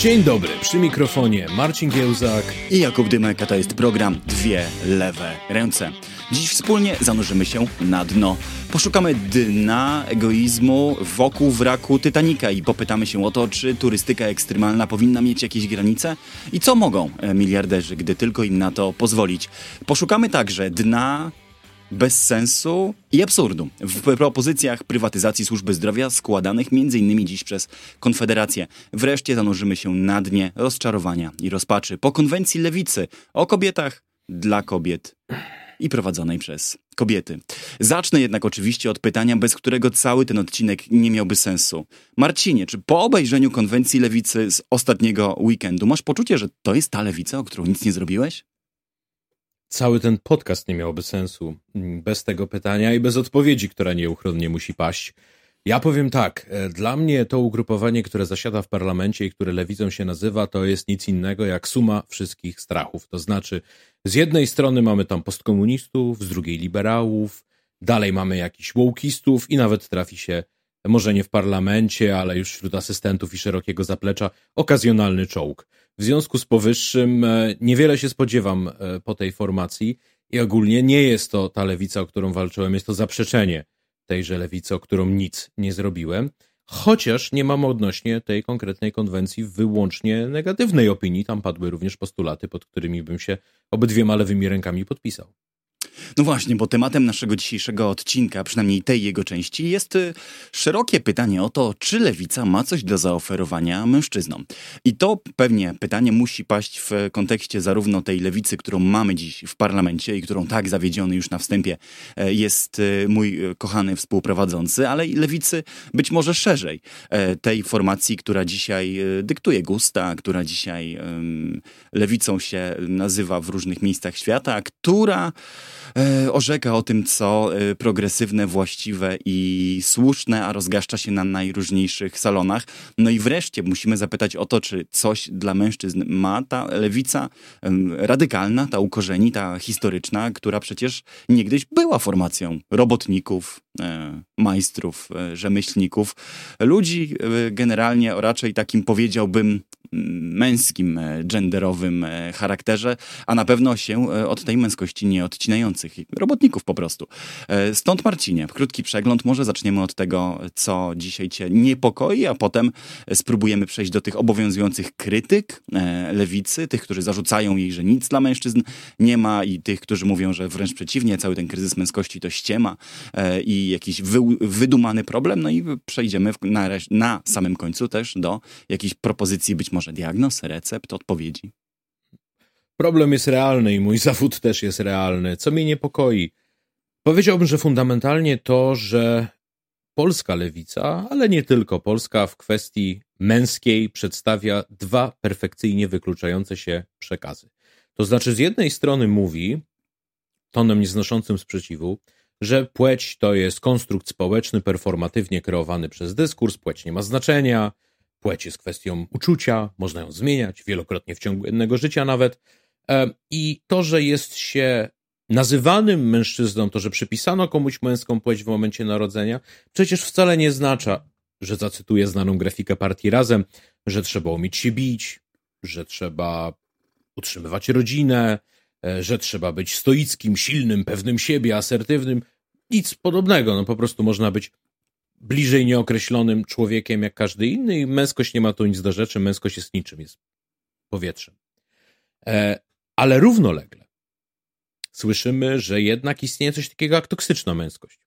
Dzień dobry, przy mikrofonie Marcin Giełzak i Jakub Dymek, a to jest program Dwie Lewe Ręce. Dziś wspólnie zanurzymy się na dno. Poszukamy dna egoizmu wokół wraku Titanica i popytamy się o to, czy turystyka ekstremalna powinna mieć jakieś granice i co mogą e, miliarderzy, gdy tylko im na to pozwolić. Poszukamy także dna bez sensu i absurdu w propozycjach prywatyzacji służby zdrowia składanych m.in. dziś przez Konfederację. Wreszcie zanurzymy się na dnie rozczarowania i rozpaczy po konwencji lewicy o kobietach dla kobiet i prowadzonej przez kobiety. Zacznę jednak oczywiście od pytania, bez którego cały ten odcinek nie miałby sensu. Marcinie, czy po obejrzeniu konwencji lewicy z ostatniego weekendu masz poczucie, że to jest ta lewica, o którą nic nie zrobiłeś? Cały ten podcast nie miałby sensu bez tego pytania i bez odpowiedzi, która nieuchronnie musi paść. Ja powiem tak, e, dla mnie to ugrupowanie, które zasiada w parlamencie i które lewicą się nazywa, to jest nic innego jak suma wszystkich strachów. To znaczy, z jednej strony mamy tam postkomunistów, z drugiej liberałów, dalej mamy jakichś wołkistów i nawet trafi się, może nie w parlamencie, ale już wśród asystentów i szerokiego zaplecza, okazjonalny czołg. W związku z powyższym e, niewiele się spodziewam e, po tej formacji i ogólnie nie jest to ta lewica, o którą walczyłem, jest to zaprzeczenie tejże lewicy, o którą nic nie zrobiłem. Chociaż nie mam odnośnie tej konkretnej konwencji wyłącznie negatywnej opinii. Tam padły również postulaty, pod którymi bym się obydwiema lewymi rękami podpisał. No właśnie, bo tematem naszego dzisiejszego odcinka, przynajmniej tej jego części, jest y, szerokie pytanie o to, czy lewica ma coś do zaoferowania mężczyznom. I to pewnie pytanie musi paść w kontekście zarówno tej lewicy, którą mamy dziś w parlamencie i którą tak zawiedziony już na wstępie e, jest y, mój y, kochany współprowadzący, ale i lewicy być może szerzej. E, tej formacji, która dzisiaj dyktuje gusta, która dzisiaj lewicą się nazywa w różnych miejscach świata, która E, orzeka o tym, co e, progresywne, właściwe i słuszne, a rozgaszcza się na najróżniejszych salonach. No i wreszcie musimy zapytać o to, czy coś dla mężczyzn ma ta lewica radykalna, ta ukorzeni, ta historyczna, która przecież niegdyś była formacją robotników, e, majstrów, rzemieślników, ludzi generalnie o raczej takim powiedziałbym męskim, genderowym charakterze, a na pewno się od tej męskości nie odcinający robotników po prostu. E, stąd Marcinie, krótki przegląd. Może zaczniemy od tego, co dzisiaj cię niepokoi, a potem spróbujemy przejść do tych obowiązujących krytyk e, lewicy, tych, którzy zarzucają jej, że nic dla mężczyzn nie ma i tych, którzy mówią, że wręcz przeciwnie, cały ten kryzys męskości to ściema e, jakiś wy, wydumany problem. No i przejdziemy na, na samym końcu też do jakichś propozycji, być może diagnoz, recept, odpowiedzi. Problem jest realny i mój zawód też jest realny. Co mnie niepokoi? Powiedziałbym, że fundamentalnie to, że polska lewica, ale nie tylko polska, w kwestii męskiej przedstawia dwa perfekcyjnie wykluczające się przekazy. To znaczy, z jednej strony mówi, tonem nieznoszącym sprzeciwu, że płeć to jest konstrukt społeczny, performatywnie kreowany przez dyskurs, płeć nie ma znaczenia, płeć jest kwestią uczucia, można ją zmieniać wielokrotnie w ciągu jednego życia nawet. I to, że jest się nazywanym mężczyzną, to, że przypisano komuś męską płeć w momencie narodzenia, przecież wcale nie oznacza, że zacytuję znaną grafikę partii Razem, że trzeba umieć się bić, że trzeba utrzymywać rodzinę, że trzeba być stoickim, silnym, pewnym siebie, asertywnym. Nic podobnego. No po prostu można być bliżej nieokreślonym człowiekiem jak każdy inny i męskość nie ma tu nic do rzeczy, męskość jest niczym, jest powietrzem. E, ale równolegle słyszymy, że jednak istnieje coś takiego jak toksyczna męskość.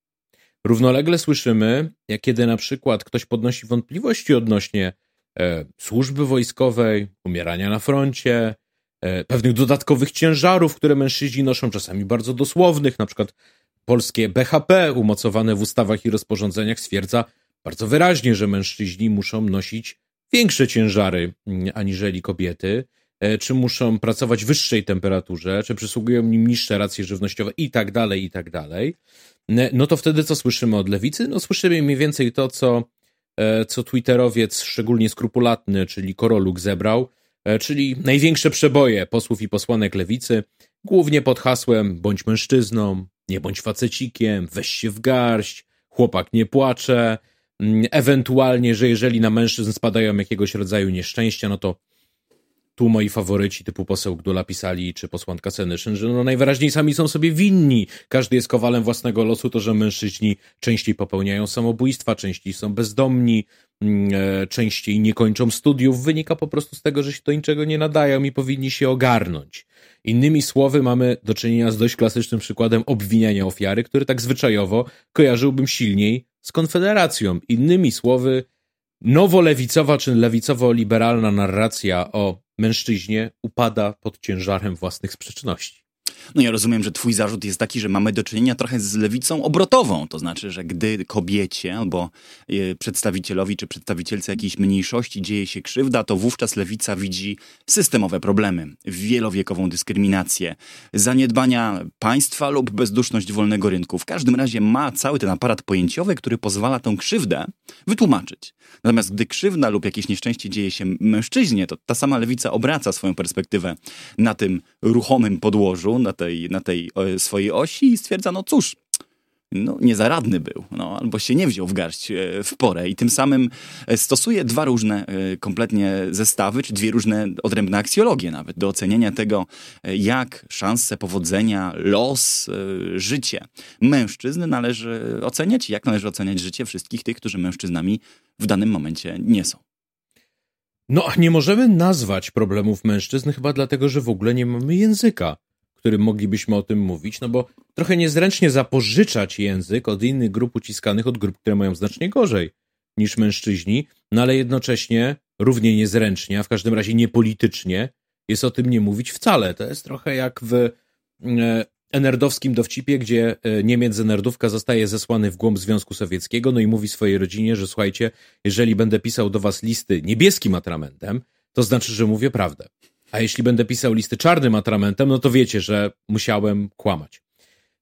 Równolegle słyszymy, jak kiedy na przykład ktoś podnosi wątpliwości odnośnie e, służby wojskowej, umierania na froncie, e, pewnych dodatkowych ciężarów, które mężczyźni noszą, czasami bardzo dosłownych, na przykład polskie BHP umocowane w ustawach i rozporządzeniach stwierdza bardzo wyraźnie, że mężczyźni muszą nosić większe ciężary mm, aniżeli kobiety. E, czy muszą pracować w wyższej temperaturze, czy przysługują im niższe racje żywnościowe? I tak dalej, i tak dalej, no to wtedy co słyszymy od lewicy? No słyszymy mniej więcej to, co, e, co twitterowiec szczególnie skrupulatny, czyli Koroluk zebrał, e, czyli największe przeboje posłów i posłanek lewicy, głównie pod hasłem bądź mężczyzną, nie bądź facecikiem, weź się w garść, chłopak nie płacze, mm, ewentualnie, że jeżeli na mężczyzn spadają jakiegoś rodzaju nieszczęścia, no to tu moi faworyci typu poseł Gdula pisali, czy posłanka Senyszyn, że no najwyraźniej sami są sobie winni. Każdy jest kowalem własnego losu, to że mężczyźni częściej popełniają samobójstwa, częściej są bezdomni, mm, e, częściej nie kończą studiów, wynika po prostu z tego, że się do niczego nie nadają i powinni się ogarnąć. Innymi słowy, mamy do czynienia z dość klasycznym przykładem obwiniania ofiary, który tak zwyczajowo kojarzyłbym silniej z Konfederacją. Innymi słowy, nowolewicowa czy lewicowo-liberalna narracja o mężczyźnie upada pod ciężarem własnych sprzeczności. No ja rozumiem, że twój zarzut jest taki, że mamy do czynienia trochę z lewicą obrotową. To znaczy, że gdy kobiecie albo e, przedstawicielowi czy przedstawicielce jakiejś mniejszości dzieje się krzywda, to wówczas lewica widzi systemowe problemy, wielowiekową dyskryminację, zaniedbania państwa lub bezduszność wolnego rynku. W każdym razie ma cały ten aparat pojęciowy, który pozwala tę krzywdę wytłumaczyć. Natomiast gdy krzywda lub jakieś nieszczęście dzieje się mężczyźnie, to ta sama lewica obraca swoją perspektywę na tym ruchomym podłożu, na tej, na tej swojej osi i stwierdza, no cóż, no, niezaradny był, no, albo się nie wziął w garść e, w porę i tym samym e, stosuje dwa różne e, kompletnie zestawy, czy dwie różne odrębne aksjologie nawet do oceniania tego, jak szanse powodzenia, los, życie mężczyzn należy oceniać i jak należy oceniać życie wszystkich tych, którzy mężczyznami w danym momencie nie są. No, nie możemy nazwać problemów mężczyzn chyba dlatego, że w ogóle nie mamy języka którym moglibyśmy o tym mówić, no bo trochę niezręcznie zapożyczać język od innych grup uciskanych, od grup, które mają znacznie gorzej niż mężczyźni, no ale jednocześnie równie niezręcznie, a w każdym razie niepolitycznie jest o tym nie mówić wcale. To jest trochę jak w e, enerdowskim dowcipie, gdzie e, Niemiec enerdówka zostaje zesłany w głąb Związku Sowieckiego, no i mówi swojej rodzinie, że słuchajcie, jeżeli będę pisał do was listy niebieskim atramentem, to znaczy, że mówię prawdę. A jeśli będę pisał listy czarnym atramentem, no to wiecie, że musiałem kłamać.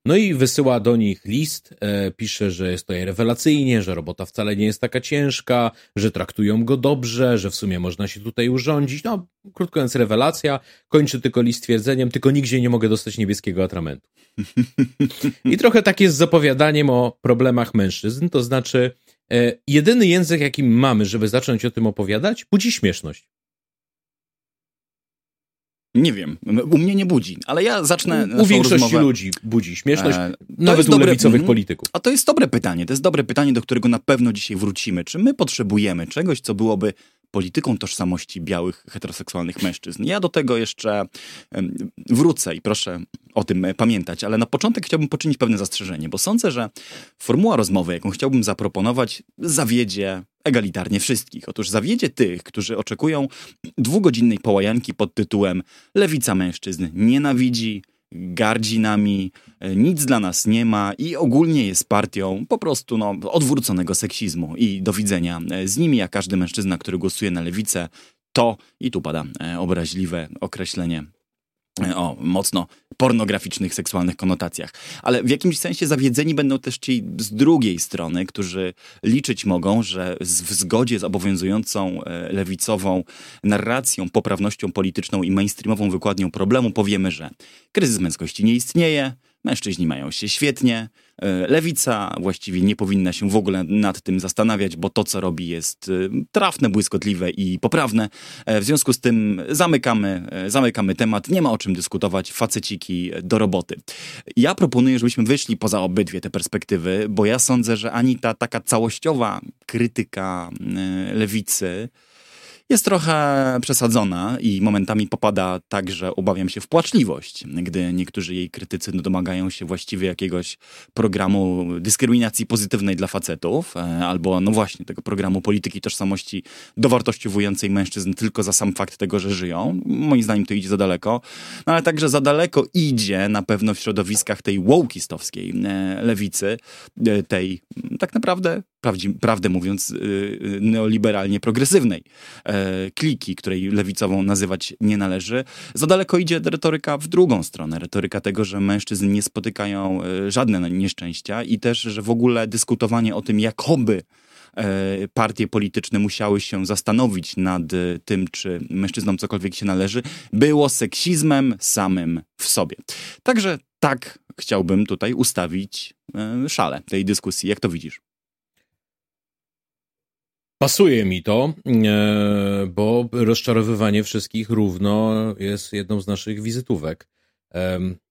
No i wysyła do nich list, e, pisze, że jest to rewelacyjnie, że robota wcale nie jest taka ciężka, że traktują go dobrze, że w sumie można się tutaj urządzić. No, krótko mówiąc, rewelacja. Kończy tylko list twierdzeniem, tylko nigdzie nie mogę dostać niebieskiego atramentu. I trochę tak jest z opowiadaniem o problemach mężczyzn, to znaczy e, jedyny język, jaki mamy, żeby zacząć o tym opowiadać, budzi śmieszność. Nie wiem, u mnie nie budzi, ale ja zacznę. U większości rozmowę. ludzi budzi śmieszność, e, nawet u dobre, lewicowych mm, polityków. A to jest dobre pytanie. To jest dobre pytanie, do którego na pewno dzisiaj wrócimy. Czy my potrzebujemy czegoś, co byłoby polityką tożsamości białych, heteroseksualnych mężczyzn. Ja do tego jeszcze wrócę i proszę o tym pamiętać, ale na początek chciałbym poczynić pewne zastrzeżenie, bo sądzę, że formuła rozmowy, jaką chciałbym zaproponować, zawiedzie egalitarnie wszystkich. Otóż zawiedzie tych, którzy oczekują dwugodzinnej połajanki pod tytułem Lewica mężczyzn nienawidzi, gardzi nami, e, nic dla nas nie ma i ogólnie jest partią po prostu no, odwróconego seksizmu. I do widzenia e, z nimi, a każdy mężczyzna, który głosuje na lewicę, to, i tu pada e, obraźliwe określenie, o mocno pornograficznych, seksualnych konotacjach. Ale w jakimś sensie zawiedzeni będą też ci z drugiej strony, którzy liczyć mogą, że w zgodzie z obowiązującą e, lewicową narracją, poprawnością polityczną i mainstreamową wykładnią problemu powiemy, że kryzys męskości nie istnieje, Mężczyźni mają się świetnie. E, lewica właściwie nie powinna się w ogóle nad tym zastanawiać, bo to, co robi, jest e, trafne, błyskotliwe i poprawne. E, w związku z tym zamykamy, zamykamy temat. Nie ma o czym dyskutować. Faceciki do roboty. Ja proponuję, żebyśmy wyszli poza obydwie te perspektywy, bo ja sądzę, że ani ta taka całościowa krytyka lewicy, jest trochę przesadzona i momentami popada tak, że obawiam się w płaczliwość, gdy niektórzy jej krytycy domagają się właściwie jakiegoś programu dyskryminacji pozytywnej dla facetów, e, albo no właśnie tego programu polityki tożsamości dowartościowującej mężczyzn tylko za sam fakt tego, że żyją. Moim zdaniem to idzie za daleko, no ale także za daleko idzie na pewno w środowiskach tej wołkistowskiej e, lewicy, e, tej tak naprawdę prawdę mówiąc, neoliberalnie progresywnej kliki, której lewicową nazywać nie należy. Za daleko idzie retoryka w drugą stronę. Retoryka tego, że mężczyzn nie spotykają e, żadne nieszczęścia i też, że w ogóle dyskutowanie o tym, jakoby e, partie polityczne musiały się zastanowić nad tym, czy mężczyznom cokolwiek się należy, było seksizmem samym w sobie. Także tak chciałbym tutaj ustawić szale tej dyskusji. Jak to widzisz? Pasuje mi to, e, bo rozczarowywanie wszystkich równo jest jedną z naszych wizytówek.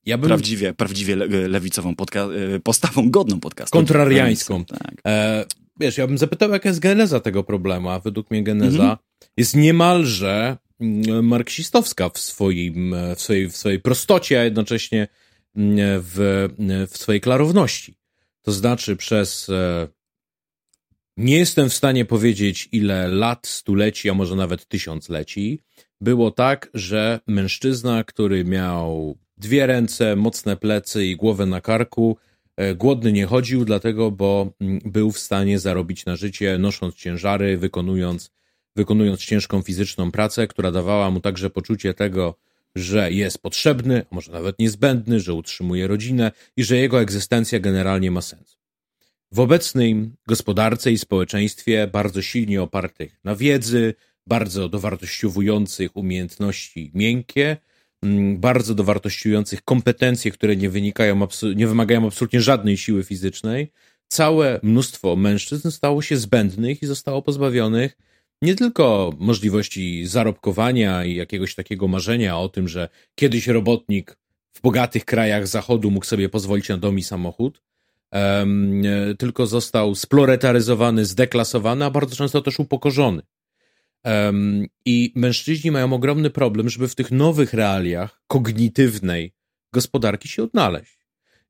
Ja bym... Prawdziwie, prawdziwie lewicową podca- e, postawą godną podcastu. Kontrariańską. Tak. E, wiesz, ja bym zapytał, jaka jest geneza tego problemu, a według mnie geneza mhm. jest niemalże mm, marksistowska w, swoim, w, swojej, w swojej prostocie, a jednocześnie mm, w, w swojej klarowności. To znaczy przez nie jestem w stanie powiedzieć, ile lat, stuleci, a może nawet tysiącleci było tak, że mężczyzna, który miał dwie ręce, mocne plecy i głowę na karku, e, głodny nie chodził, dlatego, bo mm, był w stanie zarobić na życie, nosząc ciężary, wykonując, wykonując ciężką fizyczną pracę, która dawała mu także poczucie tego, że jest potrzebny, a może nawet niezbędny, że utrzymuje rodzinę i że jego egzystencja generalnie ma sens. W obecnej gospodarce i społeczeństwie bardzo silnie opartych na wiedzy, bardzo dowartościowujących umiejętności miękkie, mm, bardzo dowartościujących kompetencje, które nie wynikają, nie wymagają absolutnie żadnej siły fizycznej, całe mnóstwo mężczyzn stało się zbędnych i zostało pozbawionych nie tylko możliwości zarobkowania i jakiegoś takiego marzenia o tym, że kiedyś robotnik w bogatych krajach zachodu mógł sobie pozwolić na dom i samochód, um, tylko został sploretaryzowany, zdeklasowany, a bardzo często też upokorzony. Um, I mężczyźni mają ogromny problem, żeby w tych nowych realiach kognitywnej gospodarki się odnaleźć.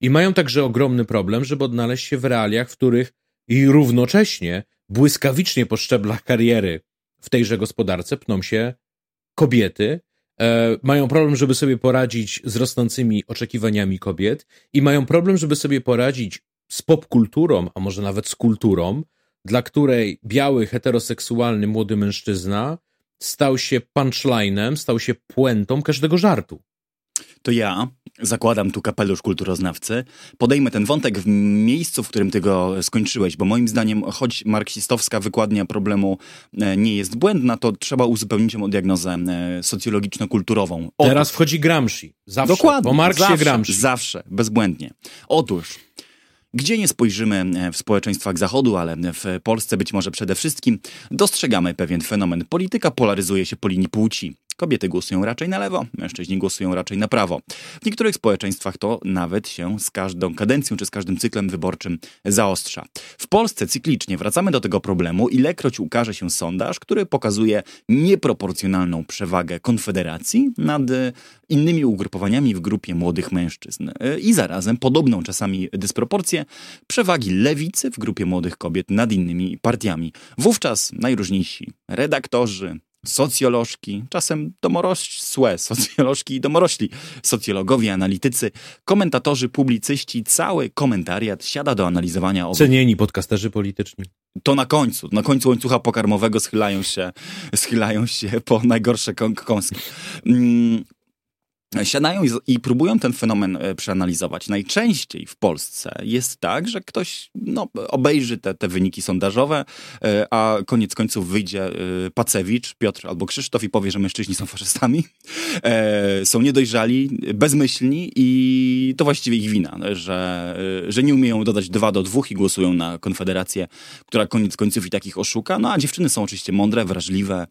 I mają także ogromny problem, żeby odnaleźć się w realiach, w których i równocześnie błyskawicznie po szczeblach kariery w tejże gospodarce pną się kobiety, e, mają problem, żeby sobie poradzić z rosnącymi oczekiwaniami kobiet i mają problem, żeby sobie poradzić z popkulturą, a może nawet z kulturą, dla której biały, heteroseksualny młody mężczyzna stał się punchlinem, stał się puentą każdego żartu. To ja zakładam tu kapelusz kulturoznawcy, podejmę ten wątek w miejscu, w którym ty go skończyłeś, bo moim zdaniem, choć marksistowska wykładnia problemu e, nie jest błędna, to trzeba uzupełnić ją o diagnozę e, socjologiczno-kulturową. Otóż, Teraz wchodzi Gramsci. Zawsze. Dokładnie. Po Marksie zawsze, Gramsci. Zawsze, bezbłędnie. Otóż gdzie nie spojrzymy e, w społeczeństwach Zachodu, ale w Polsce być może przede wszystkim, dostrzegamy pewien fenomen. Polityka polaryzuje się po linii płci. Kobiety głosują raczej na lewo, mężczyźni głosują raczej na prawo. W niektórych społeczeństwach to nawet się z każdą kadencją czy z każdym cyklem wyborczym zaostrza. W Polsce cyklicznie wracamy do tego problemu, ilekroć ukaże się sondaż, który pokazuje nieproporcjonalną przewagę Konfederacji nad innymi ugrupowaniami w grupie młodych mężczyzn i zarazem podobną czasami dysproporcję przewagi lewicy w grupie młodych kobiet nad innymi partiami. Wówczas najróżniejsi redaktorzy, socjolożki, czasem domorosłe socjolożki i domorośli socjologowie, analitycy, komentatorzy, publicyści, cały komentariat siada do analizowania obu. Cenieni podcasterzy polityczni. To na końcu, na końcu łańcucha pokarmowego schylają się, schylają się po najgorsze kąski. Siadają i, próbują ten fenomen e, przeanalizować. Najczęściej w Polsce jest tak, że ktoś no, obejrzy te, te wyniki sondażowe, e, a koniec końców wyjdzie e, Pacewicz, Piotr albo Krzysztof i powie, że mężczyźni są faszystami, są niedojrzali, bezmyślni i to właściwie ich wina, że, że nie umieją dodać dwa do dwóch i głosują na Konfederację, która koniec końców i takich oszuka. No a dziewczyny są oczywiście mądre, wrażliwe,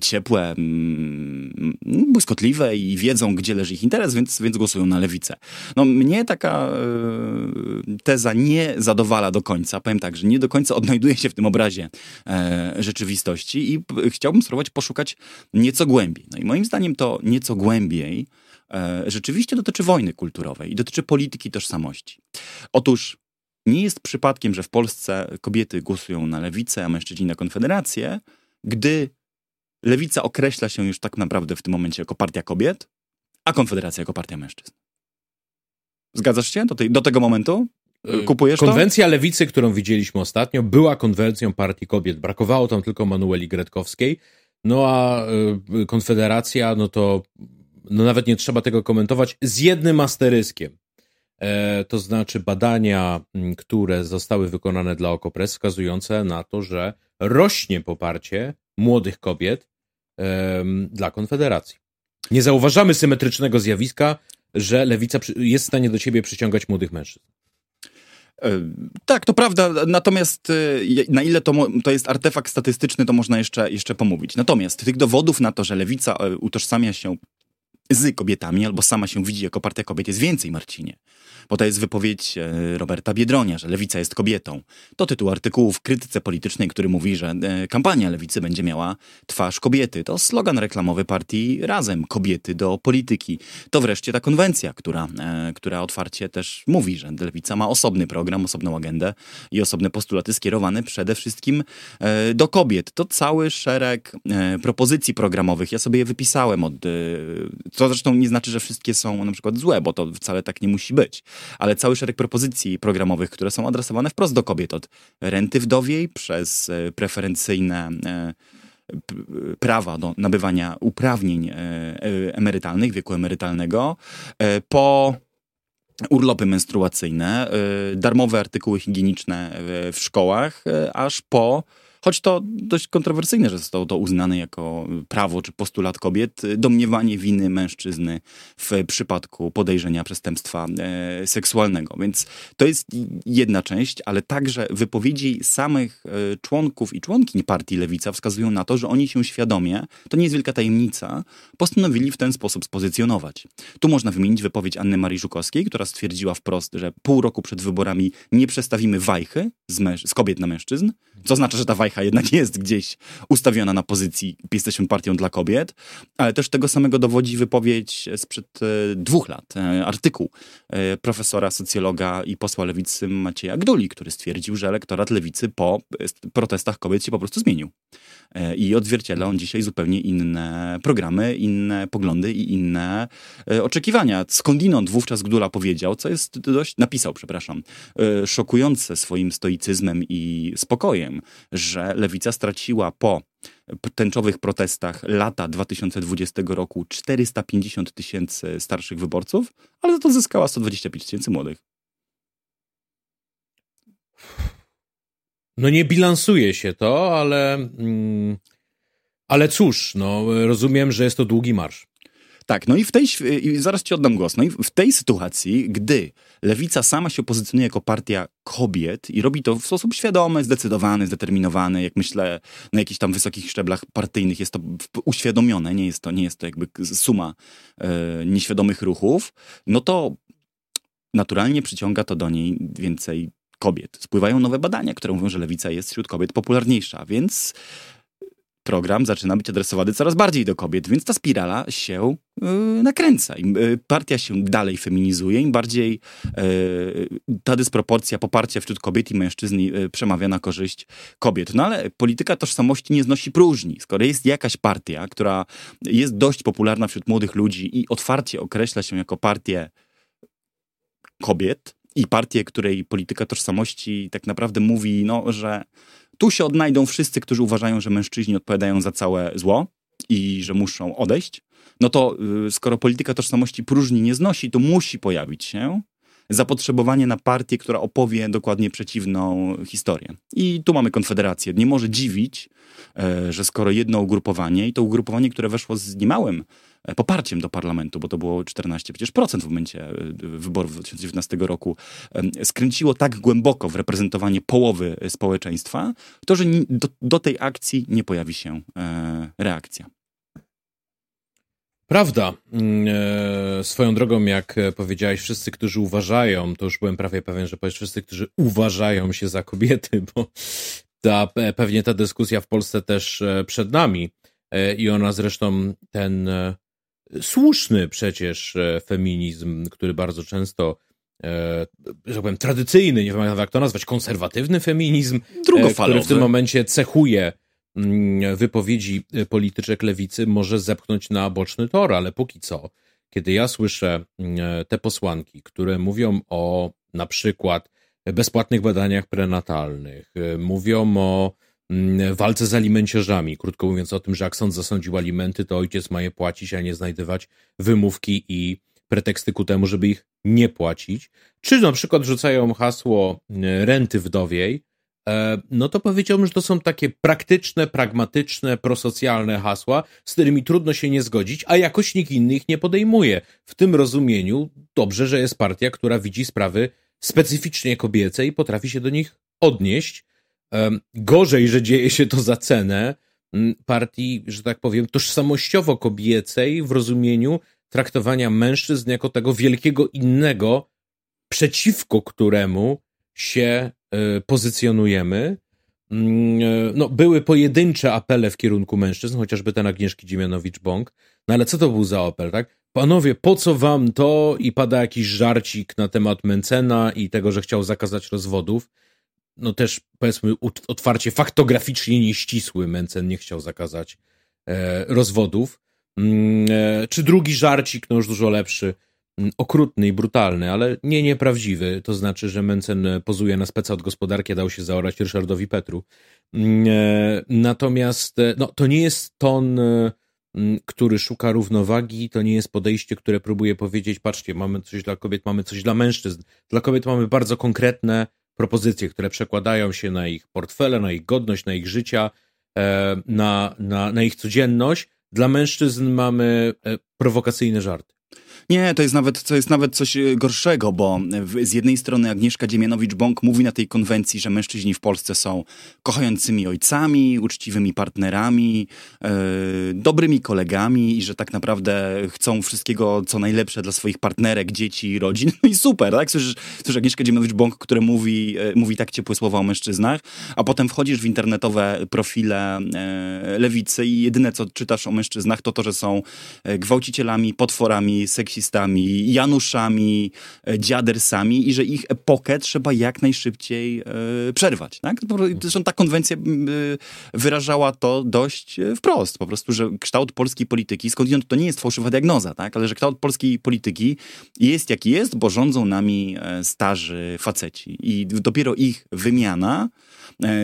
ciepłe, mm, błyskotliwe i wiedzą, gdzie leży ich interes, więc, więc głosują na lewicę. No mnie taka e, teza nie zadowala do końca. Powiem tak, że nie do końca odnajduje się w tym obrazie e, rzeczywistości i chciałbym spróbować poszukać nieco głębiej. No i moim zdaniem to nieco głębiej e, rzeczywiście dotyczy wojny kulturowej i dotyczy polityki tożsamości. Otóż nie jest przypadkiem, że w Polsce kobiety głosują na lewicę, a mężczyźni na konfederację, gdy lewica określa się już tak naprawdę w tym momencie jako partia kobiet, a Konfederacja jako partia mężczyzn. Zgadzasz się do, tej, do tego momentu? Y, Kupujesz Konwencja to? lewicy, którą widzieliśmy ostatnio, była konwencją partii kobiet. Brakowało tam tylko Manueli Gretkowskiej. No a y, Konfederacja, no to no nawet nie trzeba tego komentować, z jednym asteryskiem. E, to znaczy badania, które zostały wykonane dla Okopres, wskazujące na to, że rośnie poparcie młodych kobiet e, dla Konfederacji. Nie zauważamy symetrycznego zjawiska, że lewica jest w stanie do ciebie przyciągać młodych mężczyzn. Tak, to prawda, natomiast na ile to, to jest artefakt statystyczny, to można jeszcze, jeszcze pomówić. Natomiast tych dowodów na to, że lewica utożsamia się z kobietami albo sama się widzi jako partia kobiet jest więcej, Marcinie bo to jest wypowiedź e, Roberta Biedronia, że lewica jest kobietą. To tytuł artykułu w krytyce politycznej, który mówi, że e, kampania lewicy będzie miała twarz kobiety. To slogan reklamowy partii Razem, kobiety do polityki. To wreszcie ta konwencja, która, e, która otwarcie też mówi, że lewica ma osobny program, osobną agendę i osobne postulaty skierowane przede wszystkim do kobiet. To cały szereg propozycji programowych. Ja sobie je wypisałem od, co zresztą nie znaczy, że wszystkie są na przykład złe, bo to wcale tak nie musi być ale cały szereg propozycji programowych, które są adresowane wprost do kobiet, od renty wdowiej przez e, preferencyjne e, prawa do nabywania uprawnień e, emerytalnych, wieku emerytalnego, po urlopy menstruacyjne, darmowe artykuły higieniczne w szkołach, aż po choć to dość kontrowersyjne, że zostało to uznane jako prawo czy postulat kobiet, domniewanie winy mężczyzny w przypadku podejrzenia przestępstwa e, seksualnego. Więc to jest jedna część, ale także wypowiedzi samych e, członków i członkiń partii Lewica wskazują na to, że oni się świadomie, to nie jest wielka tajemnica, postanowili w ten sposób spozycjonować. Tu można wymienić wypowiedź Anny Marii Żukowskiej, która stwierdziła wprost, że pół roku przed wyborami nie przestawimy wajchy z, z kobiet na mężczyzn, co oznacza, że ta wajcha Wajcha jednak jest gdzieś ustawiona na pozycji jesteśmy partią dla kobiet, ale też tego samego dowodzi wypowiedź sprzed e, dwóch lat, e, artykuł e, profesora socjologa i posła lewicy Macieja Gduli, który stwierdził, że elektorat lewicy po protestach kobiet się po prostu zmienił. I odzwierciedla on dzisiaj zupełnie inne programy, inne poglądy i inne oczekiwania. Skądinąd wówczas Gdula powiedział, co jest dość, napisał, przepraszam, szokujące swoim stoicyzmem i spokojem, że lewica straciła po tęczowych protestach lata 2020 roku 450 tysięcy starszych wyborców, ale za to zyskała 125 tysięcy młodych. No nie bilansuje się to, ale, mm, ale cóż, no rozumiem, że jest to długi marsz. Tak, no i w tej, i zaraz ci oddam głos, no i w tej sytuacji, gdy lewica sama się pozycjonuje jako partia kobiet i robi to w sposób świadomy, zdecydowany, zdeterminowany, jak myślę, na jakichś tam wysokich szczeblach partyjnych jest to uświadomione, nie jest to, nie jest to jakby suma e, nieświadomych ruchów, no to naturalnie przyciąga to do niej więcej kobiet. Spływają nowe badania, które mówią, że lewica jest wśród kobiet popularniejsza, więc program zaczyna być adresowany coraz bardziej do kobiet, więc ta spirala się yy, nakręca. Im yy, partia się dalej feminizuje, im bardziej yy, ta dysproporcja poparcia wśród kobiet i mężczyzn y, przemawia na korzyść kobiet. No ale polityka tożsamości nie znosi próżni. Skoro jest jakaś partia, która jest dość popularna wśród młodych ludzi i otwarcie określa się jako partię kobiet i partię, której polityka tożsamości tak naprawdę mówi, no, że tu się odnajdą wszyscy, którzy uważają, że mężczyźni odpowiadają za całe zło i że muszą odejść. No to y, skoro polityka tożsamości próżni nie znosi, to musi pojawić się zapotrzebowanie na partię, która opowie dokładnie przeciwną historię. I tu mamy Konfederację. Nie może dziwić, e, że skoro jedno ugrupowanie, i to ugrupowanie, które weszło z niemałym poparciem do parlamentu, bo to było 14 przecież procent w momencie e, wyborów 2019 roku, skręciło tak głęboko w reprezentowanie połowy społeczeństwa, to że do, do tej akcji nie pojawi się reakcja. Prawda. Mm, e, swoją drogą, jak powiedziałeś, wszyscy, którzy uważają, to już byłem prawie pewien, że powiesz wszyscy, którzy uważają się za kobiety, bo ta, pewnie ta dyskusja w Polsce też e, przed nami e, i ona zresztą ten słuszny przecież feminizm, który bardzo często że tak powiem, tradycyjny, nie wiem jak to nazwać, konserwatywny feminizm, który w tym momencie cechuje Mm, wypowiedzi polityczek lewicy może zepchnąć na boczny tor, ale póki co, kiedy ja słyszę mm, te posłanki, które mówią o na przykład bezpłatnych badaniach prenatalnych, mówią o walce z alimenciarzami, krótko mówiąc o tym, że jak sąd zasądził alimenty, to ojciec ma je płacić, a nie znajdywać wymówki i preteksty ku temu, żeby ich nie płacić, czy na przykład rzucają hasło renty wdowiej, E, no to powiedziałbym, że to są takie praktyczne, pragmatyczne, prosocjalne hasła, z którymi trudno się nie zgodzić, a jakoś nikt inny ich nie podejmuje. W tym rozumieniu dobrze, że jest partia, która widzi sprawy specyficznie kobiece i potrafi się do nich odnieść. Gorzej, że dzieje się to za cenę partii, że tak powiem, tożsamościowo kobiecej w rozumieniu traktowania mężczyzn jako tego wielkiego innego, przeciwko któremu się e, pozycjonujemy. E, no, były pojedyncze apele w kierunku mężczyzn, chociażby ten Agnieszki Dziemianowicz-Bąk. No ale co to był za apel, tak? Panowie, po co wam to? I pada jakiś żarcik na temat Mencena i tego, że chciał zakazać rozwodów. No też, powiedzmy, otwarcie faktograficznie nieścisły Mencen nie chciał zakazać e, rozwodów. Mm, e, czy drugi żarcik, no już dużo lepszy, mm, okrutny i brutalny, ale nie nieprawdziwy. To znaczy, że Mencen pozuje na speca od gospodarki, dał się zaorać Ryszardowi Petru. Mm, e, natomiast no, to nie jest ton który szuka równowagi, to nie jest podejście, które próbuje powiedzieć, patrzcie, mamy coś dla kobiet, mamy coś dla mężczyzn. Dla kobiet mamy bardzo konkretne propozycje, które przekładają się na ich portfele, na ich godność, na ich życia, e, na, na, na ich codzienność. Dla mężczyzn mamy e, prowokacyjne żarty. Nie, to jest nawet, to jest nawet coś e, gorszego, bo z jednej strony Agnieszka Dziemianowicz-Bąk mówi na tej konwencji, że mężczyźni w Polsce są kochającymi ojcami, uczciwymi partnerami, yy, dobrymi kolegami i że tak naprawdę chcą wszystkiego, co najlepsze dla swoich partnerek, dzieci i rodzin. No i super, tak? Słyszysz, słyszysz Agnieszkę Dziemianowicz-Bąk, która mówi, yy, mówi tak ciepłe słowa o mężczyznach, a potem wchodzisz w internetowe profile yy, lewicy i jedyne, co czytasz o mężczyznach, to to, że są gwałcicielami, potworami, seksistami, seksistami, Januszami, e, dziadersami i że ich epokę trzeba jak najszybciej e, przerwać. Tak? Zresztą ta konwencja wyrażała to dość e, wprost. Po prostu, że kształt polskiej polityki, skądinąd to nie jest fałszywa diagnoza, tak? ale że kształt polskiej polityki jest jaki jest, bo rządzą nami starzy faceci. I dopiero ich wymiana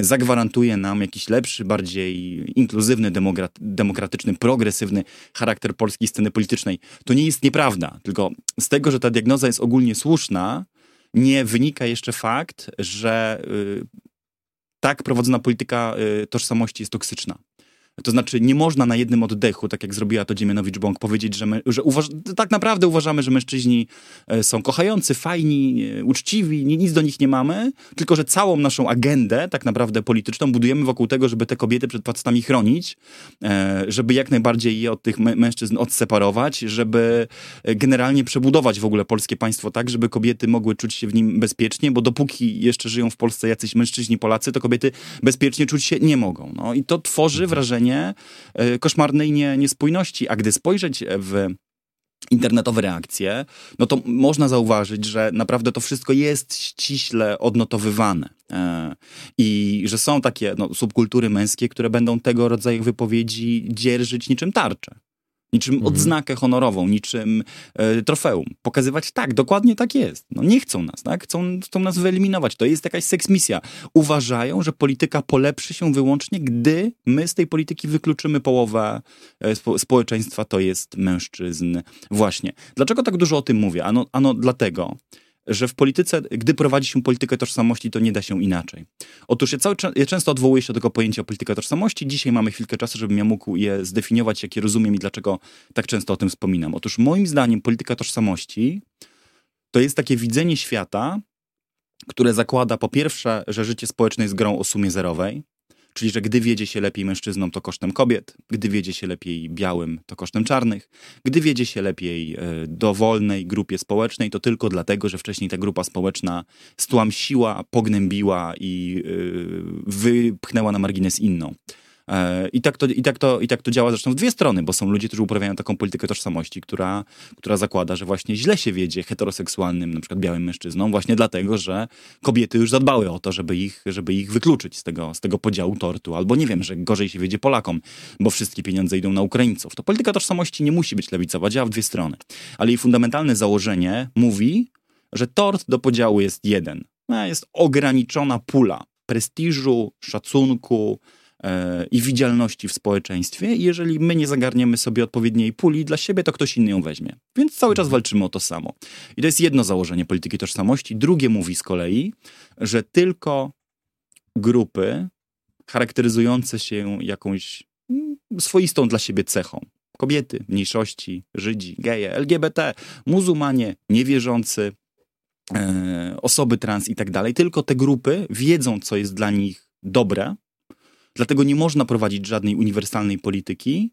zagwarantuje nam jakiś lepszy, bardziej inkluzywny, demokratyczny, progresywny charakter polskiej sceny politycznej. To nie jest nieprawda tylko z tego, że ta diagnoza jest ogólnie słuszna, nie wynika jeszcze fakt, że y, tak prowadzona polityka y, tożsamości jest toksyczna. To znaczy, nie można na jednym oddechu, tak jak zrobiła to Dziemianowicz-Bąk, powiedzieć, że, my, że uważ, tak naprawdę uważamy, że mężczyźni e, są kochający, fajni, e, uczciwi, nic do nich nie mamy, tylko że całą naszą agendę, tak naprawdę polityczną, budujemy wokół tego, żeby te kobiety przed facetami chronić, e, żeby jak najbardziej je od tych mężczyzn odseparować, żeby generalnie przebudować w ogóle polskie państwo tak, żeby kobiety mogły czuć się w nim bezpiecznie, bo dopóki jeszcze żyją w Polsce jacyś mężczyźni Polacy, to kobiety bezpiecznie czuć się nie mogą. No i to tworzy mhm. wrażenie e, koszmarnej nie, niespójności. A gdy spojrzeć w internetowe reakcje, no to można zauważyć, że naprawdę to wszystko jest ściśle odnotowywane. E, I że są takie no, subkultury męskie, które będą tego rodzaju wypowiedzi dzierżyć niczym tarcze niczym mhm. odznakę honorową, niczym e, trofeum. Pokazywać tak, dokładnie tak jest. No nie chcą nas, tak? Chcą, chcą nas wyeliminować. To jest jakaś seksmisja. Uważają, że polityka polepszy się wyłącznie, gdy my z tej polityki wykluczymy połowę e, spo, społeczeństwa, to jest mężczyzn. Właśnie. Dlaczego tak dużo o tym mówię? Ano, ano dlatego, że w polityce, gdy prowadzi się politykę tożsamości, to nie da się inaczej. Otóż ja, cały, ja często odwołuję się do tego pojęcia polityka tożsamości. Dzisiaj mamy chwilkę czasu, żebym ja mógł je zdefiniować, jakie rozumiem i dlaczego tak często o tym wspominam. Otóż moim zdaniem polityka tożsamości to jest takie widzenie świata, które zakłada po pierwsze, że życie społeczne jest grą o sumie zerowej, Czyli, że gdy wiedzie się lepiej mężczyznom, to kosztem kobiet, gdy wiedzie się lepiej białym, to kosztem czarnych, gdy wiedzie się lepiej e, dowolnej grupie społecznej, to tylko dlatego, że wcześniej ta grupa społeczna stłamsiła, pognębiła i e, wypchnęła na margines inną. E, I tak, to, i, tak to, I tak to działa zresztą w dwie strony, bo są ludzie, którzy uprawiają taką politykę tożsamości, która, która zakłada, że właśnie źle się wiedzie heteroseksualnym, na przykład białym mężczyznom, właśnie dlatego, że kobiety już zadbały o to, żeby ich, żeby ich wykluczyć z tego, z tego podziału tortu, albo nie wiem, że gorzej się wiedzie Polakom, bo wszystkie pieniądze idą na Ukraińców. To polityka tożsamości nie musi być lewicowa, działa w dwie strony. Ale jej fundamentalne założenie mówi, że tort do podziału jest jeden. Jest ograniczona pula prestiżu, szacunku, E, i widzialności w społeczeństwie. I jeżeli my nie zagarniemy sobie odpowiedniej puli dla siebie, to ktoś inny ją weźmie. Więc cały czas walczymy o to samo. I to jest jedno założenie polityki tożsamości. Drugie mówi z kolei, że tylko grupy charakteryzujące się jakąś mm, swoistą dla siebie cechą. Kobiety, mniejszości, Żydzi, geje, LGBT, muzułmanie, niewierzący, e, osoby trans i tak dalej. Tylko te grupy wiedzą, co jest dla nich dobre. Dlatego nie można prowadzić żadnej uniwersalnej polityki.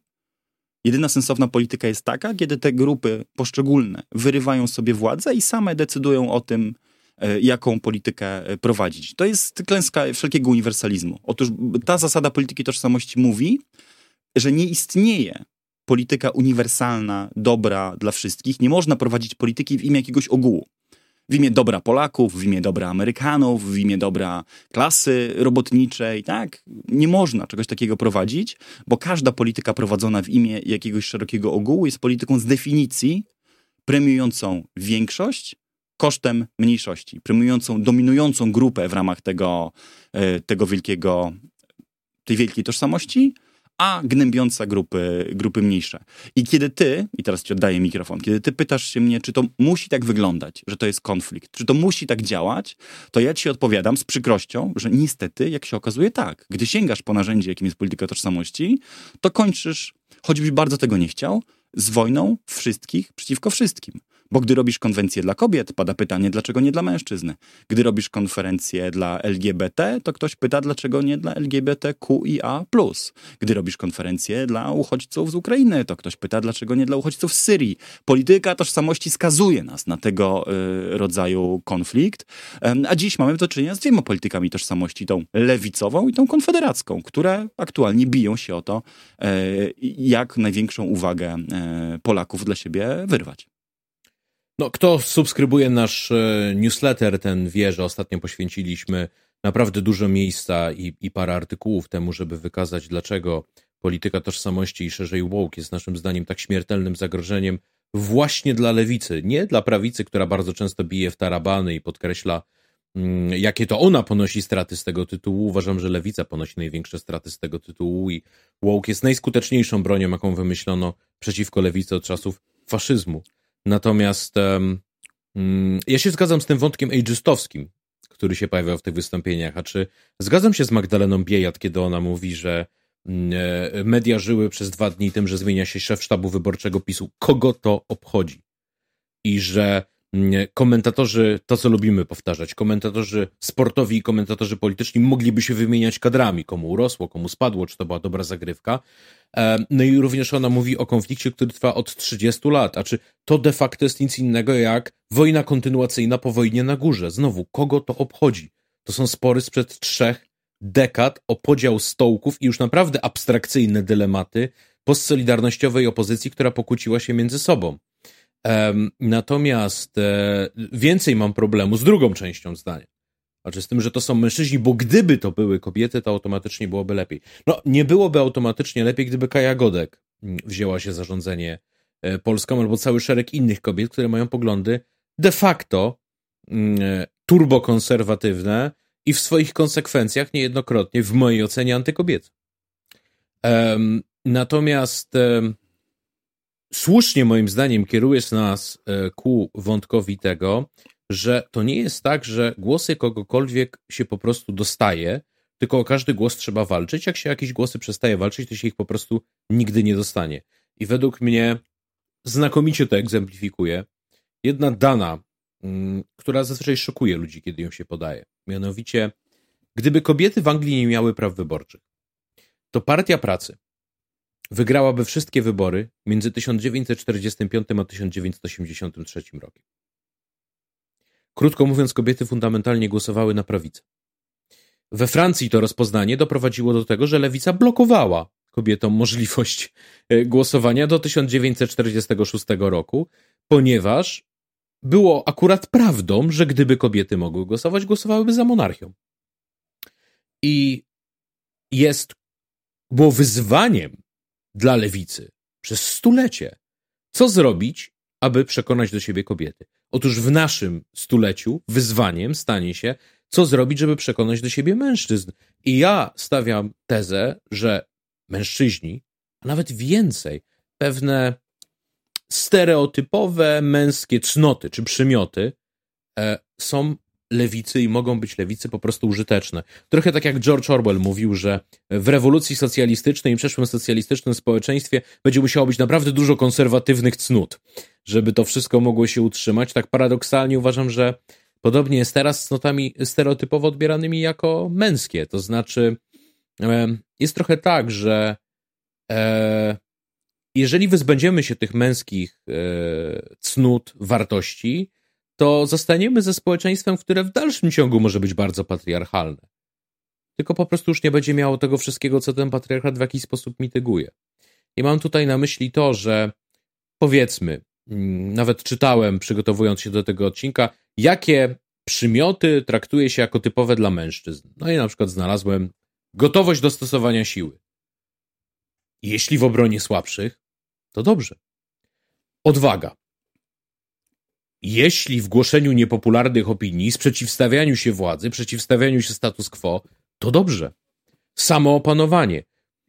Jedyna sensowna polityka jest taka, kiedy te grupy poszczególne wyrywają sobie władzę i same decydują o tym, E, jaką politykę e, prowadzić. To jest klęska wszelkiego uniwersalizmu. Otóż ta zasada polityki tożsamości mówi, że nie istnieje polityka uniwersalna, dobra dla wszystkich. Nie można prowadzić polityki w imię jakiegoś ogółu. W imię dobra Polaków, w imię dobra Amerykanów, w imię dobra klasy robotniczej, tak? Nie można czegoś takiego prowadzić, bo każda polityka prowadzona w imię jakiegoś szerokiego ogółu jest polityką z definicji premiującą większość kosztem mniejszości, prymującą, dominującą grupę w ramach tego, e, tego wielkiego, tej wielkiej tożsamości, a gnębiąca grupy, grupy mniejsze. I kiedy ty, i teraz ci oddaję mikrofon, kiedy ty pytasz się mnie, czy to musi tak wyglądać, że to jest konflikt, czy to musi tak działać, to ja ci odpowiadam z przykrością, że niestety, jak się okazuje, tak. Gdy sięgasz po narzędzie, jakim jest polityka tożsamości, to kończysz, choćbyś bardzo tego nie chciał, z wojną wszystkich przeciwko wszystkim. Bo gdy robisz konwencję dla kobiet, pada pytanie, dlaczego nie dla mężczyzn. Gdy robisz konferencję dla LGBT, to ktoś pyta, dlaczego nie dla LGBTQIA. Gdy robisz konferencję dla uchodźców z Ukrainy, to ktoś pyta, dlaczego nie dla uchodźców z Syrii. Polityka tożsamości skazuje nas na tego y, rodzaju konflikt. A dziś mamy do czynienia z dwiema politykami tożsamości, tą lewicową i tą konfederacką, które aktualnie biją się o to, y, jak największą uwagę y, Polaków dla siebie wyrwać. No, kto subskrybuje nasz e, newsletter, ten wie, że ostatnio poświęciliśmy naprawdę dużo miejsca i, i parę artykułów temu, żeby wykazać, dlaczego polityka tożsamości i szerzej woke jest naszym zdaniem tak śmiertelnym zagrożeniem właśnie dla lewicy, nie dla prawicy, która bardzo często bije w tarabany i podkreśla, mm, jakie to ona ponosi straty z tego tytułu. Uważam, że lewica ponosi największe straty z tego tytułu i woke jest najskuteczniejszą bronią, jaką wymyślono przeciwko lewicy od czasów faszyzmu. Natomiast um, ja się zgadzam z tym wątkiem ageistowskim, który się pojawiał w tych wystąpieniach. A czy zgadzam się z Magdaleną Biejat, kiedy ona mówi, że mm, e, media żyły przez dwa dni tym, że zmienia się szef sztabu wyborczego PiSu. Kogo to obchodzi? I że komentatorzy, to co lubimy powtarzać, komentatorzy sportowi i komentatorzy polityczni mogliby się wymieniać kadrami, komu urosło, komu spadło, czy to była dobra zagrywka. E, no i również ona mówi o konflikcie, który trwa od 30 lat, a czy to de facto jest nic innego jak wojna kontynuacyjna po wojnie na górze. Znowu, kogo to obchodzi? To są spory sprzed trzech dekad o podział stołków i już naprawdę abstrakcyjne dylematy postsolidarnościowej opozycji, która pokłóciła się między sobą. Natomiast e, więcej mam problemu z drugą częścią zdania. Znaczy z tym, że to są mężczyźni, bo gdyby to były kobiety, to automatycznie byłoby lepiej. No, nie byłoby automatycznie lepiej, gdyby Kaja Godek mm, wzięła się zarządzenie e, Polską, albo cały szereg innych kobiet, które mają poglądy de facto mm, e, turbokonserwatywne i w swoich konsekwencjach niejednokrotnie, w mojej ocenie, antykobiece. Natomiast słusznie moim zdaniem kierujesz nas e, ku wątkowi tego, że to nie jest tak, że głosy kogokolwiek się po prostu dostaje, tylko o każdy głos trzeba walczyć. Jak się jakieś głosy przestaje walczyć, to się ich po prostu nigdy nie dostanie. I według mnie znakomicie to egzemplifikuje jedna dana, mm, która zazwyczaj szokuje ludzi, kiedy ją się podaje. Mianowicie, gdyby kobiety w Anglii nie miały praw wyborczych, to Partia Pracy wygrałaby wszystkie wybory między 1945 a 1983 rokiem. Krótko mówiąc, kobiety fundamentalnie głosowały na prawicę. We Francji to rozpoznanie doprowadziło do tego, że lewica blokowała kobietom możliwość e, głosowania do 1946 roku, ponieważ było akurat prawdą, że gdyby kobiety mogły głosować, głosowałyby za monarchią. I jest, było wyzwaniem dla lewicy przez stulecie. Co zrobić, aby przekonać do siebie kobiety? Otóż w naszym stuleciu wyzwaniem stanie się, co zrobić, żeby przekonać do siebie mężczyzn. I ja stawiam tezę, że mężczyźni, a nawet więcej, pewne stereotypowe męskie cnoty czy przymioty e, są lewicy i mogą być lewicy po prostu użyteczne. Trochę tak jak George Orwell mówił, że w rewolucji socjalistycznej i przeszłym socjalistycznym społeczeństwie będzie musiało być naprawdę dużo konserwatywnych cnót, żeby to wszystko mogło się utrzymać. Tak paradoksalnie uważam, że Podobnie jest teraz z cnotami stereotypowo odbieranymi jako męskie. To znaczy, jest trochę tak, że e, jeżeli wyzbędziemy się tych męskich e, cnót, wartości, to zostaniemy ze społeczeństwem, które w dalszym ciągu może być bardzo patriarchalne. Tylko po prostu już nie będzie miało tego wszystkiego, co ten patriarchat w jakiś sposób mityguje. I mam tutaj na myśli to, że powiedzmy, mm, nawet czytałem, przygotowując się do tego odcinka, jakie przymioty traktuje się jako typowe dla mężczyzn. No i na przykład znalazłem gotowość do stosowania siły. Jeśli w obronie słabszych, to dobrze. Odwaga. Jeśli w głoszeniu niepopularnych opinii, sprzeciwstawianiu się władzy, przeciwstawianiu się status quo, to dobrze. Samoopanowanie.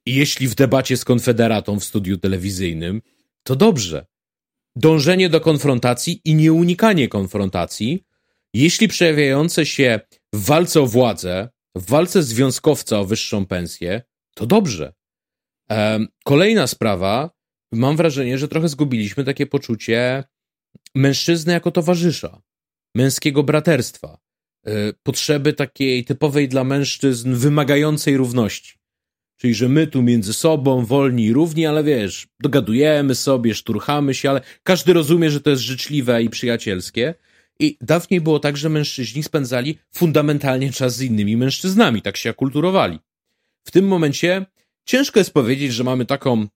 Jeśli w debacie z konfederatą w studiu telewizyjnym, to dobrze. Dążenie do konfrontacji i nieunikanie konfrontacji, jeśli przejawiające się w walce o władzę, w walce związkowca o wyższą pensję, to dobrze. Kolejna sprawa, mam wrażenie, że trochę zgubiliśmy takie poczucie mężczyzny jako towarzysza, męskiego braterstwa, e, potrzeby takiej typowej dla mężczyzn wymagającej równości. Czyli, że my tu między sobą wolni i równi, ale wiesz, dogadujemy sobie, szturchamy się, ale każdy rozumie, że to jest życzliwe i przyjacielskie. I dawniej było tak, że mężczyźni spędzali fundamentalnie czas z innymi mężczyznami, tak się akulturowali. W tym momencie ciężko jest powiedzieć, że mamy taką,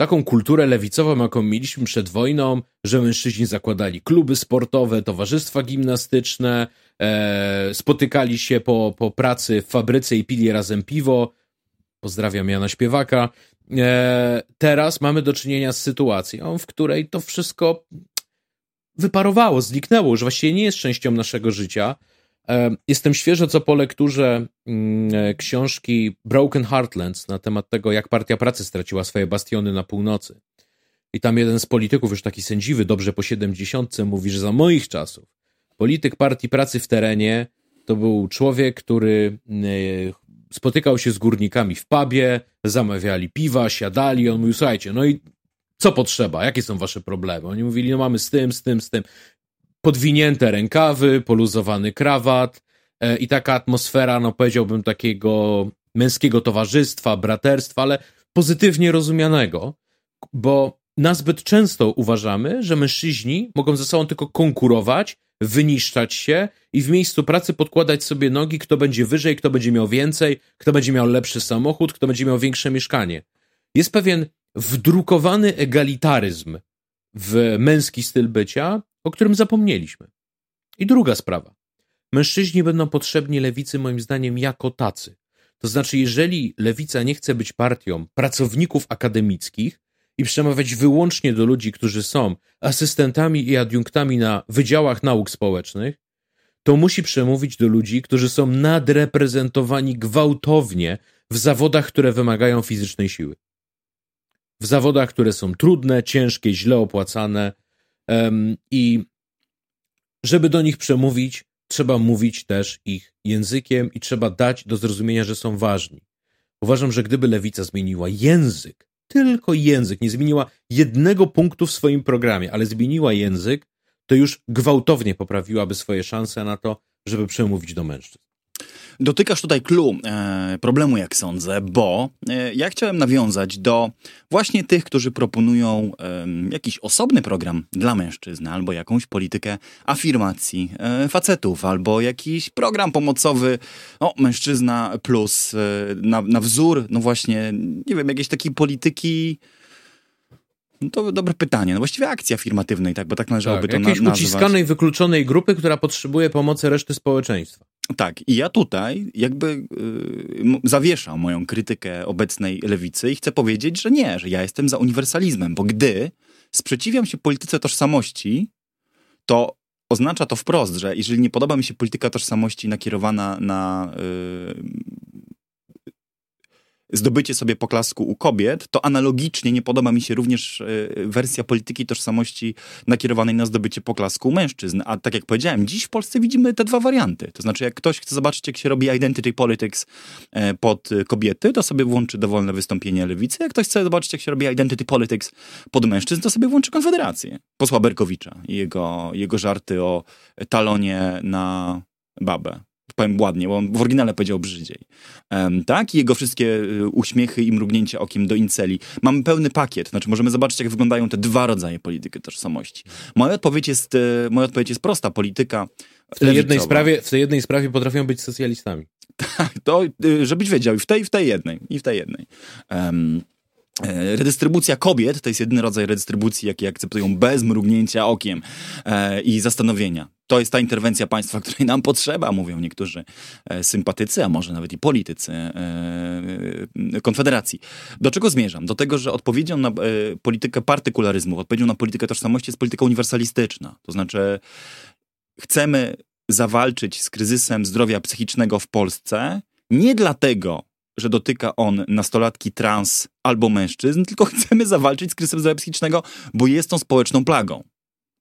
taką kulturę lewicową, jaką mieliśmy przed wojną, że mężczyźni zakładali kluby sportowe, towarzystwa gimnastyczne, e, spotykali się po, po pracy w fabryce i pili razem piwo. Pozdrawiam Jana Śpiewaka. E, teraz mamy do czynienia z sytuacją, w której to wszystko wyparowało, zniknęło, że właściwie nie jest częścią naszego życia. Jestem świeżo co po lekturze mm, e, książki Broken Heartlands na temat tego, jak Partia Pracy straciła swoje bastiony na północy. I tam jeden z polityków, już taki sędziwy, dobrze po 70, mówi, że za moich czasów polityk Partii Pracy w terenie to był człowiek, który mm, e, spotykał się z górnikami w pubie, zamawiali piwa, siadali, on mówił, słuchajcie, no i co potrzeba? Jakie są wasze problemy? Oni mówili, no mamy z tym, z tym, z tym. Podwinięte rękawy, poluzowany krawat e, i taka atmosfera, no powiedziałbym, takiego męskiego towarzystwa, braterstwa, ale pozytywnie rozumianego, bo nazbyt często uważamy, że mężczyźni mogą ze sobą tylko konkurować, wyniszczać się i w miejscu pracy podkładać sobie nogi, kto będzie wyżej, kto będzie miał więcej, kto będzie miał lepszy samochód, kto będzie miał większe mieszkanie. Jest pewien wdrukowany egalitaryzm w męski styl bycia, o którym zapomnieliśmy. I druga sprawa. Mężczyźni będą potrzebni lewicy, moim zdaniem, jako tacy. To znaczy, jeżeli lewica nie chce być partią pracowników akademickich i przemawiać wyłącznie do ludzi, którzy są asystentami i adiunktami na wydziałach nauk społecznych, to musi przemówić do ludzi, którzy są nadreprezentowani gwałtownie w zawodach, które wymagają fizycznej siły w zawodach, które są trudne, ciężkie, źle opłacane i żeby do nich przemówić, trzeba mówić też ich językiem i trzeba dać do zrozumienia, że są ważni. Uważam, że gdyby lewica zmieniła język, tylko język, nie zmieniła jednego punktu w swoim programie, ale zmieniła język, to już gwałtownie poprawiłaby swoje szanse na to, żeby przemówić do mężczyzn. Dotykasz tutaj clue e, problemu, jak sądzę, bo e, ja chciałem nawiązać do właśnie tych, którzy proponują e, jakiś osobny program dla mężczyzn, albo jakąś politykę afirmacji e, facetów, albo jakiś program pomocowy, no, mężczyzna plus, na, na wzór, no właśnie, nie wiem, jakiejś takiej polityki no to dobre pytanie. No właściwie akcji afirmatywnej, tak, bo tak należałoby tak, to jakiejś nazwać. uciskanej, wykluczonej grupy, która potrzebuje pomocy reszty społeczeństwa. Tak, i ja tutaj jakby yy, zawieszam moją krytykę obecnej lewicy i chcę powiedzieć, że nie, że ja jestem za uniwersalizmem, bo gdy sprzeciwiam się polityce tożsamości, to oznacza to wprost, że jeżeli nie podoba mi się polityka tożsamości nakierowana na, yy, zdobycie sobie poklasku u kobiet, to analogicznie nie podoba mi się również wersja polityki tożsamości nakierowanej na zdobycie poklasku u mężczyzn. A tak jak powiedziałem, dziś w Polsce widzimy te dwa warianty. To znaczy, jak ktoś chce zobaczyć, jak się robi identity politics pod kobiety, to sobie włączy dowolne wystąpienie lewicy. Jak ktoś chce zobaczyć, jak się robi identity politics pod mężczyzn, to sobie włączy Konfederację. Posła Berkowicza i jego, jego żarty o talonie na babę powiem ładnie, bo on w oryginale powiedział brzydziej. Um, tak? I jego wszystkie y, uśmiechy i mrugnięcia okiem do inceli. Mamy pełny pakiet, znaczy możemy zobaczyć, jak wyglądają te dwa rodzaje polityki tożsamości. Moja odpowiedź jest, y, moja odpowiedź jest prosta. Polityka w tej, jednej sprawie, w tej jednej sprawie potrafią być socjalistami. Tak, to y, żebyś wiedział, i w tej, w tej jednej, i w tej jednej. Um, redystrybucja kobiet to jest jedyny rodzaj redystrybucji, jaki akceptują bez mrugnięcia okiem e, i zastanowienia. To jest ta interwencja państwa, której nam potrzeba, mówią niektórzy e, sympatycy, a może nawet i politycy Konfederacji. Do czego zmierzam? Do tego, że odpowiedzią na politykę partykularyzmu, odpowiedzią na politykę tożsamości jest polityka uniwersalistyczna. To znaczy, chcemy zawalczyć z kryzysem zdrowia psychicznego w Polsce nie dlatego, że dotyka on nastolatki trans albo mężczyzn, tylko chcemy zawalczyć z kryzysem zdrowia psychicznego, bo jest on społeczną plagą,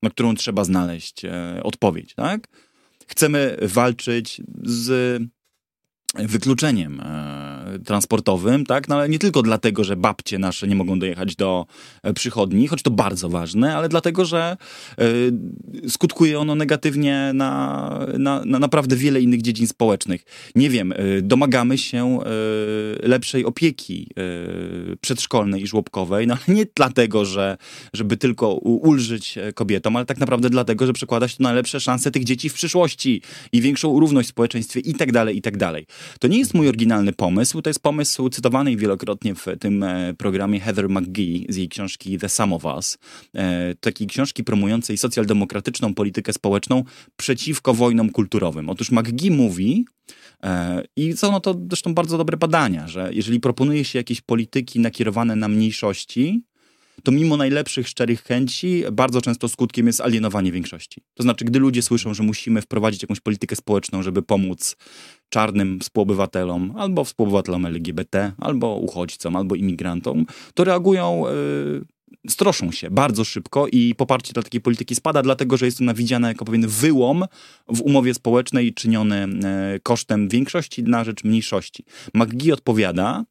na którą trzeba znaleźć e, odpowiedź. Tak? Chcemy walczyć z wykluczeniem e, transportowym, tak? No, ale nie tylko dlatego, że babcie nasze nie mogą dojechać do e, przychodni, choć to bardzo ważne, ale dlatego, że e, skutkuje ono negatywnie na, na, na naprawdę wiele innych dziedzin społecznych. Nie wiem, domagamy się lepszej opieki przedszkolnej i żłobkowej, no ale nie dlatego, że żeby tylko ulżyć kobietom, ale tak naprawdę dlatego, że przekłada się to na lepsze szanse tych dzieci w przyszłości i większą równość w społeczeństwie i tak dalej, i tak dalej. To nie jest mój oryginalny pomysł, to jest pomysł cytowany wielokrotnie w tym e, programie Heather McGee z jej książki The Sum of Us, e, takiej książki promującej socjaldemokratyczną politykę społeczną przeciwko wojnom kulturowym. Otóż McGee mówi, e, i są no to zresztą bardzo dobre badania, że jeżeli proponuje się jakieś polityki nakierowane na mniejszości, to mimo najlepszych szczerych chęci, bardzo często skutkiem jest alienowanie większości. To znaczy, gdy ludzie słyszą, że musimy wprowadzić jakąś politykę społeczną, żeby pomóc czarnym współobywatelom, albo współobywatelom LGBT, albo uchodźcom, albo imigrantom, to reagują yy, stroszą się bardzo szybko i poparcie dla takiej polityki spada, dlatego że jest to nawidziane jako pewien wyłom w umowie społecznej czyniony e, kosztem większości na rzecz mniejszości. McGee odpowiada,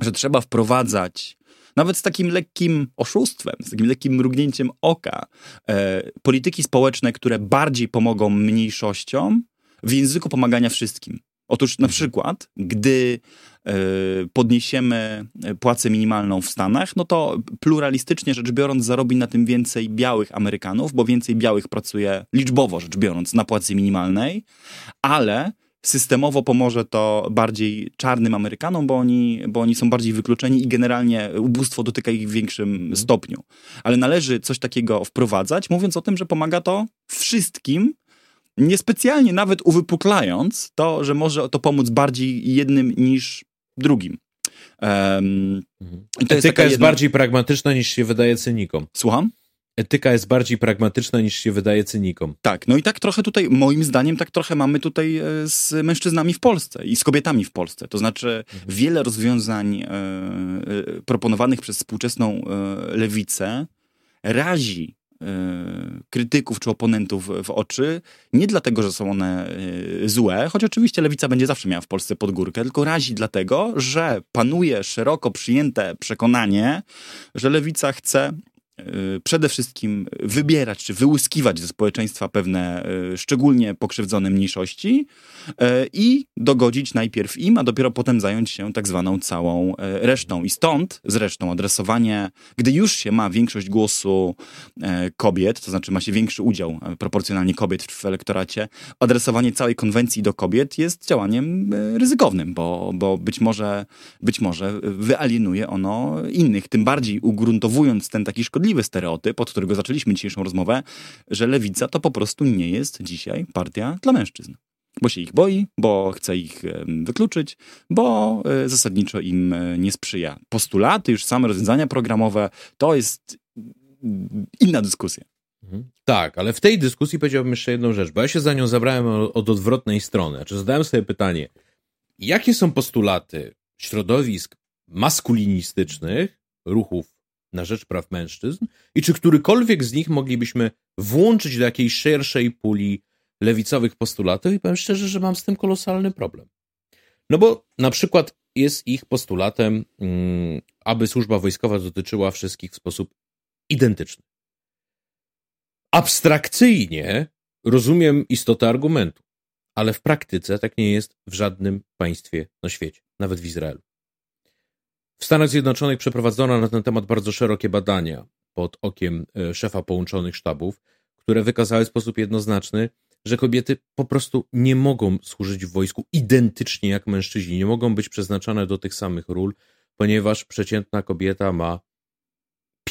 że trzeba wprowadzać nawet z takim lekkim oszustwem, z takim lekkim mrugnięciem oka, e, polityki społeczne, które bardziej pomogą mniejszościom w języku pomagania wszystkim. Otóż na mhm. przykład, gdy e, podniesiemy płacę minimalną w Stanach, no to pluralistycznie rzecz biorąc zarobi na tym więcej białych Amerykanów, bo więcej białych pracuje liczbowo rzecz biorąc na płacy minimalnej, ale systemowo pomoże to bardziej czarnym Amerykanom, bo oni, bo oni są bardziej wykluczeni i generalnie ubóstwo dotyka ich w większym mhm. stopniu. Ale należy coś takiego wprowadzać, mówiąc o tym, że pomaga to wszystkim, niespecjalnie nawet uwypuklając to, że może to pomóc bardziej jednym niż drugim. Um, mhm. Etyka jest, jest jedna... bardziej pragmatyczna niż się wydaje cynikom. Słucham? Etyka jest bardziej pragmatyczna niż się wydaje cynikom. Tak, no i tak trochę tutaj, moim zdaniem, tak trochę mamy tutaj e, z mężczyznami w Polsce i z kobietami w Polsce. To znaczy, mhm. wiele rozwiązań e, e, proponowanych przez współczesną e, lewicę razi e, krytyków czy oponentów w oczy, nie dlatego, że są one złe, choć oczywiście lewica będzie zawsze miała w Polsce podgórkę, tylko razi dlatego, że panuje szeroko przyjęte przekonanie, że lewica chce przede wszystkim wybierać czy wyłuskiwać ze społeczeństwa pewne y, szczególnie pokrzywdzone mniejszości y, i dogodzić najpierw im, a dopiero potem zająć się tak zwaną całą resztą. I stąd zresztą adresowanie, gdy już się ma większość głosu kobiet, to znaczy ma się większy udział proporcjonalnie kobiet w elektoracie, adresowanie całej konwencji do kobiet jest działaniem ryzykownym, bo, bo być, może, być może wyalienuje ono innych, tym bardziej ugruntowując ten taki szkodliwy szkodliwy stereotyp, od którego zaczęliśmy dzisiejszą rozmowę, że lewica to po prostu nie jest dzisiaj partia dla mężczyzn. Bo się ich boi, bo chce ich wykluczyć, bo e, zasadniczo im e, nie sprzyja. Postulaty, już same rozwiązania programowe, to jest inna dyskusja. Mhm. Tak, ale w tej dyskusji powiedziałbym jeszcze jedną rzecz, bo ja się za nią zabrałem od odwrotnej strony. Znaczy zadałem sobie pytanie, jakie są postulaty środowisk maskulinistycznych, ruchów na rzecz praw mężczyzn i czy którykolwiek z nich moglibyśmy włączyć do jakiejś szerszej puli lewicowych postulatów i powiem szczerze, że mam z tym kolosalny problem. No bo na przykład jest ich postulatem, mm, aby służba wojskowa dotyczyła wszystkich w sposób identyczny. Abstrakcyjnie rozumiem istotę argumentu, ale w praktyce tak nie jest w żadnym państwie na świecie, nawet w Izraelu. W Stanach Zjednoczonych przeprowadzono na ten temat bardzo szerokie badania pod okiem e, szefa połączonych sztabów, które wykazały w sposób jednoznaczny, że kobiety po prostu nie mogą służyć w wojsku identycznie jak mężczyźni, nie mogą być przeznaczone do tych samych ról, ponieważ przeciętna kobieta ma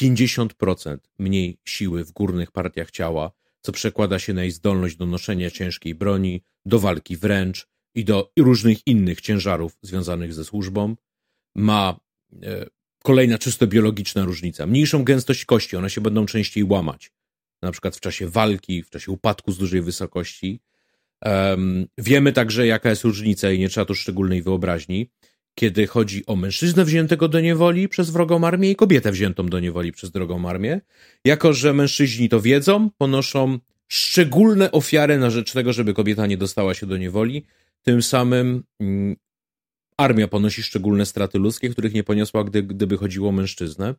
50% mniej siły w górnych partiach ciała, co przekłada się na jej zdolność do noszenia ciężkiej broni, do walki wręcz i do różnych innych ciężarów związanych ze służbą. Ma kolejna czysto biologiczna różnica. Mniejszą gęstość kości, one się będą częściej łamać. Na przykład w czasie walki, w czasie upadku z dużej wysokości. Um, wiemy także, jaka jest różnica i nie trzeba tu szczególnej wyobraźni kiedy chodzi o mężczyznę wziętego do niewoli przez wrogą armię i kobietę wziętą do niewoli przez drogą armię. Jako, że mężczyźni to wiedzą, ponoszą szczególne ofiary na rzecz tego, żeby kobieta nie dostała się do niewoli. Tym samym mm, armia ponosi szczególne straty ludzkie, których nie poniosła, gdy, gdyby chodziło o mężczyznę.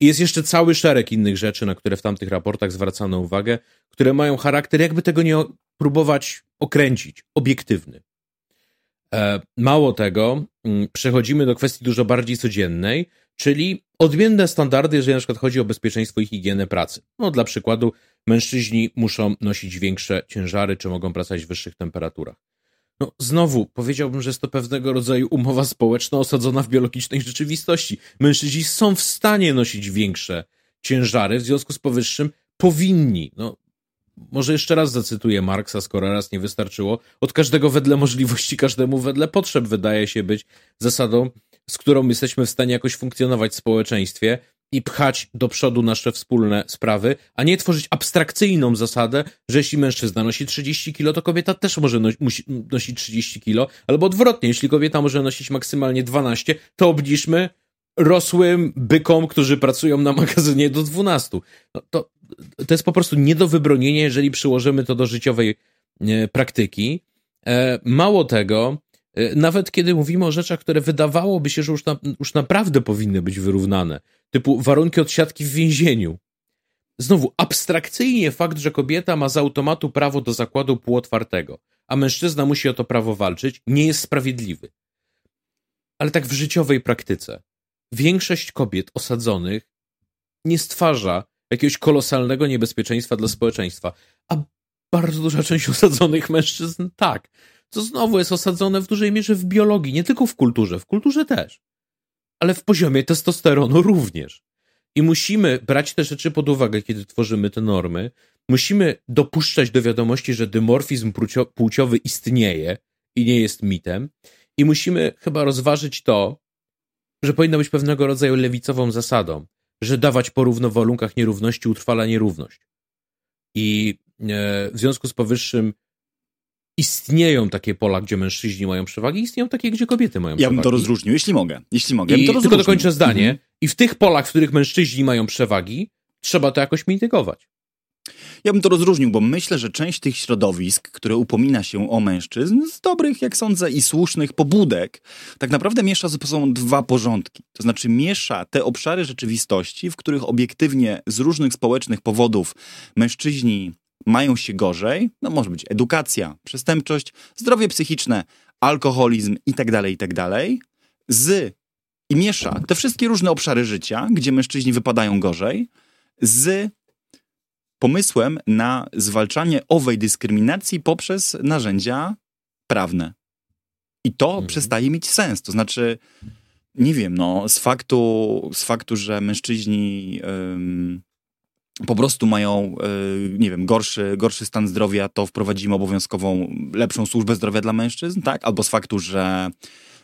I jest jeszcze cały szereg innych rzeczy, na które w tamtych raportach zwracano uwagę, które mają charakter, jakby tego nie próbować okręcić, obiektywny. E, mało tego, mm, przechodzimy do kwestii dużo bardziej codziennej, czyli odmienne standardy, jeżeli na przykład chodzi o bezpieczeństwo i higienę pracy. No, dla przykładu, mężczyźni muszą nosić większe ciężary, czy mogą pracować w wyższych temperaturach. No, znowu, powiedziałbym, że jest to pewnego rodzaju umowa społeczna osadzona w biologicznej rzeczywistości. Mężczyźni są w stanie nosić większe ciężary, w związku z powyższym powinni. No, może jeszcze raz zacytuję Marksa, skoro raz nie wystarczyło. Od każdego wedle możliwości, każdemu wedle potrzeb wydaje się być zasadą, z którą jesteśmy w stanie jakoś funkcjonować w społeczeństwie i pchać do przodu nasze wspólne sprawy, a nie tworzyć abstrakcyjną zasadę, że jeśli mężczyzna nosi 30 kilo, to kobieta też może musi nosić 30 kilo, albo odwrotnie, jeśli kobieta może nosić maksymalnie 12, to obniżmy rosłym bykom, którzy pracują na magazynie do 12. No, to, to jest po prostu nie do wybronienia, jeżeli przyłożymy to do życiowej e, praktyki. E, mało tego, nawet kiedy mówimy o rzeczach, które wydawałoby się, że już, na, już naprawdę powinny być wyrównane, typu warunki odsiadki w więzieniu. Znowu, abstrakcyjnie fakt, że kobieta ma z automatu prawo do zakładu półotwartego, a mężczyzna musi o to prawo walczyć, nie jest sprawiedliwy. Ale tak w życiowej praktyce. Większość kobiet osadzonych nie stwarza jakiegoś kolosalnego niebezpieczeństwa dla społeczeństwa. A bardzo duża część osadzonych mężczyzn tak. To znowu jest osadzone w dużej mierze w biologii, nie tylko w kulturze, w kulturze też. Ale w poziomie testosteronu również. I musimy brać te rzeczy pod uwagę, kiedy tworzymy te normy. Musimy dopuszczać do wiadomości, że dymorfizm płciowy istnieje i nie jest mitem. I musimy chyba rozważyć to, że powinno być pewnego rodzaju lewicową zasadą, że dawać po równowarunkach nierówności utrwala nierówność. I e, w związku z powyższym istnieją takie pola, gdzie mężczyźni mają przewagi, istnieją takie, gdzie kobiety mają ja przewagi. Ja bym to rozróżnił, jeśli mogę. Jeśli mogę. I ja to tylko dokończę zdanie. Mhm. I w tych polach, w których mężczyźni mają przewagi, trzeba to jakoś mitygować. Ja bym to rozróżnił, bo myślę, że część tych środowisk, które upomina się o mężczyzn, z dobrych, jak sądzę, i słusznych pobudek, tak naprawdę miesza ze sobą dwa porządki. To znaczy miesza te obszary rzeczywistości, w których obiektywnie z różnych społecznych powodów mężczyźni mają się gorzej. No może być edukacja, przestępczość, zdrowie psychiczne, alkoholizm itd., tak itd., tak z i miesza te wszystkie różne obszary życia, gdzie mężczyźni wypadają gorzej, z pomysłem na zwalczanie owej dyskryminacji poprzez narzędzia prawne. I to mhm. przestaje mieć sens. To znaczy, nie wiem, no, z faktu, z faktu że mężczyźni ym, po prostu mają, yy, nie wiem, gorszy, gorszy stan zdrowia, to wprowadzimy obowiązkową, lepszą służbę zdrowia dla mężczyzn, tak? Albo z faktu, że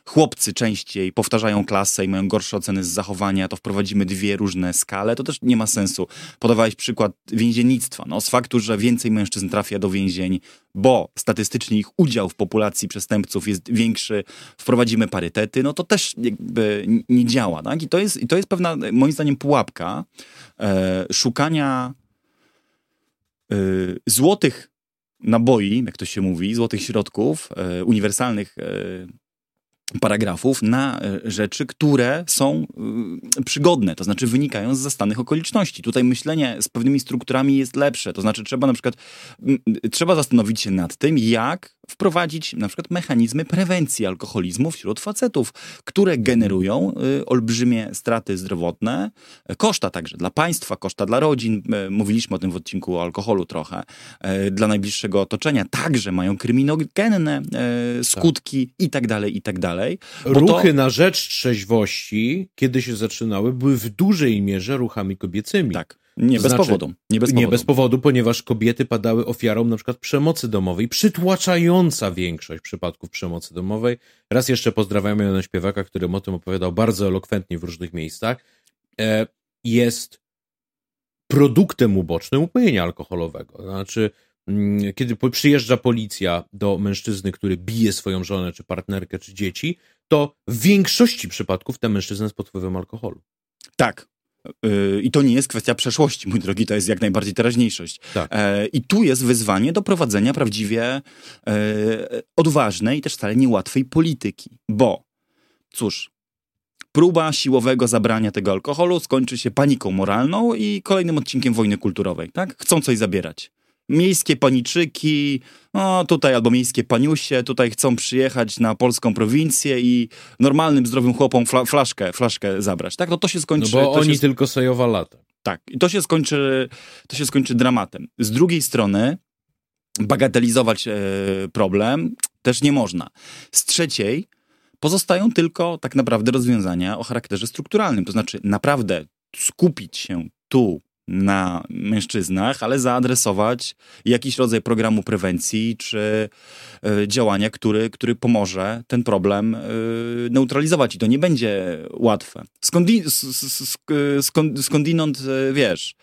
chłopcy częściej powtarzają klasę i mają gorsze oceny z zachowania, to wprowadzimy dwie różne skale, to też nie ma sensu. Podawałeś przykład więziennictwa. No, z faktu, że więcej mężczyzn trafia do więzień, bo statystycznie ich udział w populacji przestępców jest większy, wprowadzimy parytety, no to też jakby nie działa. Tak? I, to jest, I to jest pewna, moim zdaniem, pułapka e, szukania e, złotych naboi, jak to się mówi, złotych środków, e, uniwersalnych e, paragrafów na e, rzeczy, które są y, przygodne, to znaczy wynikają z zastanych okoliczności. Tutaj myślenie z pewnymi strukturami jest lepsze, to znaczy trzeba na przykład, trzeba zastanowić się nad tym, jak wprowadzić na przykład mechanizmy prewencji alkoholizmu wśród facetów, które generują y, olbrzymie straty zdrowotne, koszta także dla państwa, koszta dla rodzin, y, mówiliśmy o tym w odcinku o alkoholu trochę, dla najbliższego otoczenia, także mają kryminogenne skutki tak. i tak dalej, i tak dalej dalej. Ruchy to... na rzecz trzeźwości, kiedy się zaczynały, były w dużej mierze ruchami kobiecymi. Tak. Nie, bez znaczy, powodu. nie bez powodu. Nie bez powodu, ponieważ kobiety padały ofiarą na przykład przemocy domowej, przytłaczająca większość przypadków przemocy domowej. Raz jeszcze pozdrawiamy Jana Śpiewaka, który o tym opowiadał bardzo elokwentnie w różnych miejscach. E, jest produktem ubocznym upojenia alkoholowego. Znaczy, Mm, kiedy przyjeżdża policja do mężczyzny, który bije swoją żonę, czy partnerkę, czy dzieci, to w większości przypadków ten mężczyzna jest pod wpływem alkoholu. Tak. Y, I to nie jest kwestia przeszłości, mój drogi, to jest jak najbardziej teraźniejszość. Tak. E, I tu jest wyzwanie do prowadzenia prawdziwie e, odważnej i też wcale niełatwej polityki. Bo, cóż, próba siłowego zabrania tego alkoholu skończy się paniką moralną i kolejnym odcinkiem wojny kulturowej. Tak? Chcą coś zabierać miejskie paniczyki, no tutaj albo miejskie paniusie, tutaj chcą przyjechać na polską prowincję i normalnym, zdrowym chłopom fla, flaszkę, flaszkę zabrać. Tak, no to się skończy... No bo oni się, tylko sojowa lata. Tak, i to się skończy, to się skończy dramatem. Z drugiej strony bagatelizować e, problem też nie można. Z trzeciej pozostają tylko tak naprawdę rozwiązania o charakterze strukturalnym, to znaczy naprawdę skupić się tu na mężczyznach, ale zaadresować jakiś rodzaj programu prewencji czy y, działania, który, który pomoże ten problem y, neutralizować. I to nie będzie łatwe. Skądi, skąd, skądinąd, wiesz,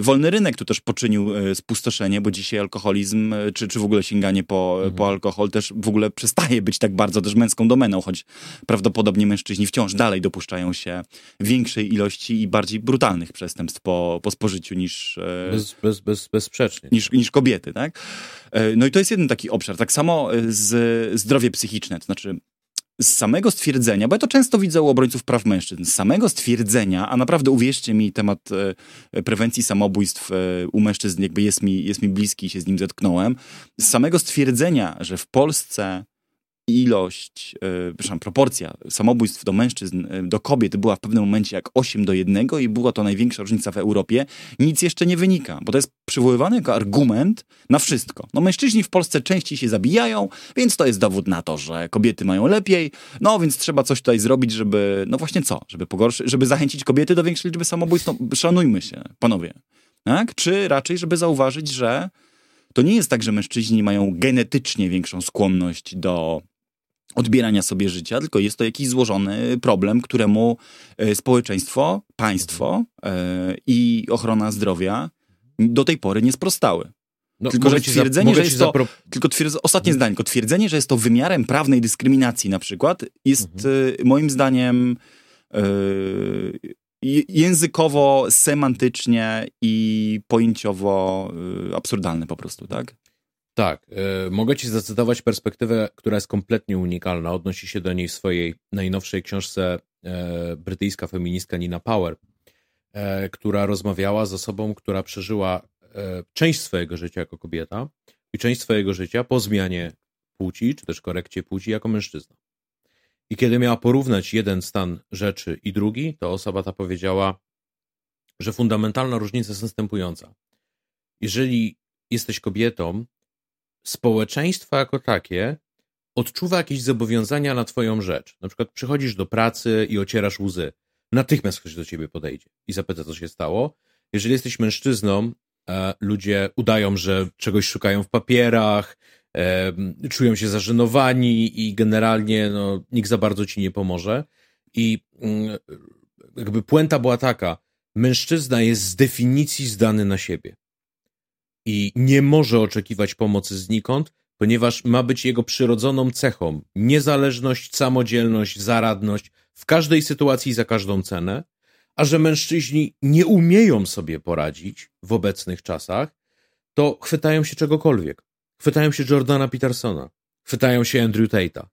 wolny rynek tu też poczynił spustoszenie, bo dzisiaj alkoholizm, czy, czy w ogóle sięganie po, mhm. po alkohol też w ogóle przestaje być tak bardzo też męską domeną, choć prawdopodobnie mężczyźni wciąż dalej dopuszczają się większej ilości i bardziej brutalnych przestępstw po, po spożyciu niż, e, bez, bez, bez, bezsprzecznie. Niż, niż kobiety, tak? E, no i to jest jeden taki obszar. Tak samo e, z zdrowie psychiczne, to znaczy z samego stwierdzenia, bo ja to często widzę u obrońców praw mężczyzn, z samego stwierdzenia, a naprawdę uwierzcie mi, temat prewencji samobójstw u mężczyzn jakby jest mi, jest mi bliski, się z nim zetknąłem, z samego stwierdzenia, że w Polsce ilość, e, przepraszam, proporcja samobójstw do mężczyzn, e, do kobiet była w pewnym momencie jak 8 do 1 i była to największa różnica w Europie, nic jeszcze nie wynika, bo to jest przywoływany jako argument na wszystko. No mężczyźni w Polsce częściej się zabijają, więc to jest dowód na to, że kobiety mają lepiej, no więc trzeba coś tutaj zrobić, żeby, no właśnie co, żeby pogorszyć, żeby zachęcić kobiety do większej liczby samobójstw, no szanujmy się, panowie. Tak? Czy raczej, żeby zauważyć, że to nie jest tak, że mężczyźni mają genetycznie większą skłonność do odbierania sobie życia, tylko jest to jakiś złożony problem, któremu e, społeczeństwo, państwo e, i ochrona zdrowia do tej pory nie sprostały. No, tylko, że twierdzenie, że jest to. Zapro... Tylko twierdz... Ostatnie zdanie, tylko twierdzenie, że jest to wymiarem prawnej dyskryminacji, na przykład, jest mhm. E, moim zdaniem językowo, semantycznie i pojęciowo absurdalne po prostu, tak? Tak, y, mogę ci zacytować perspektywę, która jest kompletnie unikalna. Odnosi się do niej w swojej najnowszej książce y, brytyjska feministka Nina Power, y, która rozmawiała z osobą, która przeżyła część swojego życia jako kobieta i część swojego życia po zmianie płci, czy też korekcie płci jako mężczyzna. I kiedy miała porównać jeden stan rzeczy i drugi, to osoba ta powiedziała, że fundamentalna różnica jest następująca. Jeżeli jesteś kobietą, społeczeństwo jako takie odczuwa jakieś zobowiązania na twoją rzecz. Na przykład przychodzisz do pracy i ocierasz łzy. Natychmiast ktoś do ciebie podejdzie i zapyta, co się stało. Jeżeli jesteś mężczyzną, e, ludzie udają, że czegoś szukają w papierach, e, czują się zażenowani i generalnie no, nikt za bardzo ci nie pomoże. I mm, jakby puenta była taka, mężczyzna jest z definicji zdany na siebie i nie może oczekiwać pomocy znikąd, ponieważ ma być jego przyrodzoną cechą niezależność, samodzielność, zaradność w każdej sytuacji za każdą cenę, a że mężczyźni nie umieją sobie poradzić w obecnych czasach, to chwytają się czegokolwiek. Chwytają się Jordana Petersona, chwytają się Andrew Tate'a,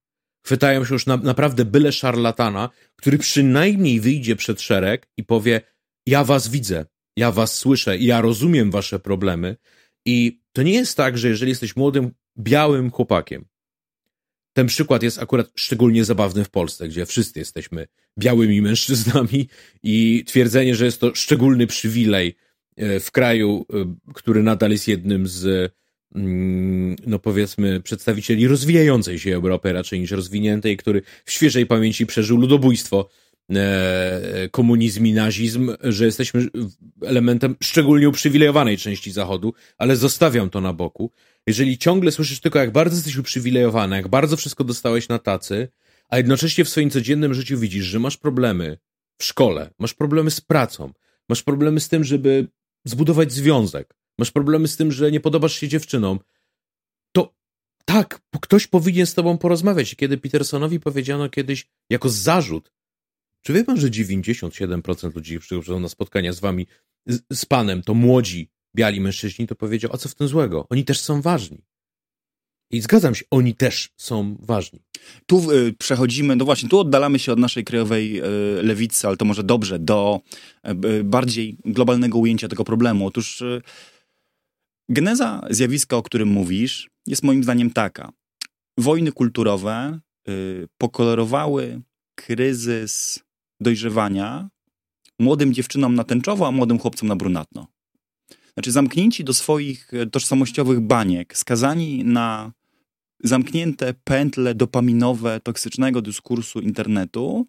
chwytają się już na, naprawdę byle szarlatana, który przynajmniej wyjdzie przed szereg i powie: Ja was widzę, ja was słyszę, ja rozumiem wasze problemy. I to nie jest tak, że jeżeli jesteś młodym, białym chłopakiem, ten przykład jest akurat szczególnie zabawny w Polsce, gdzie wszyscy jesteśmy białymi mężczyznami i twierdzenie, że jest to szczególny przywilej e, w kraju, e, który nadal jest jednym z, mm, no powiedzmy, przedstawicieli rozwijającej się Europy raczej niż rozwiniętej, który w świeżej pamięci przeżył ludobójstwo, komunizm i nazizm, że jesteśmy elementem szczególnie uprzywilejowanej części Zachodu, ale zostawiam to na boku jeżeli ciągle słyszysz tylko, jak bardzo jesteś uprzywilejowany, jak bardzo wszystko dostałeś na tacy, a jednocześnie w swoim codziennym życiu widzisz, że masz problemy w szkole, masz problemy z pracą, masz problemy z tym, żeby zbudować związek, masz problemy z tym, że nie podobasz się dziewczynom, to tak, ktoś powinien z tobą porozmawiać. Kiedy Petersonowi powiedziano kiedyś jako zarzut, czy wie pan, że 97% ludzi, którzy przychodzą na spotkania z wami, z, z panem, to młodzi, biali mężczyźni, to powiedział, a co w tym złego? Oni też są ważni. I zgadzam się, oni też są ważni. Tu y, przechodzimy, no właśnie, tu oddalamy się od naszej krajowej y, lewicy, ale to może dobrze, do y, bardziej globalnego ujęcia tego problemu. Otóż y, geneza zjawiska, o którym mówisz, jest moim zdaniem taka. Wojny kulturowe y, pokolorowały kryzys dojrzewania młodym dziewczynom na tęczowo, a młodym chłopcom na brunatno. Znaczy zamknięci do swoich e, tożsamościowych baniek, skazani na zamknięte pętle dopaminowe toksycznego dyskursu internetu,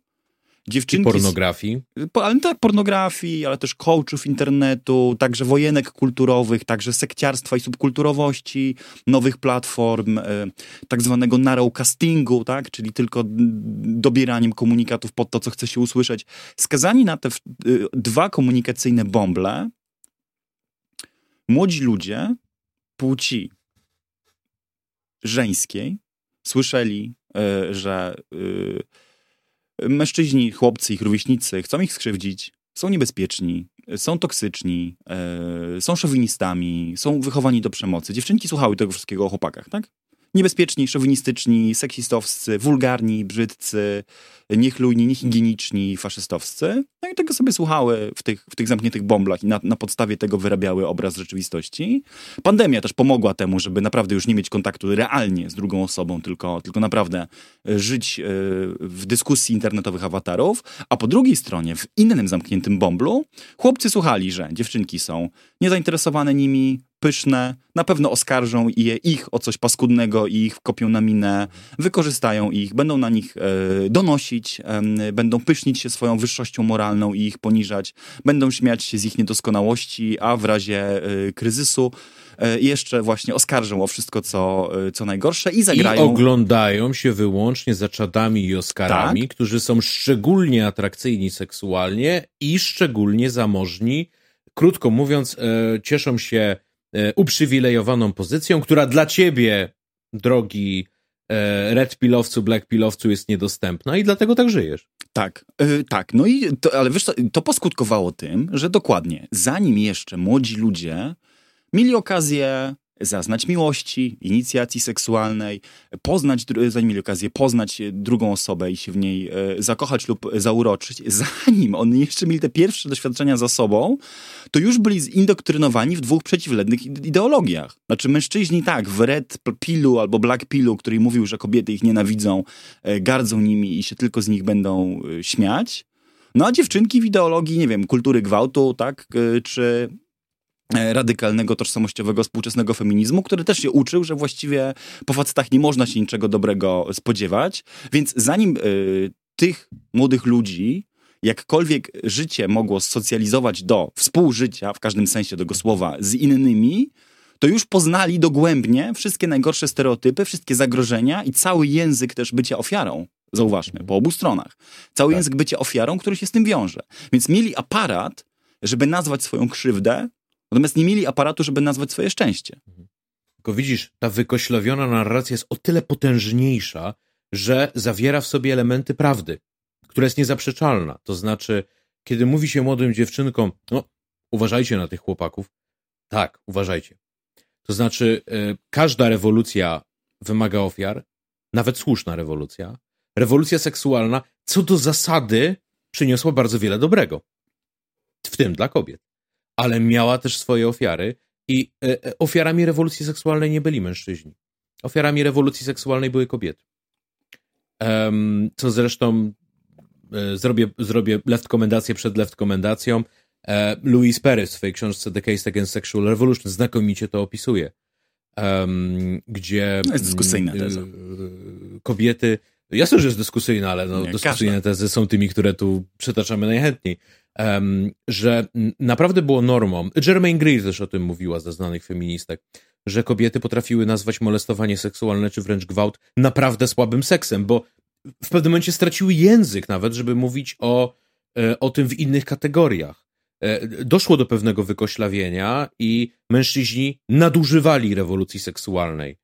dziewczynki... I pornografii. Po, ale tak, pornografii, ale też coachów internetu, także wojenek kulturowych, także sekciarstwa i subkulturowości, nowych platform, e, tak zwanego narrowcastingu, tak, czyli tylko dobieraniem komunikatów pod to, co chce się usłyszeć. Skazani na te e, dwa komunikacyjne bąble, młodzi ludzie płci żeńskiej słyszeli, y, że y, mężczyźni, chłopcy, ich rówieśnicy chcą ich skrzywdzić, są niebezpieczni, są toksyczni, y, są szowinistami, są wychowani do przemocy. Dziewczynki słuchały tego wszystkiego o chłopakach, tak? Niebezpieczni, szowinistyczni, seksistowscy, wulgarni, brzydcy, niechlujni, niehigieniczni, faszystowscy. No i tego sobie słuchały w tych, w tych zamkniętych bąblach i na, na podstawie tego wyrabiały obraz rzeczywistości. Pandemia też pomogła temu, żeby naprawdę już nie mieć kontaktu realnie z drugą osobą, tylko, tylko naprawdę e, żyć e, w dyskusji internetowych awatarów. A po drugiej stronie, w innym zamkniętym bąblu, chłopcy słuchali, że dziewczynki są niezainteresowane nimi, pyszne, na pewno oskarżą je ich o coś paskudnego i ich kopią na minę, wykorzystają ich, będą na nich e, donosić, e, będą pysznić się swoją wyższością moralną i ich poniżać, będą śmiać się z ich niedoskonałości, a w razie e, kryzysu e, jeszcze właśnie oskarżą o wszystko, co, e, co najgorsze i zagrają. I oglądają się wyłącznie za czadami i Oscarami, tak? którzy są szczególnie atrakcyjni seksualnie i szczególnie zamożni. Krótko mówiąc, e, cieszą się uprzywilejowaną pozycją, która dla ciebie, drogi e, red pilowcu, black pilowcu jest niedostępna i dlatego tak żyjesz. Tak, yy, tak. No i to, ale wiesz, to poskutkowało tym, że dokładnie, zanim jeszcze młodzi ludzie mieli okazję zaznać miłości, inicjacji seksualnej, poznać, zanim mieli okazję poznać drugą osobę i się w niej e, zakochać lub zauroczyć, zanim oni jeszcze mieli te pierwsze doświadczenia za sobą, to już byli zindoktrynowani w dwóch przeciwległych ideologiach. Znaczy mężczyźni tak, w red pilu albo black pilu, który mówił, że kobiety ich nienawidzą, e, gardzą nimi i się tylko z nich będą e, śmiać, no a dziewczynki w ideologii, nie wiem, kultury gwałtu, tak, czy E, radykalnego, tożsamościowego, współczesnego feminizmu, który też się uczył, że właściwie po facetach nie można się niczego dobrego spodziewać. Więc zanim y, tych młodych ludzi jakkolwiek życie mogło socjalizować do współżycia, w każdym sensie tego słowa, z innymi, to już poznali dogłębnie wszystkie najgorsze stereotypy, wszystkie zagrożenia i cały język też bycia ofiarą. Zauważmy, po obu stronach. Cały tak. język bycia ofiarą, który się z tym wiąże. Więc mieli aparat, żeby nazwać swoją krzywdę, natomiast nie mieli aparatu, żeby nazwać swoje szczęście. Mhm. Tylko widzisz, ta wykoślawiona narracja jest o tyle potężniejsza, że zawiera w sobie elementy prawdy, która jest niezaprzeczalna. To znaczy, kiedy mówi się młodym dziewczynkom, no, uważajcie na tych chłopaków. Tak, uważajcie. To znaczy, y, każda rewolucja wymaga ofiar, nawet słuszna rewolucja. Rewolucja seksualna, co do zasady, przyniosła bardzo wiele dobrego. W tym dla kobiet. Ale miała też swoje ofiary i y, ofiarami rewolucji seksualnej nie byli mężczyźni. Ofiarami rewolucji seksualnej były kobiety. Co zresztą e, zrobię, zrobię left komendację przed left komendacją. E, Louis Perry w swojej książce The Case Against Sexual Revolution znakomicie to opisuje. Gdzie jest dyskusyjna teza. E, kobiety, jasne, że jest dyskusyjna, ale no, Nie, dyskusyjne każda. tezy są tymi, które tu przytaczamy najchętniej. Że naprawdę było normą. Jermaine Greer też o tym mówiła ze znanych feministek, że kobiety potrafiły nazwać molestowanie seksualne czy wręcz gwałt naprawdę słabym seksem, bo w pewnym momencie straciły język nawet, żeby mówić o, e, o tym w innych kategoriach. E, doszło do pewnego wykoślawienia i mężczyźni nadużywali rewolucji seksualnej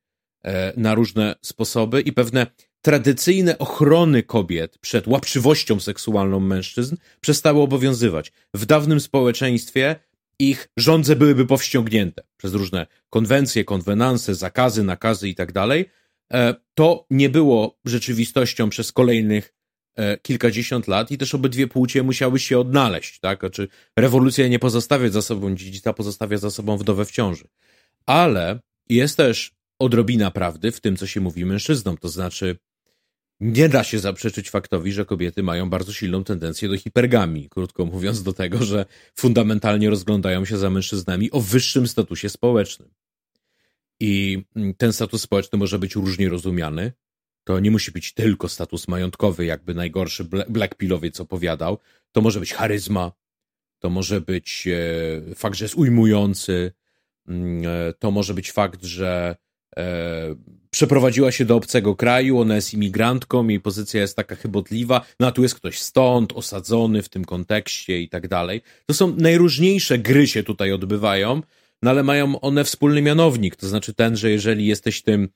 e, na różne sposoby i pewne tradycyjne ochrony kobiet przed łapczywością seksualną mężczyzn przestały obowiązywać. W dawnym społeczeństwie ich żądze byłyby powściągnięte przez różne konwencje, konwenanse, zakazy, nakazy i tak. E, to nie było rzeczywistością przez kolejnych e, kilkadziesiąt lat i też obydwie płcie musiały się odnaleźć, tak? Znaczy, rewolucja nie pozostawia za sobą dziedzica, pozostawia za sobą wdowę w ciąży. Ale jest też odrobina prawdy w tym, co się mówi mężczyznom, to znaczy nie da się zaprzeczyć faktowi, że kobiety mają bardzo silną tendencję do hipergamii, krótko mówiąc, do tego, że fundamentalnie rozglądają się za mężczyznami o wyższym statusie społecznym. I ten status społeczny może być różnie rozumiany. To nie musi być tylko status majątkowy, jakby najgorszy Black Pillowiec opowiadał. To może być charyzma, to może być e, fakt, że jest ujmujący, mm, e, to może być fakt, że przeprowadziła się do obcego kraju, ona jest imigrantką, jej pozycja jest taka chybotliwa, no a tu jest ktoś stąd, osadzony w tym kontekście i tak dalej. To są najróżniejsze gry się tutaj odbywają, no ale mają one wspólny mianownik, to znaczy ten, że jeżeli jesteś tym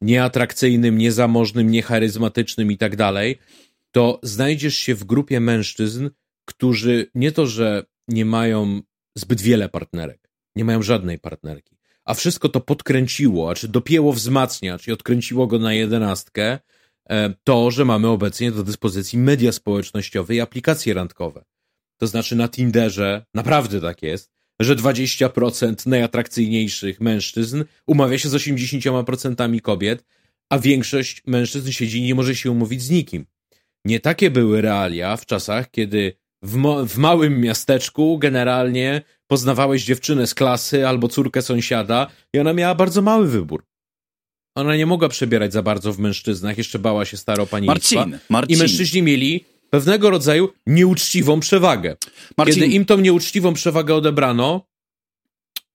nieatrakcyjnym, niezamożnym, niecharyzmatycznym i tak dalej, to znajdziesz się w grupie mężczyzn, którzy nie to, że nie mają zbyt wiele partnerek, nie mają żadnej partnerki, a wszystko to podkręciło, a czy dopięło wzmacnia, czy odkręciło go na jedenastkę, e, to, że mamy obecnie do dyspozycji media społecznościowe i aplikacje randkowe. To znaczy na Tinderze, naprawdę tak jest, że 20% najatrakcyjniejszych mężczyzn umawia się z 80% kobiet, a większość mężczyzn siedzi i nie może się umówić z nikim. Nie takie były realia w czasach, kiedy w, w małym miasteczku generalnie poznawałeś dziewczynę z klasy albo córkę sąsiada i ona miała bardzo mały wybór. Ona nie mogła przebierać za bardzo w mężczyznach, jeszcze bała się staropanieństwa. Marcin, Marcin. I mężczyźni mieli pewnego rodzaju nieuczciwą przewagę. Marcin. Kiedy im tą nieuczciwą przewagę odebrano,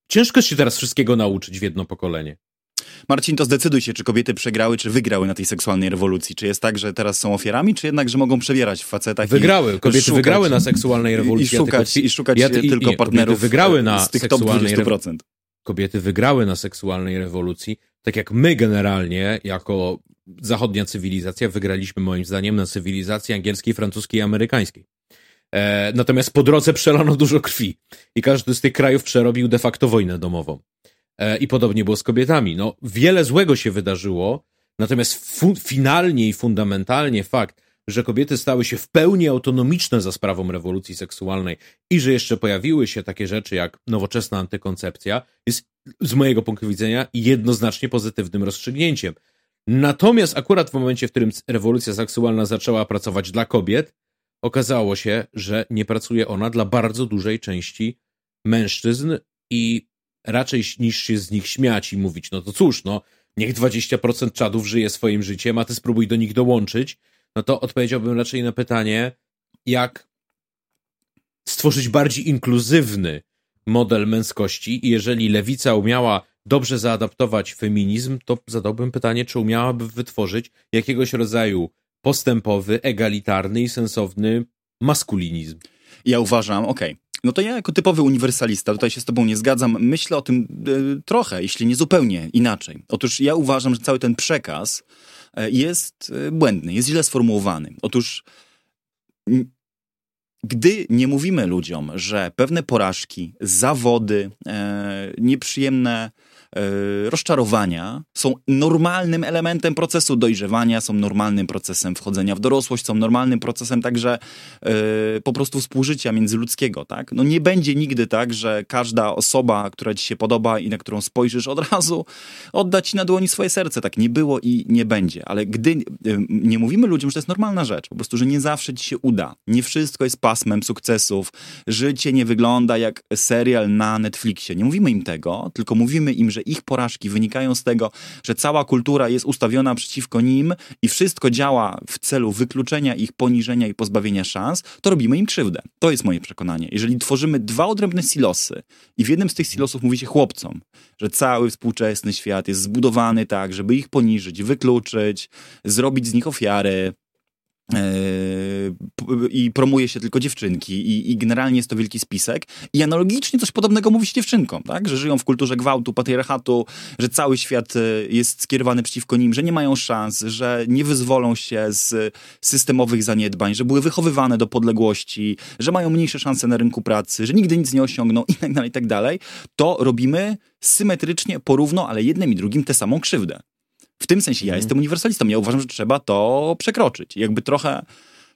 ciężko się teraz wszystkiego nauczyć w jedno pokolenie. Marcin, to zdecyduj się, czy kobiety przegrały, czy wygrały na tej seksualnej rewolucji. Czy jest tak, że teraz są ofiarami, czy jednak, że mogą przebierać w facetach Wygrały. Kobiety szukać, wygrały na seksualnej rewolucji. I szukać, ja i szukać ja, i, tylko partnerów wygrały na z tych top 20%. Kobiety wygrały na seksualnej rewolucji, tak jak my generalnie, jako zachodnia cywilizacja, wygraliśmy moim zdaniem na cywilizacji angielskiej, francuskiej i amerykańskiej. E, natomiast po drodze przelano dużo krwi i każdy z tych krajów przerobił de facto wojnę domową. E, I podobnie było z kobietami. No, wiele złego się wydarzyło, natomiast finalnie i fundamentalnie fakt, że kobiety stały się w pełni autonomiczne za sprawą rewolucji seksualnej i że jeszcze pojawiły się takie rzeczy jak nowoczesna antykoncepcja, jest z mojego punktu widzenia jednoznacznie pozytywnym rozstrzygnięciem. Natomiast akurat w momencie, w którym rewolucja seksualna zaczęła pracować dla kobiet, okazało się, że nie pracuje ona dla bardzo dużej części mężczyzn i raczej niż się z nich śmiać i mówić, no to cóż, no, niech 20% czadów żyje swoim życiem, a ty spróbuj do nich dołączyć, no to odpowiedziałbym raczej na pytanie, jak stworzyć bardziej inkluzywny model męskości i jeżeli lewica umiała dobrze zaadaptować feminizm, to zadałbym pytanie, czy umiałaby wytworzyć jakiegoś rodzaju postępowy, egalitarny i sensowny maskulinizm. Ja uważam, okej, okay. No to ja jako typowy uniwersalista, tutaj się z tobą nie zgadzam, myślę o tym y, trochę, jeśli nie zupełnie inaczej. Otóż ja uważam, że cały ten przekaz y, jest y, błędny, jest źle sformułowany. Otóż gdy nie mówimy ludziom, że pewne porażki, zawody, e, nieprzyjemne E, rozczarowania są normalnym elementem procesu dojrzewania, są normalnym procesem wchodzenia w dorosłość, są normalnym procesem także e, po prostu współżycia międzyludzkiego, tak? No nie będzie nigdy tak, że każda osoba, która ci się podoba i na którą spojrzysz od razu, odda ci na dłoni swoje serce. Tak nie było i nie będzie. Ale gdy e, nie mówimy ludziom, że to jest normalna rzecz, po prostu, że nie zawsze ci się uda, nie wszystko jest pasmem sukcesów, życie nie wygląda jak serial na Netflixie. Nie mówimy im tego, tylko mówimy im, że ich porażki wynikają z tego, że cała kultura jest ustawiona przeciwko nim i wszystko działa w celu wykluczenia ich, poniżenia i pozbawienia szans, to robimy im krzywdę. To jest moje przekonanie. Jeżeli tworzymy dwa odrębne silosy i w jednym z tych silosów mówi się chłopcom, że cały współczesny świat jest zbudowany tak, żeby ich poniżyć, wykluczyć, zrobić z nich ofiary, i promuje się tylko dziewczynki i, i, generalnie jest to wielki spisek i analogicznie coś podobnego mówi się dziewczynkom, tak? że żyją w kulturze gwałtu, patriarchatu, że cały świat e, jest skierowany przeciwko nim, że nie mają szans, że nie wyzwolą się z systemowych zaniedbań, że były wychowywane do podległości, że mają mniejsze szanse na rynku pracy, że nigdy nic nie osiągną i tak dalej, i tak dalej, to robimy symetrycznie, porówno, ale jednym i drugim tę samą krzywdę. W tym sensie ja mhm. jestem uniwersalistą. Ja uważam, że trzeba to przekroczyć. Jakby trochę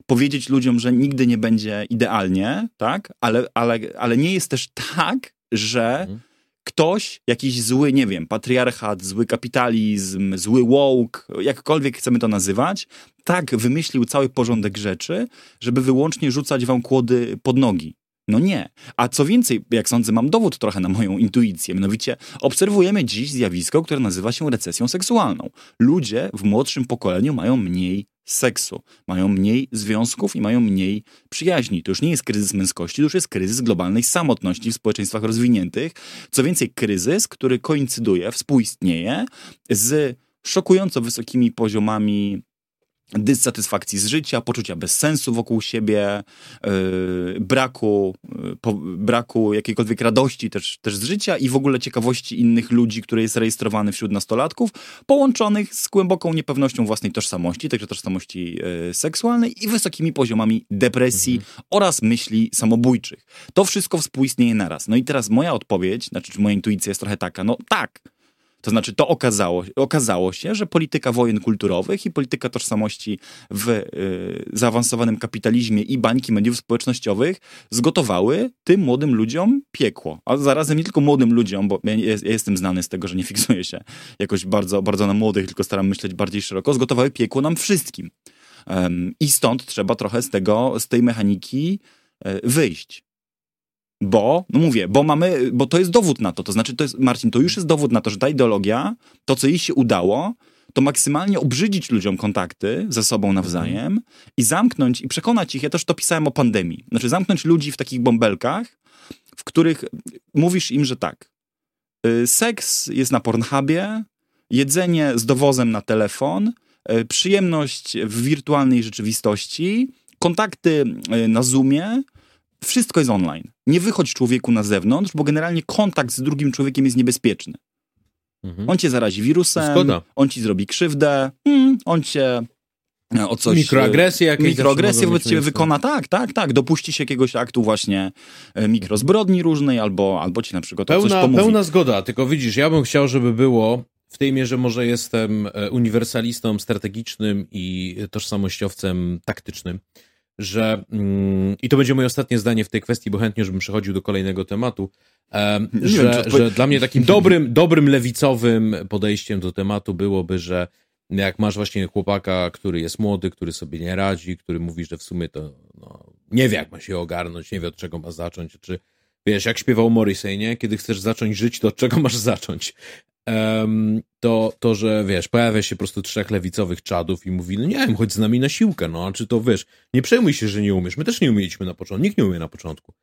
powiedzieć ludziom, że nigdy nie będzie idealnie, tak? Ale, ale, ale nie jest też tak, że mhm. ktoś, jakiś zły, nie wiem, patriarchat, zły kapitalizm, zły woke, jakkolwiek chcemy to nazywać, tak wymyślił cały porządek rzeczy, żeby wyłącznie rzucać wam kłody pod nogi. No nie. A co więcej, jak sądzę, mam dowód trochę na moją intuicję. Mianowicie obserwujemy dziś zjawisko, które nazywa się recesją seksualną. Ludzie w młodszym pokoleniu mają mniej seksu, mają mniej związków i mają mniej przyjaźni. To już nie jest kryzys męskości, to już jest kryzys globalnej samotności w społeczeństwach rozwiniętych. Co więcej, kryzys, który koincyduje, współistnieje z szokująco wysokimi poziomami dysatysfakcji z życia, poczucia bezsensu wokół siebie, yy, braku, yy, po, braku jakiejkolwiek radości też, też z życia i w ogóle ciekawości innych ludzi, który jest rejestrowany wśród nastolatków, połączonych z głęboką niepewnością własnej tożsamości, także tożsamości yy, seksualnej i wysokimi poziomami depresji mhm. oraz myśli samobójczych. To wszystko współistnieje naraz. No i teraz moja odpowiedź, znaczy moja intuicja jest trochę taka, no tak, to znaczy, to okazało, okazało się, że polityka wojen kulturowych i polityka tożsamości w y, zaawansowanym kapitalizmie i bańki mediów społecznościowych zgotowały tym młodym ludziom piekło. A zarazem nie tylko młodym ludziom, bo ja, ja jestem znany z tego, że nie fiksuję się jakoś bardzo, bardzo na młodych, tylko staram myśleć bardziej szeroko, zgotowały piekło nam wszystkim. Um, I stąd trzeba trochę z tego, z tej mechaniki y, wyjść. Bo, no mówię, bo mamy, bo to jest dowód na to. To znaczy, to jest, Marcin, to już jest dowód na to, że ta ideologia, to co jej się udało, to maksymalnie obrzydzić ludziom kontakty ze sobą nawzajem i zamknąć i przekonać ich, ja też to pisałem o pandemii, znaczy zamknąć ludzi w takich bąbelkach, w których mówisz im, że tak, y, seks jest na Pornhubie, jedzenie z dowozem na telefon, y, przyjemność w wirtualnej rzeczywistości, kontakty y, na Zoomie, wszystko jest online. Nie wychodź człowieku na zewnątrz, bo generalnie kontakt z drugim człowiekiem jest niebezpieczny. Mhm. On cię zarazi wirusem, Zgoda. on ci zrobi krzywdę, hmm, on cię e, o coś... Mikroagresję jakieś. Mikroagresję wobec ciebie wykona, tak, tak, tak. Dopuści się jakiegoś aktu właśnie e, mikrozbrodni różnej, albo, albo ci na przykład pełna, coś pomówi. Pełna zgoda, tylko widzisz, ja bym chciał, żeby było w tej mierze może jestem e, uniwersalistą strategicznym i tożsamościowcem taktycznym że mm, i to będzie moje ostatnie zdanie w tej kwestii, bo chętnie, żebym przechodził do kolejnego tematu, że, że dla mnie takim dobrym, dobrym lewicowym podejściem do tematu byłoby, że jak masz właśnie chłopaka, który jest młody, który sobie nie radzi, który mówi, że w sumie to no, nie wie, jak ma się ogarnąć, nie wie, od czego ma zacząć, czy wiesz, jak śpiewał Morrissey, nie? Kiedy chcesz zacząć żyć, to od czego masz zacząć? To, to, że wiesz, pojawia się po prostu trzech lewicowych czadów i mówi, no nie wiem, chodź z nami na siłkę, no a czy to wiesz, nie przejmuj się, że nie umiesz. My też nie umieliśmy na początku, nikt nie umie na początku.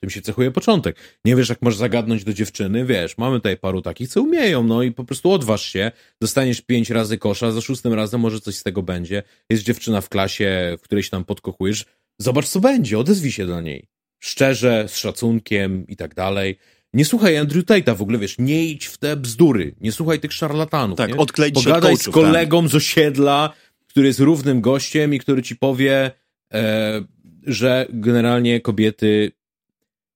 Tym się cechuje początek. Nie wiesz, jak możesz zagadnąć do dziewczyny, wiesz, mamy tutaj paru takich, co umieją, no i po prostu odważ się, dostaniesz pięć razy kosza, za szóstym razem może coś z tego będzie. Jest dziewczyna w klasie, w której się tam podkochujesz, zobacz co będzie, odezwij się do niej. Szczerze, z szacunkiem i tak dalej. Nie słuchaj Andrew Tate'a w ogóle, wiesz, nie idź w te bzdury, nie słuchaj tych szarlatanów. Tak, nie? odkleić się Pogadaj od z coachów, kolegą z osiedla, który jest równym gościem i który ci powie, e, że generalnie kobiety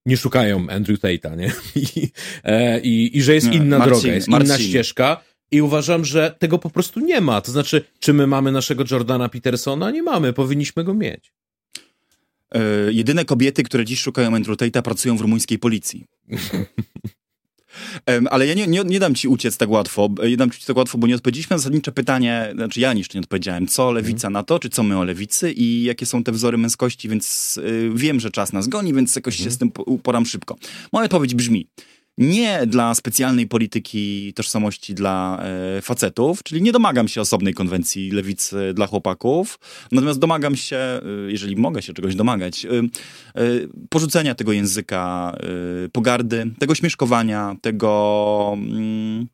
nie szukają Andrew Tate'a, nie? I, e, i, I że jest inna Marcin, droga, jest Marcin. inna ścieżka. I uważam, że tego po prostu nie ma. To znaczy, czy my mamy naszego Jordana Petersona? Nie mamy, powinniśmy go mieć. E, jedyne kobiety, które dziś szukają Andrew pracują w rumuńskiej policji. Ale ja nie, nie, nie dam ci uciec tak łatwo. e, Nie dam ci tak łatwo, bo nie odpowiedzieliśmy na zasadnicze pytanie, znaczy ja jeszcze nie odpowiedziałem, co lewica na to, czy co my o lewicy i jakie są te wzory męskości, więc y, wiem, że czas nas goni, więc jakoś się z tym po- uporam szybko. Moja odpowiedź brzmi, nie dla specjalnej polityki tożsamości dla e, facetów, czyli nie domagam się osobnej konwencji lewicy dla chłopaków, natomiast domagam się, e, jeżeli mogę się czegoś domagać, e, e, porzucenia tego języka e, pogardy, tego śmieszkowania, tego mm,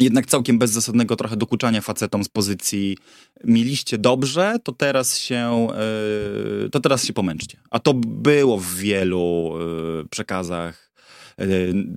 jednak całkiem bezzasadnego trochę dokuczania facetom z pozycji mieliście dobrze, to teraz się e, to teraz się pomęczcie. A to było w wielu przekazach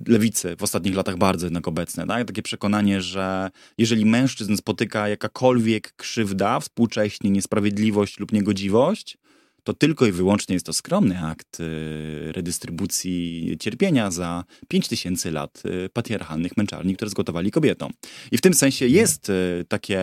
lewicy w ostatnich latach bardzo jednak obecne. Tak? Takie przekonanie, że jeżeli mężczyzn spotyka jakakolwiek krzywda, współcześnie niesprawiedliwość lub niegodziwość, to tylko i wyłącznie jest to skromny akt y, redystrybucji cierpienia za 5000 lat y, patriarchalnych męczarni, które zgotowali kobietom. I w tym sensie jest takie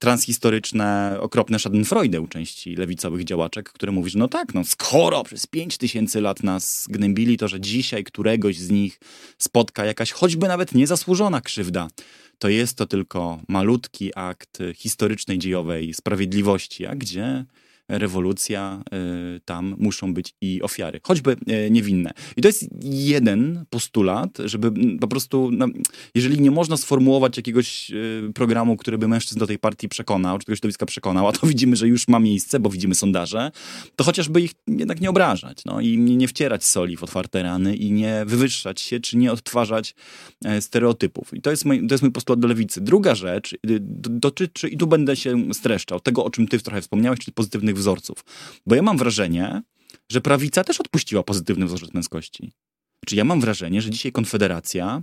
transhistoryczne, okropne schadenfreude u części lewicowych działaczek, które mówi, że no tak, no skoro przez 5000 lat nas gnębili, to że dzisiaj któregoś z nich spotka jakaś choćby nawet niezasłużona krzywda, to jest to tylko malutki akt historycznej, dziejowej sprawiedliwości, a gdzie rewolucja, y, tam muszą być i ofiary, choćby y, niewinne. I to jest jeden postulat, żeby mm, po prostu, no, jeżeli nie można sformułować jakiegoś y, programu, który by mężczyzn do tej partii przekonał, czy tego środowiska przekonał, a to widzimy, że już ma miejsce, bo widzimy sondaże, to chociażby ich jednak nie obrażać, no i nie, wcierać soli w otwarte rany i nie wywyższać się, czy nie odtwarzać e, stereotypów. I to jest, mój, to jest mój postulat do lewicy. Druga rzecz dotyczy, i tu będę się streszczał, tego, o czym ty trochę wspomniałeś, czyli pozytywnych wzorców. Bo ja mam wrażenie, że prawica też odpuściła pozytywny wzorzec męskości. Czy ja mam wrażenie, że dzisiaj Konfederacja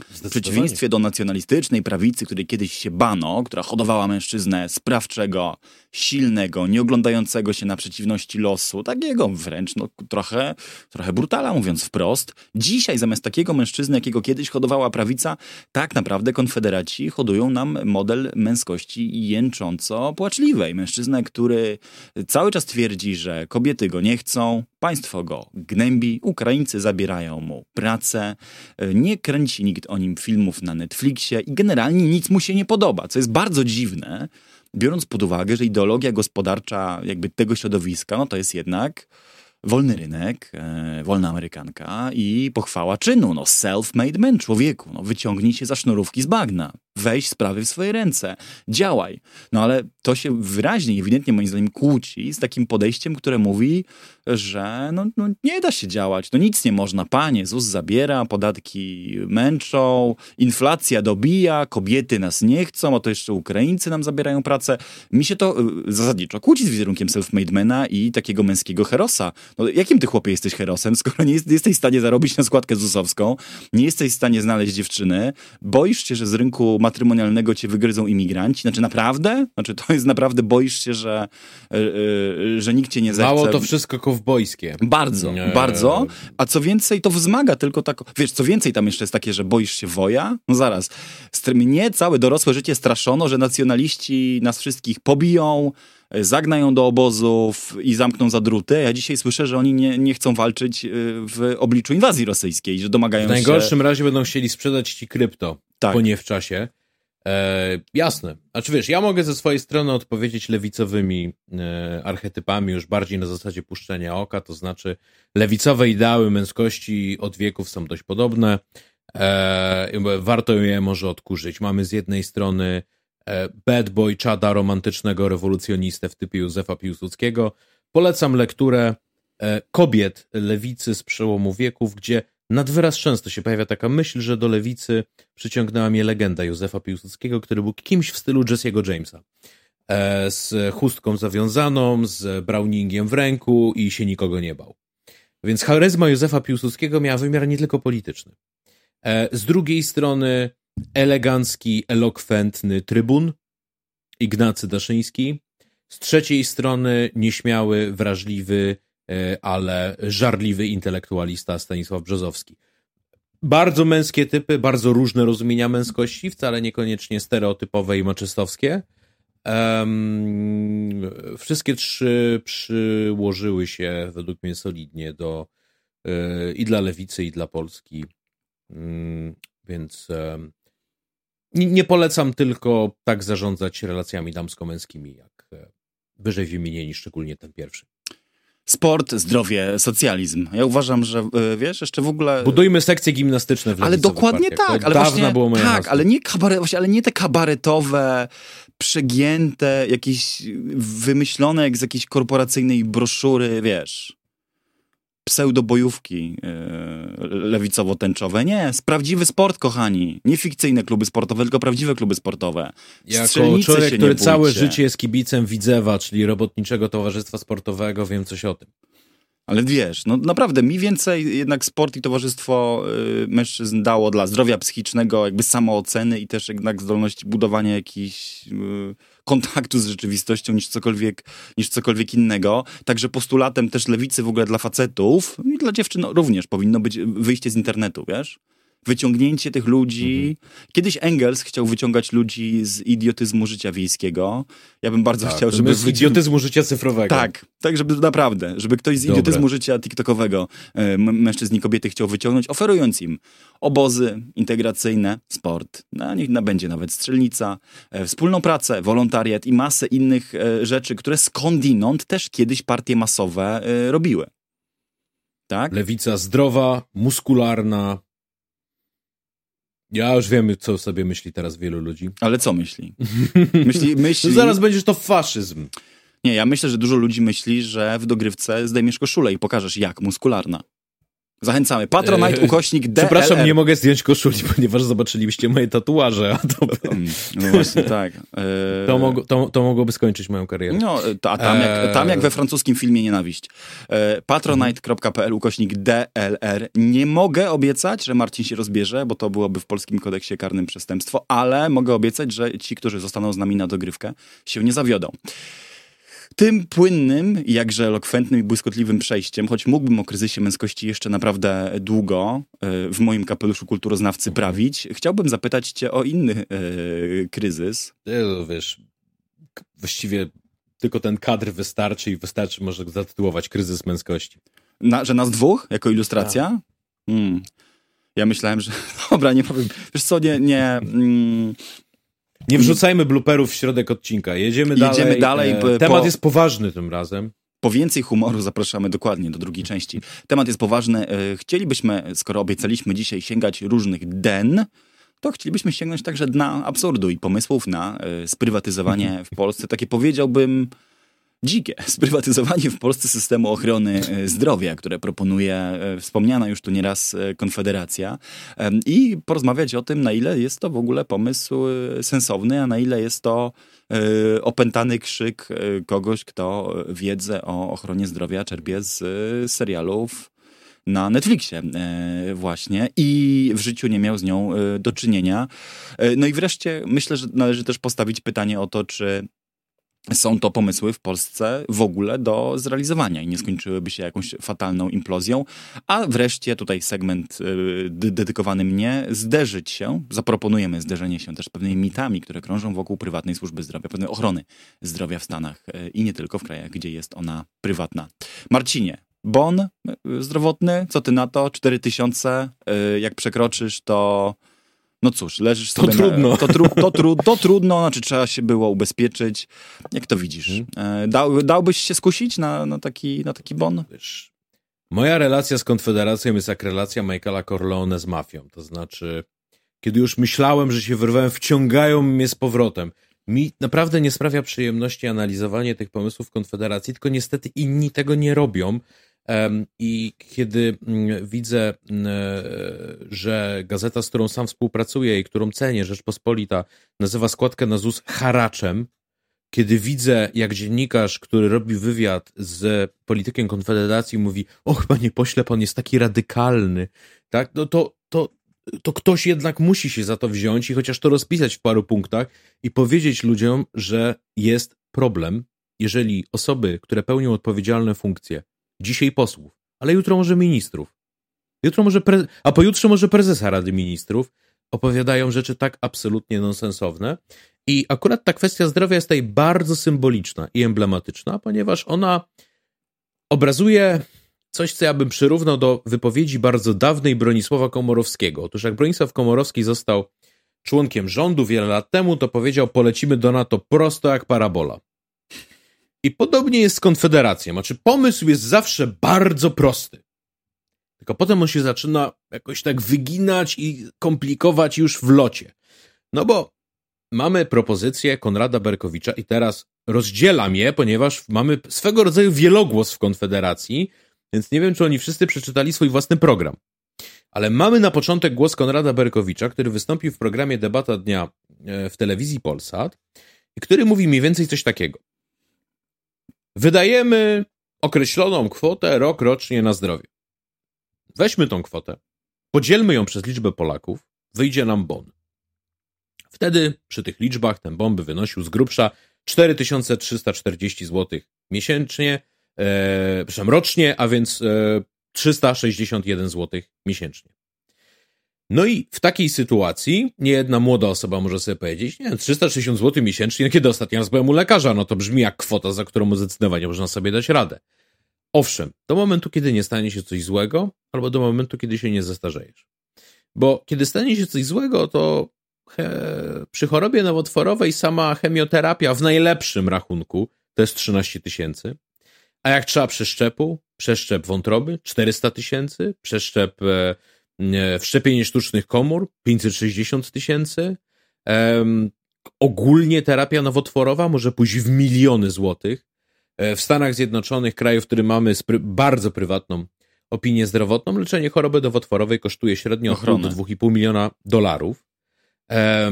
w przeciwieństwie do nacjonalistycznej prawicy, której kiedyś się bano, która hodowała mężczyznę sprawczego, silnego, nie oglądającego się na przeciwności losu, takiego wręcz no, trochę, trochę brutala, mówiąc wprost. Dzisiaj zamiast takiego mężczyzny, jakiego kiedyś hodowała prawica, tak naprawdę konfederaci hodują nam model męskości jęcząco płaczliwej. Mężczyznę, który cały czas twierdzi, że kobiety go nie chcą, państwo go gnębi, Ukraińcy zabierają mu pracę, nie kręci nikt o nim filmów na Netflixie i generalnie nic mu się nie podoba, co jest bardzo dziwne, biorąc pod uwagę, że ideologia gospodarcza jakby tego środowiska, no to jest jednak wolny rynek, e, wolna amerykanka i pochwała czynu, no self-made man, człowieku, no wyciągnij się za sznurówki z bagna, weź sprawy w swoje ręce, działaj. No ale to się wyraźnie, ewidentnie moim zdaniem kłóci z takim podejściem, które mówi, że no, no nie da się działać, no nic nie można, panie, ZUS zabiera, podatki męczą, inflacja dobija, kobiety nas nie chcą, a to jeszcze Ukraińcy nam zabierają pracę. Mi się to y, zasadniczo kłóci z wizerunkiem self-made i takiego męskiego herosa. No, jakim ty chłopie jesteś herosem, skoro nie, jest, nie jesteś w stanie zarobić na składkę ZUS-owską, nie jesteś w stanie znaleźć dziewczyny, boisz się, że z rynku matrymonialnego cię wygryzą imigranci? Znaczy naprawdę? Znaczy to jest naprawdę, boisz się, że, y, y, że nikt cię nie zechce? Mało to wszystko kowbojskie. Bardzo, Nie. bardzo. A co więcej, to wzmaga tylko tak. Wiesz, co więcej tam jeszcze jest takie, że boisz się woja? No zaraz. Mnie całe dorosłe życie straszono, że nacjonaliści nas wszystkich pobiją, zagnają do obozów i zamkną za druty. Ja dzisiaj słyszę, że oni nie, nie chcą walczyć e, w obliczu inwazji rosyjskiej, że domagają W najgorszym się... razie będą chcieli sprzedać ci krypto, Tak. po nie w czasie. E, jasne. Znaczy wiesz, ja mogę ze swojej strony odpowiedzieć lewicowymi e, archetypami, już bardziej na zasadzie puszczenia oka, to znaczy lewicowe ideały męskości od wieków są dość podobne. E, warto je może odkurzyć. Mamy z jednej strony e, bad boy czada romantycznego rewolucjonistę w typie Józefa Piłsudskiego. Polecam lekturę e, kobiet lewicy z przełomu wieków, gdzie nad wyraz często się pojawia taka myśl, że do lewicy przyciągnęła mnie legenda Józefa Piłsudskiego, który był kimś w stylu Jesse'ego Jamesa. E, z chustką zawiązaną, z Browningiem w ręku i się nikogo nie bał. Więc charyzma Józefa Piłsudskiego miała wymiar nie tylko polityczny. E, z drugiej strony elegancki, elokwentny trybun Ignacy Daszyński. Z trzeciej strony nieśmiały, wrażliwy, e, ale żarliwy intelektualista Stanisław Brzozowski. Bardzo męskie typy, bardzo różne rozumienia męskości, wcale niekoniecznie stereotypowe i maczystowskie. Um, wszystkie trzy przyłożyły się według mnie solidnie do y, i dla lewicy, i dla Polski. Um, więc um, nie, polecam tylko tak zarządzać relacjami damsko-męskimi, jak e, wyżej wymienieni, szczególnie ten pierwszy. Sport, zdrowie, socjalizm. Ja uważam, że e, wiesz, jeszcze w ogóle. Budujmy sekcje gimnastyczne w Ale dokładnie partiach. tak, to ale właśnie, było moje tak, ale nie, kabaret, właśnie, ale nie te kabaretowe, przegięte, jakieś wymyślone jak z jakiejś korporacyjnej broszury, wiesz. Pseudobojówki yy, lewicowo-tęczowe. Nie, prawdziwy sport, kochani. Nie fikcyjne kluby sportowe, tylko prawdziwe kluby sportowe. Jako człowiek, który całe życie jest kibicem Widzewa, czyli Robotniczego Towarzystwa Sportowego, wiem coś o tym. Ale wiesz, no naprawdę mi więcej jednak sport i towarzystwo y, mężczyzn dało dla zdrowia psychicznego, jakby samooceny i też jednak zdolności budowania jakichś y, kontaktu z rzeczywistością niż cokolwiek, niż cokolwiek innego. Także postulatem też lewicy w ogóle dla facetów i dla dziewczyn no, również powinno być wyjście z internetu, wiesz? Wyciągnięcie tych ludzi. Kiedyś Engels chciał wyciągać ludzi z idiotyzmu życia wiejskiego. Ja bym bardzo chciał, to żeby z idiotyzmu życia cyfrowego. tak, tak, żeby naprawdę, żeby ktoś z Dobre. idiotyzmu życia TikTokowego mężczyzn i kobiety chciał wyciągnąć, oferując im obozy integracyjne, sport, na niech będzie nawet strzelnica, e, wspólną pracę, wolontariat i masę innych e, rzeczy, które skądinąd też kiedyś partie masowe e, robiły. Tak? Lewica zdrowa, muskularna. Ja już wiem, co sobie myśli teraz wielu ludzi. Ale co myśli? Myśli, myśli... No zaraz będziesz to faszyzm. Nie, ja myślę, że dużo ludzi myśli, że w dogrywce zdejmiesz koszulę i pokażesz jak muskularna. Zachęcamy. Patronite, Eee, ukośnik DLR. Przepraszam, nie mogę zdjąć koszuli, ponieważ zobaczylibyście moje tatuaże, a to, Mm, No właśnie, tak. Eee, to, mogło, to, to mogłoby skończyć moją karierę. No, a tam jak, Eee. tam jak we francuskim filmie Nienawiść. E, patronite.pl ukośnik DLR. Nie mogę obiecać, że Marcin się rozbierze, bo to byłoby w polskim kodeksie karnym przestępstwo, ale mogę obiecać, że ci, którzy zostaną z nami na dogrywkę, się nie zawiodą. Tym płynnym, jakże elokwentnym i błyskotliwym przejściem, choć mógłbym o kryzysie męskości jeszcze naprawdę długo e, w moim kapeluszu kulturoznawcy prawić, chciałbym zapytać cię o inny e, kryzys, E, Wiesz, właściwie tylko ten kadr wystarczy i wystarczy może zatytułować kryzys męskości. Na, że nas dwóch jako ilustracja? Mm. Ja myślałem, że. Dobra, nie powiem. Wiesz co, nie. nie mm, Nie wrzucajmy blooperów w środek odcinka. Jedziemy dalej. Jedziemy dalej, E, po- Temat jest poważny tym razem. po więcej humoru zapraszamy dokładnie do drugiej części. Temat jest poważny. E, Chcielibyśmy, skoro obiecaliśmy dzisiaj sięgać różnych den, to chcielibyśmy sięgnąć także dna absurdu i pomysłów na e, sprywatyzowanie w Polsce. Takie powiedziałbym dzikie sprywatyzowanie w Polsce systemu ochrony e, zdrowia, które proponuje e, wspomniana już tu nieraz e, Konfederacja i porozmawiać o tym, na ile jest to w ogóle pomysł sensowny, a na ile jest to opętany krzyk kogoś, kto wiedzę o ochronie zdrowia czerpie z serialów na Netflixie właśnie i w życiu nie miał z nią do czynienia. No i wreszcie myślę, że należy też postawić pytanie o to, czy są to pomysły w Polsce w ogóle do zrealizowania i nie skończyłyby się jakąś fatalną implozją. A wreszcie tutaj segment y, dy- dedykowany mnie, zderzyć się, zaproponujemy zderzenie się też z pewnymi mitami, które krążą wokół prywatnej służby zdrowia, pewnej ochrony zdrowia w Stanach y, i nie tylko w krajach, gdzie jest ona prywatna. Marcinie, bon y, zdrowotny, co ty na to? 4000, y, jak przekroczysz to... No cóż, leżysz To sobie trudno. Na, to, tru, to, tru, to trudno, znaczy trzeba się było ubezpieczyć. Jak to widzisz? Mhm. E, Dał, dałbyś się skusić na, na, taki, na taki bon? Wiesz, moja relacja z Konfederacją jest jak relacja Michaela Corleone z mafią. To znaczy, kiedy już myślałem, że się wyrwałem, wciągają mnie z powrotem. Mi naprawdę nie sprawia przyjemności analizowanie tych pomysłów Konfederacji, tylko niestety inni tego nie robią. I kiedy mm, widzę, mm, e, że gazeta, z którą sam współpracuję i którą cenię, Rzeczpospolita, nazywa składkę na ZUS haraczem, kiedy widzę, jak dziennikarz, który robi wywiad z politykiem Konfederacji, mówi: Och, panie pośle, pan jest taki radykalny, tak? No to, to, to ktoś jednak musi się za to wziąć i chociaż to rozpisać w paru punktach i powiedzieć ludziom, że jest problem, jeżeli osoby, które pełnią odpowiedzialne funkcje, dzisiaj posłów, ale jutro może ministrów, jutro może pre... a pojutrze może prezesa Rady Ministrów, opowiadają rzeczy tak absolutnie nonsensowne. I akurat ta kwestia zdrowia jest tutaj bardzo symboliczna i emblematyczna, ponieważ ona obrazuje coś, co ja bym przyrównał do wypowiedzi bardzo dawnej Bronisława Komorowskiego. Otóż jak Bronisław Komorowski został członkiem rządu wiele lat temu, to powiedział: Polecimy do NATO prosto jak parabola. I podobnie jest z Konfederacją. Znaczy, pomysł jest zawsze bardzo prosty. Tylko potem on się zaczyna jakoś tak wyginać i komplikować już w locie. No bo mamy propozycję Konrada Berkowicza i teraz rozdzielam je, ponieważ mamy swego rodzaju wielogłos w Konfederacji, więc nie wiem, czy oni wszyscy przeczytali swój własny program. Ale mamy na początek głos Konrada Berkowicza, który wystąpił w programie Debata Dnia e, w telewizji Polsat i który mówi mniej więcej coś takiego. Wydajemy określoną kwotę rok rocznie na zdrowie. Weźmy tą kwotę, podzielmy ją przez liczbę Polaków, wyjdzie nam bon. Wtedy przy tych liczbach ten bon by wynosił z grubsza 4340 zł miesięcznie, e, przepraszam, rocznie, a więc e, 361 zł miesięcznie. No i w takiej sytuacji niejedna młoda osoba może sobie powiedzieć, nie 360 zł miesięcznie, kiedy ostatnio raz byłem u lekarza, no to brzmi jak kwota, za którą zdecydowanie można sobie dać radę. Owszem, do momentu, kiedy nie stanie się coś złego, albo do momentu, kiedy się nie zestarzejesz. Bo kiedy stanie się coś złego, to he, przy chorobie nowotworowej sama chemioterapia w najlepszym rachunku to jest 13 tysięcy. A jak trzeba przeszczepu, przeszczep wątroby 400 tysięcy, przeszczep e, wszczepienie sztucznych komór 560 tysięcy. ogólnie terapia nowotworowa może pójść w miliony złotych. E, w Stanach Zjednoczonych, kraju, w którym mamy bardzo prywatną opinię zdrowotną, leczenie choroby nowotworowej kosztuje średnio od 2,5 miliona dolarów. E,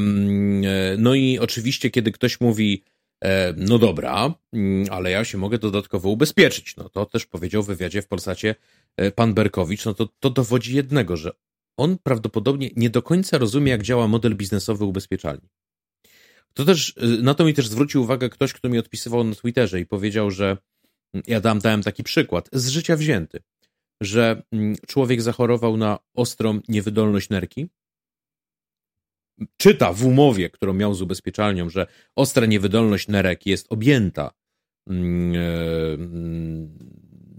no i oczywiście, kiedy ktoś mówi, e, no dobra, mm, ale ja się mogę dodatkowo ubezpieczyć, no to też powiedział w wywiadzie w Polsacie pan Berkowicz, no to, to dowodzi jednego, że on prawdopodobnie nie do końca rozumie, jak działa model biznesowy ubezpieczalni. To też, y, na to mi też zwrócił uwagę ktoś, kto mi odpisywał na Twitterze i powiedział, że mm, ja dam, dałem taki przykład, z życia wzięty, że mm, człowiek zachorował na ostrą niewydolność nerki, czyta w umowie, którą miał z ubezpieczalnią, że ostra niewydolność nerek jest objęta mm, e,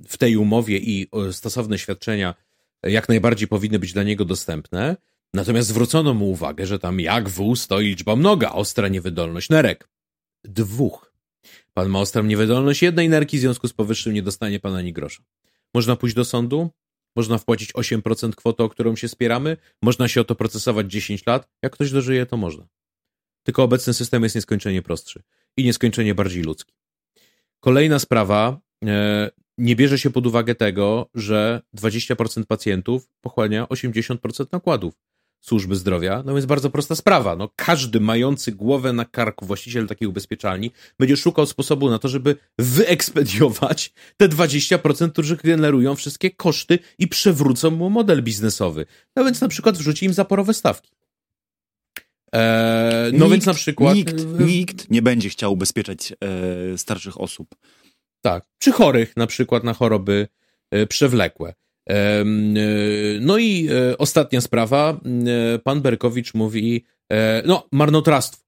w tej umowie i stosowne świadczenia jak najbardziej powinny być dla niego dostępne, Natomiast zwrócono mu uwagę, że tam jak wół stoi liczba mnoga, ostra niewydolność nerek. Dwóch. Pan ma ostrą niewydolność jednej nerki, w związku z powyższym nie dostanie pan ani grosza. Można pójść do sądu, można wpłacić 8% kwoty, o którą się spieramy, można się o to procesować 10 lat. Jak ktoś dożyje, to można. Tylko obecny system jest nieskończenie prostszy i nieskończenie bardziej ludzki. Kolejna sprawa, e, nie bierze się pod uwagę tego, że 20% pacjentów pochłania 80% nakładów służby zdrowia, no więc bardzo prosta sprawa. No, każdy mający głowę na karku właściciel takiej ubezpieczalni będzie szukał sposobu na to, żeby wyekspediować te 20%, którzy generują wszystkie koszty i przewrócą mu model biznesowy. No więc na przykład wrzuci im zaporowe stawki. Eee, no nikt, więc na przykład... Nikt, nikt nie będzie chciał ubezpieczać e, starszych osób. Tak, przy chorych na przykład na choroby e, przewlekłe. E, no i e, ostatnia sprawa. Pan Berkowicz mówi, no, marnotrawstwo,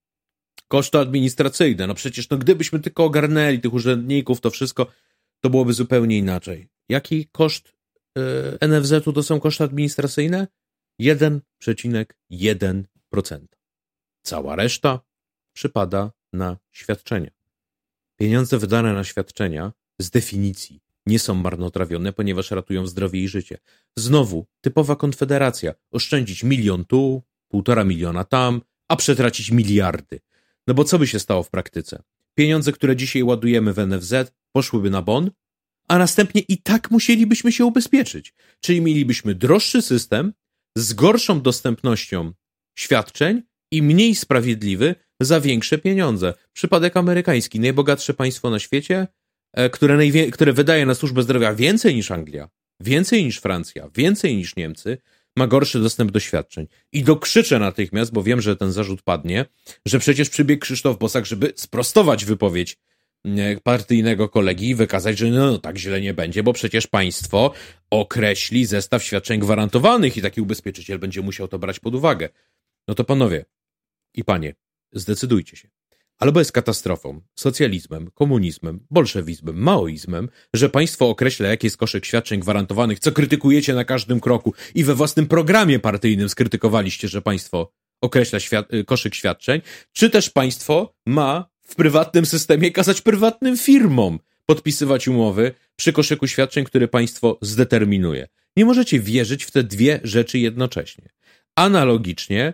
koszty administracyjne. No przecież, no, gdybyśmy tylko ogarnęli tych urzędników, to wszystko, to byłoby zupełnie inaczej. Jaki koszt NFZ-u to są koszty administracyjne? 1,1%. Cała reszta przypada na świadczenia. Pieniądze wydane na świadczenia z definicji nie są marnotrawione, ponieważ ratują zdrowie i życie. Znowu, typowa konfederacja. Oszczędzić milion tu, półtora miliona tam, a przetracić miliardy. No bo co by się stało w praktyce? Pieniądze, które dzisiaj ładujemy w NFZ, poszłyby na bon, a następnie i tak musielibyśmy się ubezpieczyć. Czyli mielibyśmy droższy system z gorszą dostępnością świadczeń i mniej sprawiedliwy za większe pieniądze. Przypadek amerykański, najbogatsze państwo na świecie, które, najwie- które wydaje na służbę zdrowia więcej niż Anglia, więcej niż Francja, więcej niż Niemcy, ma gorszy dostęp do świadczeń. I dokrzyczę natychmiast, bo wiem, że ten zarzut padnie, że przecież przybiegł Krzysztof Bosak, żeby sprostować wypowiedź e, partyjnego kolegi i wykazać, że no, tak źle nie będzie, bo przecież państwo określi zestaw świadczeń gwarantowanych i taki ubezpieczyciel będzie musiał to brać pod uwagę. No to panowie i panie, zdecydujcie się. Albo jest katastrofą, socjalizmem, komunizmem, bolszewizmem, maoizmem, że państwo określa, jaki jest koszyk świadczeń gwarantowanych, co krytykujecie na każdym kroku i we własnym programie partyjnym skrytykowaliście, że państwo określa świat koszyk świadczeń, czy też państwo ma w prywatnym systemie kazać prywatnym firmom podpisywać umowy przy koszyku świadczeń, który państwo zdeterminuje. Nie możecie wierzyć w te dwie rzeczy jednocześnie. Analogicznie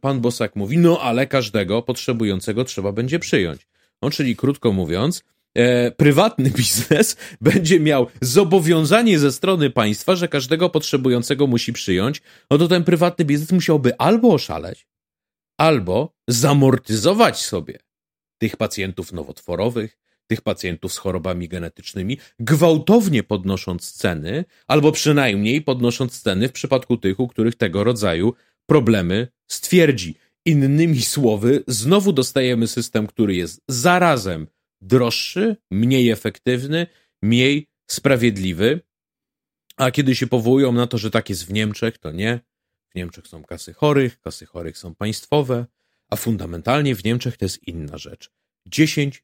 pan Bosak mówi, no ale każdego potrzebującego trzeba będzie przyjąć. No, czyli krótko mówiąc, e, prywatny biznes będzie miał zobowiązanie ze strony państwa, że każdego potrzebującego musi przyjąć, no to ten prywatny biznes musiałby albo oszaleć, albo zamortyzować sobie tych pacjentów nowotworowych, tych pacjentów z chorobami genetycznymi, gwałtownie podnosząc ceny, albo przynajmniej podnosząc ceny w przypadku tych, u których tego rodzaju problemy stwierdzi. Innymi słowy, znowu dostajemy system, który jest zarazem droższy, mniej efektywny, mniej sprawiedliwy. A kiedy się powołują na to, że tak jest w Niemczech, to nie. W Niemczech są kasy chorych, kasy chorych są państwowe, a fundamentalnie w Niemczech to jest inna rzecz. 10%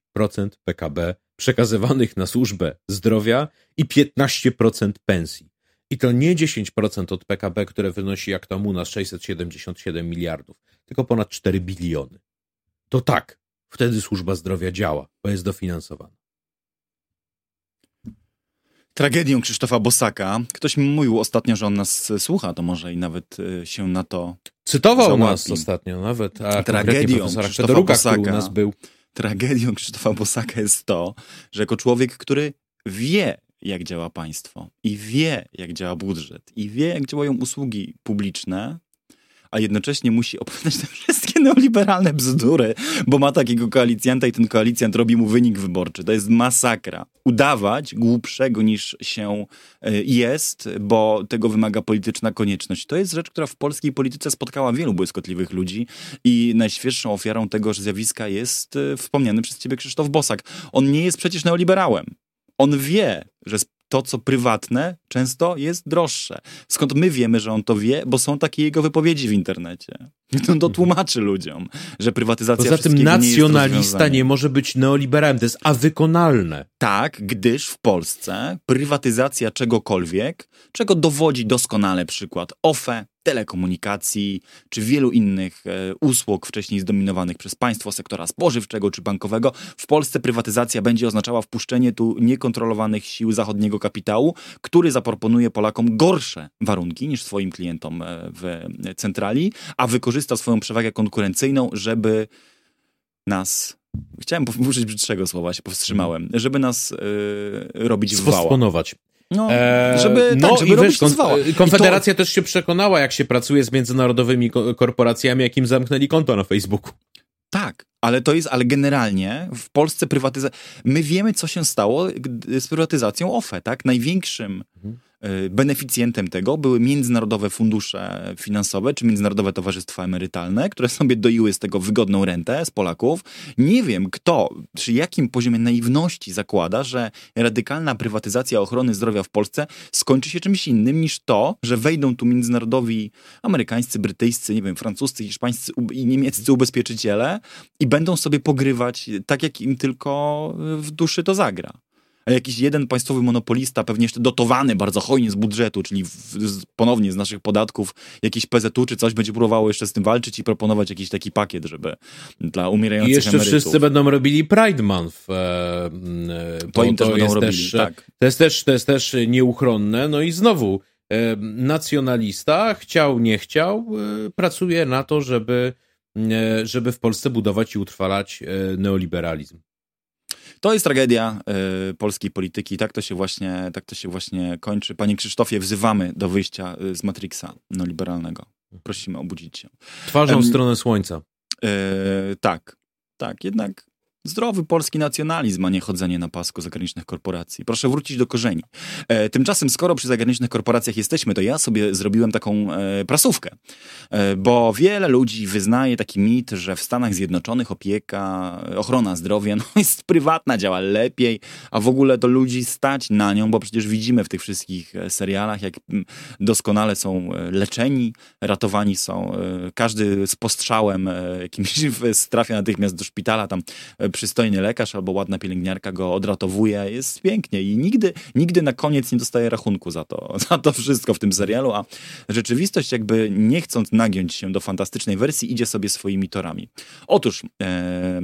PKB przekazywanych na służbę zdrowia i 15% pensji. I to nie 10% od PKB, które wynosi jak tam u nas 677 miliardów, tylko ponad 4 biliony. To tak, wtedy służba zdrowia działa, bo jest dofinansowana. Tragedią Krzysztofa Bosaka. Ktoś mi mówił ostatnio, że on nas słucha, to może i nawet y, się na to. Cytował załapi. nas ostatnio nawet. A Tragedią Krzysztofa Bosaka. u nas był. Tragedią Krzysztofa Bosaka jest to, że jako człowiek, który wie, jak działa państwo i wie, jak działa budżet i wie, jak działają usługi publiczne, a jednocześnie musi opowiadać te wszystkie neoliberalne bzdury, bo ma takiego koalicjanta i ten koalicjant robi mu wynik wyborczy. To jest masakra. Udawać głupszego niż się e, jest, bo tego wymaga polityczna konieczność. To jest rzecz, która w polskiej polityce spotkała wielu błyskotliwych ludzi i najświeższą ofiarą tego zjawiska jest e, wspomniany przez ciebie Krzysztof Bosak. On nie jest przecież neoliberałem on wie, że to, co prywatne, często jest droższe. Skąd my wiemy, że on to wie? Bo są takie jego wypowiedzi w internecie. On to tłumaczy ludziom, że prywatyzacja Poza tym nacjonalista nie, nie może być neoliberałem, to jest awykonalne. Tak, gdyż w Polsce prywatyzacja czegokolwiek, czego dowodzi doskonale przykład OFE, telekomunikacji czy wielu innych e, usług wcześniej zdominowanych przez państwo sektora spożywczego czy bankowego. W Polsce prywatyzacja będzie oznaczała wpuszczenie tu niekontrolowanych sił zachodniego kapitału, który zaproponuje Polakom gorsze warunki niż swoim klientom e, w centrali, a wykorzysta swoją przewagę konkurencyjną, żeby nas Chciałem użyć brzydszego słowa, się powstrzymałem. Żeby nas yy, robić w wała. No, e, żeby, no tak, żeby i wiesz, kon Konfederacja to... też się przekonała, jak się pracuje z międzynarodowymi korporacjami, jakim zamknęli konto na Facebooku. Tak, ale to jest, ale generalnie w Polsce prywatyzacja. My wiemy, co się stało z prywatyzacją OFE, tak? Największym. Mhm beneficjentem tego były międzynarodowe fundusze finansowe czy międzynarodowe towarzystwa emerytalne, które sobie doiły z tego wygodną rentę z Polaków. Nie wiem, kto, przy jakim poziomie naiwności zakłada, że radykalna prywatyzacja ochrony zdrowia w Polsce skończy się czymś innym niż to, że wejdą tu międzynarodowi amerykańscy, brytyjscy, nie wiem, francuscy, hiszpańscy i niemieccy ubezpieczyciele i będą sobie pogrywać tak, jak im tylko w duszy to zagra jakiś jeden państwowy monopolista, pewnie jeszcze dotowany bardzo hojnie z budżetu, czyli w, z, ponownie z naszych podatków, jakiś PZU czy coś będzie próbowało jeszcze z tym walczyć i proponować jakiś taki pakiet, żeby dla umierających I jeszcze emerytów. wszyscy będą robili Pride Month. E, e, to im też to będą robili, też, tak. To jest, też, to jest też nieuchronne. No i znowu, e, nacjonalista chciał, nie chciał, e, pracuje na to, żeby, e, żeby w Polsce budować i utrwalać e, neoliberalizm. To jest tragedia y, polskiej polityki. Tak to, się właśnie, tak to się właśnie kończy. Panie Krzysztofie, wzywamy do wyjścia y, z Matrixa no, liberalnego. Prosimy obudzić się. Twarzą w stronę słońca. Y, tak, tak. Jednak Zdrowy polski nacjonalizm, a nie chodzenie na pasku zagranicznych korporacji. Proszę wrócić do korzeni. E, tymczasem, skoro przy zagranicznych korporacjach jesteśmy, to ja sobie zrobiłem taką e, prasówkę, e, bo wiele ludzi wyznaje taki mit, że w Stanach Zjednoczonych opieka, ochrona zdrowia no, jest prywatna, działa lepiej, a w ogóle to ludzi stać na nią, bo przecież widzimy w tych wszystkich e, serialach, jak doskonale są e, leczeni, ratowani są. E, każdy z postrzałem jakimś trafia natychmiast do szpitala, tam przystojny lekarz albo ładna pielęgniarka go odratowuje, jest pięknie i nigdy, nigdy na koniec nie dostaje rachunku za to, za to wszystko w tym serialu, a rzeczywistość jakby nie chcąc nagiąć się do fantastycznej wersji, idzie sobie swoimi torami. Otóż e,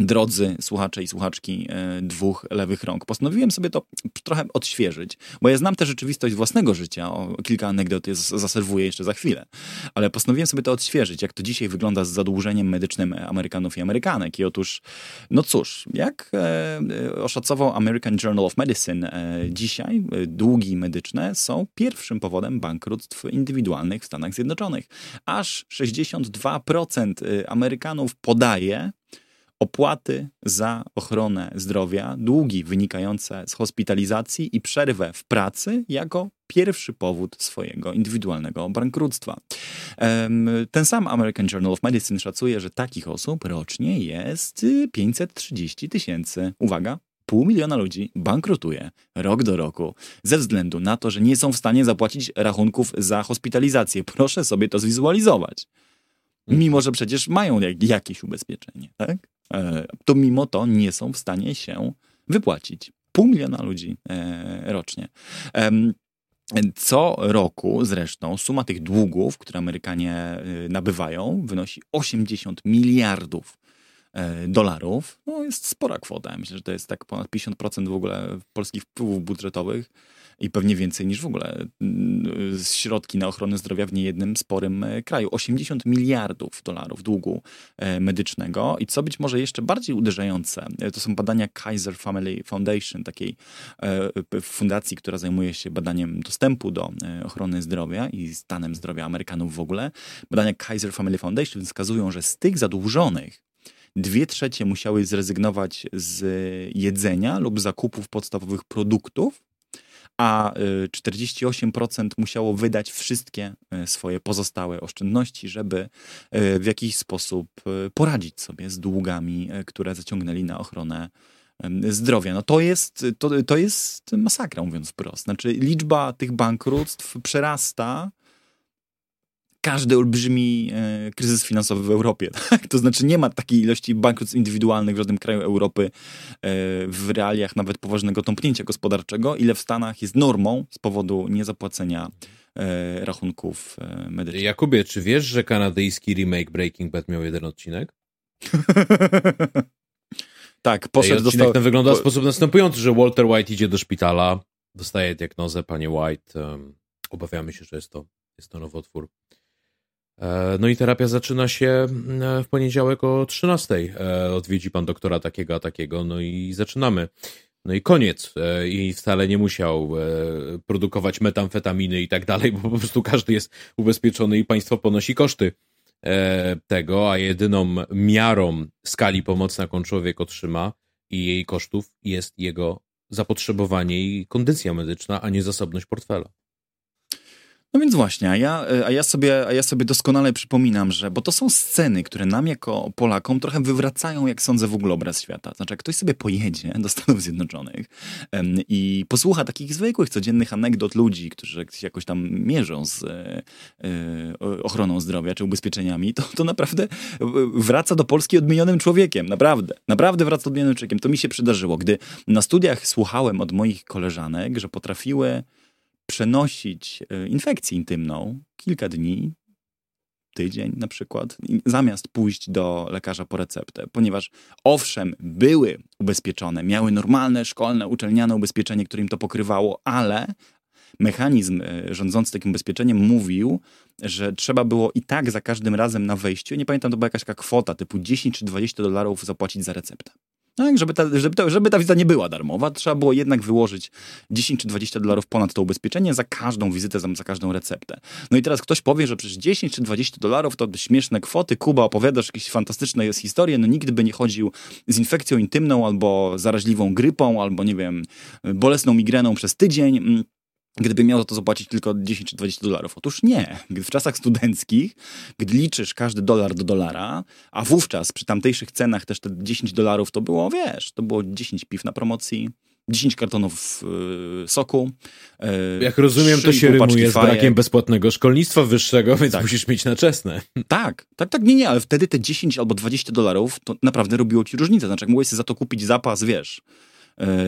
drodzy słuchacze i słuchaczki e, dwóch lewych rąk. Postanowiłem sobie to trochę odświeżyć, bo ja znam tę rzeczywistość własnego życia, o, kilka anegdot zaserwuję jeszcze za chwilę, ale postanowiłem sobie to odświeżyć, jak to dzisiaj wygląda z zadłużeniem medycznym Amerykanów i Amerykanek. I otóż, no cóż, jak e, oszacował American Journal of Medicine, e, dzisiaj e, długi medyczne są pierwszym powodem bankructw indywidualnych w Stanach Zjednoczonych. Aż 62% e, Amerykanów podaje, opłaty za ochronę zdrowia, długi wynikające z hospitalizacji i przerwę w pracy jako pierwszy powód swojego indywidualnego bankructwa. Ten sam American Journal of Medicine szacuje, że takich osób rocznie jest 530 tysięcy. Uwaga, pół miliona ludzi bankrutuje rok do roku ze względu na to, że nie są w stanie zapłacić rachunków za hospitalizację. Proszę sobie to zwizualizować. Mimo, że przecież mają jakieś ubezpieczenie, tak? E, to mimo to nie są w stanie się wypłacić. Pół miliona ludzi e, rocznie. Co roku zresztą suma tych długów, które Amerykanie e, nabywają, wynosi 80 miliardów dolarów. No, jest spora kwota. Myślę, że to jest tak ponad 50% w ogóle polskich wpływów budżetowych i pewnie więcej niż w ogóle mm, środki na ochronę zdrowia w niejednym sporym e, kraju. 80 miliardów dolarów długu e, medycznego i co być może jeszcze bardziej uderzające, e, to są badania Kaiser Family Foundation, takiej fundacji, która zajmuje się badaniem dostępu do ochrony zdrowia i stanem zdrowia Amerykanów w ogóle. Badania Kaiser Family Foundation wskazują, że z tych zadłużonych dwie trzecie musiały zrezygnować z jedzenia lub zakupów podstawowych produktów, a 48% y, musiało wydać wszystkie y, swoje pozostałe oszczędności, żeby y, w jakiś sposób poradzić sobie z długami, które zaciągnęli na ochronę zdrowia. No to jest, to, to jest masakra, mówiąc wprost. Znaczy liczba tych bankructw przerasta każdy olbrzymi e, kryzys finansowy w Europie. Tak? To znaczy nie ma takiej ilości bankructw indywidualnych w żadnym kraju Europy e, w realiach nawet poważnego tąpnięcia gospodarczego, ile w Stanach jest normą z powodu niezapłacenia e, rachunków e, medycznych. Jakubie, czy wiesz, że kanadyjski remake Breaking Bad miał jeden odcinek? tak, poszedł... Ten odcinek ten wygląda w sposób następujący, że Walter White idzie do szpitala, dostaje diagnozę, panie White, um, obawiamy się, że jest to, jest to nowotwór. E, no i terapia zaczyna się mm, w poniedziałek o 13. E, odwiedzi pan doktora takiego, a takiego, no i zaczynamy. No i koniec. E, I wcale nie musiał produkować metamfetaminy i tak dalej, bo po prostu każdy jest ubezpieczony i państwo ponosi koszty tego, a jedyną miarą skali pomocy, jaką człowiek otrzyma i jej kosztów jest jego zapotrzebowanie i kondycja medyczna, a nie zasobność portfela. No więc właśnie, a ja, a, ja sobie, a ja sobie doskonale przypominam, że, bo to są sceny, które nam jako Polakom trochę wywracają, jak sądzę, w ogóle obraz świata. Znaczy, jak ktoś sobie pojedzie do Stanów Zjednoczonych i posłucha takich zwykłych, codziennych anegdot ludzi, którzy jakoś tam mierzą z e, e, ochroną zdrowia czy ubezpieczeniami, to, to naprawdę wraca do Polski odmienionym człowiekiem. Naprawdę. Naprawdę wraca odmienionym człowiekiem. To mi się przydarzyło, gdy na studiach słuchałem od moich koleżanek, że potrafiły przenosić e, infekcję intymną kilka dni, tydzień na przykład, zamiast pójść do lekarza po receptę, ponieważ owszem, były ubezpieczone, miały normalne, szkolne, uczelniane ubezpieczenie, które im to pokrywało, ale mechanizm e, rządzący takim ubezpieczeniem mówił, że trzeba było i tak za każdym razem na wejściu, nie pamiętam, to była jakaś kwota typu 10 czy 20 dolarów zapłacić za receptę. Tak, żeby ta, żeby, ta, żeby ta wizyta nie była darmowa, trzeba było jednak wyłożyć 10 czy 20 dolarów ponad to ubezpieczenie za każdą wizytę, za, za każdą receptę. No i teraz ktoś powie, że przecież 10 czy 20 dolarów to śmieszne kwoty, Kuba, opowiadasz jakieś fantastyczne jest historie, no nigdy by nie chodził z infekcją intymną albo zaraźliwą grypą, albo nie wiem, bolesną migreną przez tydzień. Mm, gdyby miał za to zapłacić tylko 10 czy 20 dolarów. Otóż nie. W czasach studenckich, gdy liczysz każdy dolar do dolara, a wówczas przy tamtejszych cenach też te 10 dolarów to było, wiesz, to było 10 piw na promocji, 10 kartonów yy, soku. Yy, Jak rozumiem, to się rymuje z brakiem bezpłatnego szkolnictwa wyższego, więc tak. musisz mieć na czesne. Tak, tak, tak, nie, nie, ale wtedy te 10 albo 20 dolarów to naprawdę robiło ci różnicę. Znaczy, jak mogłeś sobie za to kupić zapas, wiesz,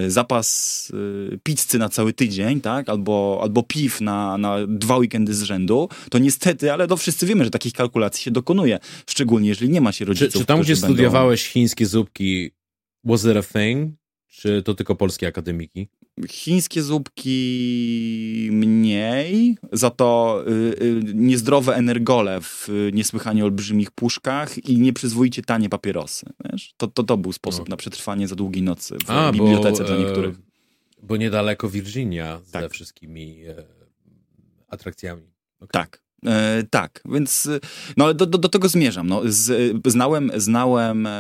zapas e, pizzy na cały tydzień, tak? Albo, albo piw na, na dwa weekendy z rzędu, to niestety, ale to wszyscy wiemy, że takich kalkulacji się dokonuje. Szczególnie, jeżeli nie ma się rodziców, Czy, czy tam, gdzie będą... studiowałeś chińskie zupki, was there a thing? Czy to tylko polskie akademiki? Chińskie zupki mniej, za to y, y, niezdrowe energole w niesłychanie olbrzymich puszkach i nieprzyzwoicie tanie papierosy. Wiesz? To, to, to był sposób no. na przetrwanie za długiej nocy w A, bibliotece bo, dla niektórych. E, bo niedaleko Virginia tak. ze wszystkimi e, atrakcjami. Okay. Tak. E, tak, więc no, do, do, do tego zmierzam. No, z, znałem znałem e,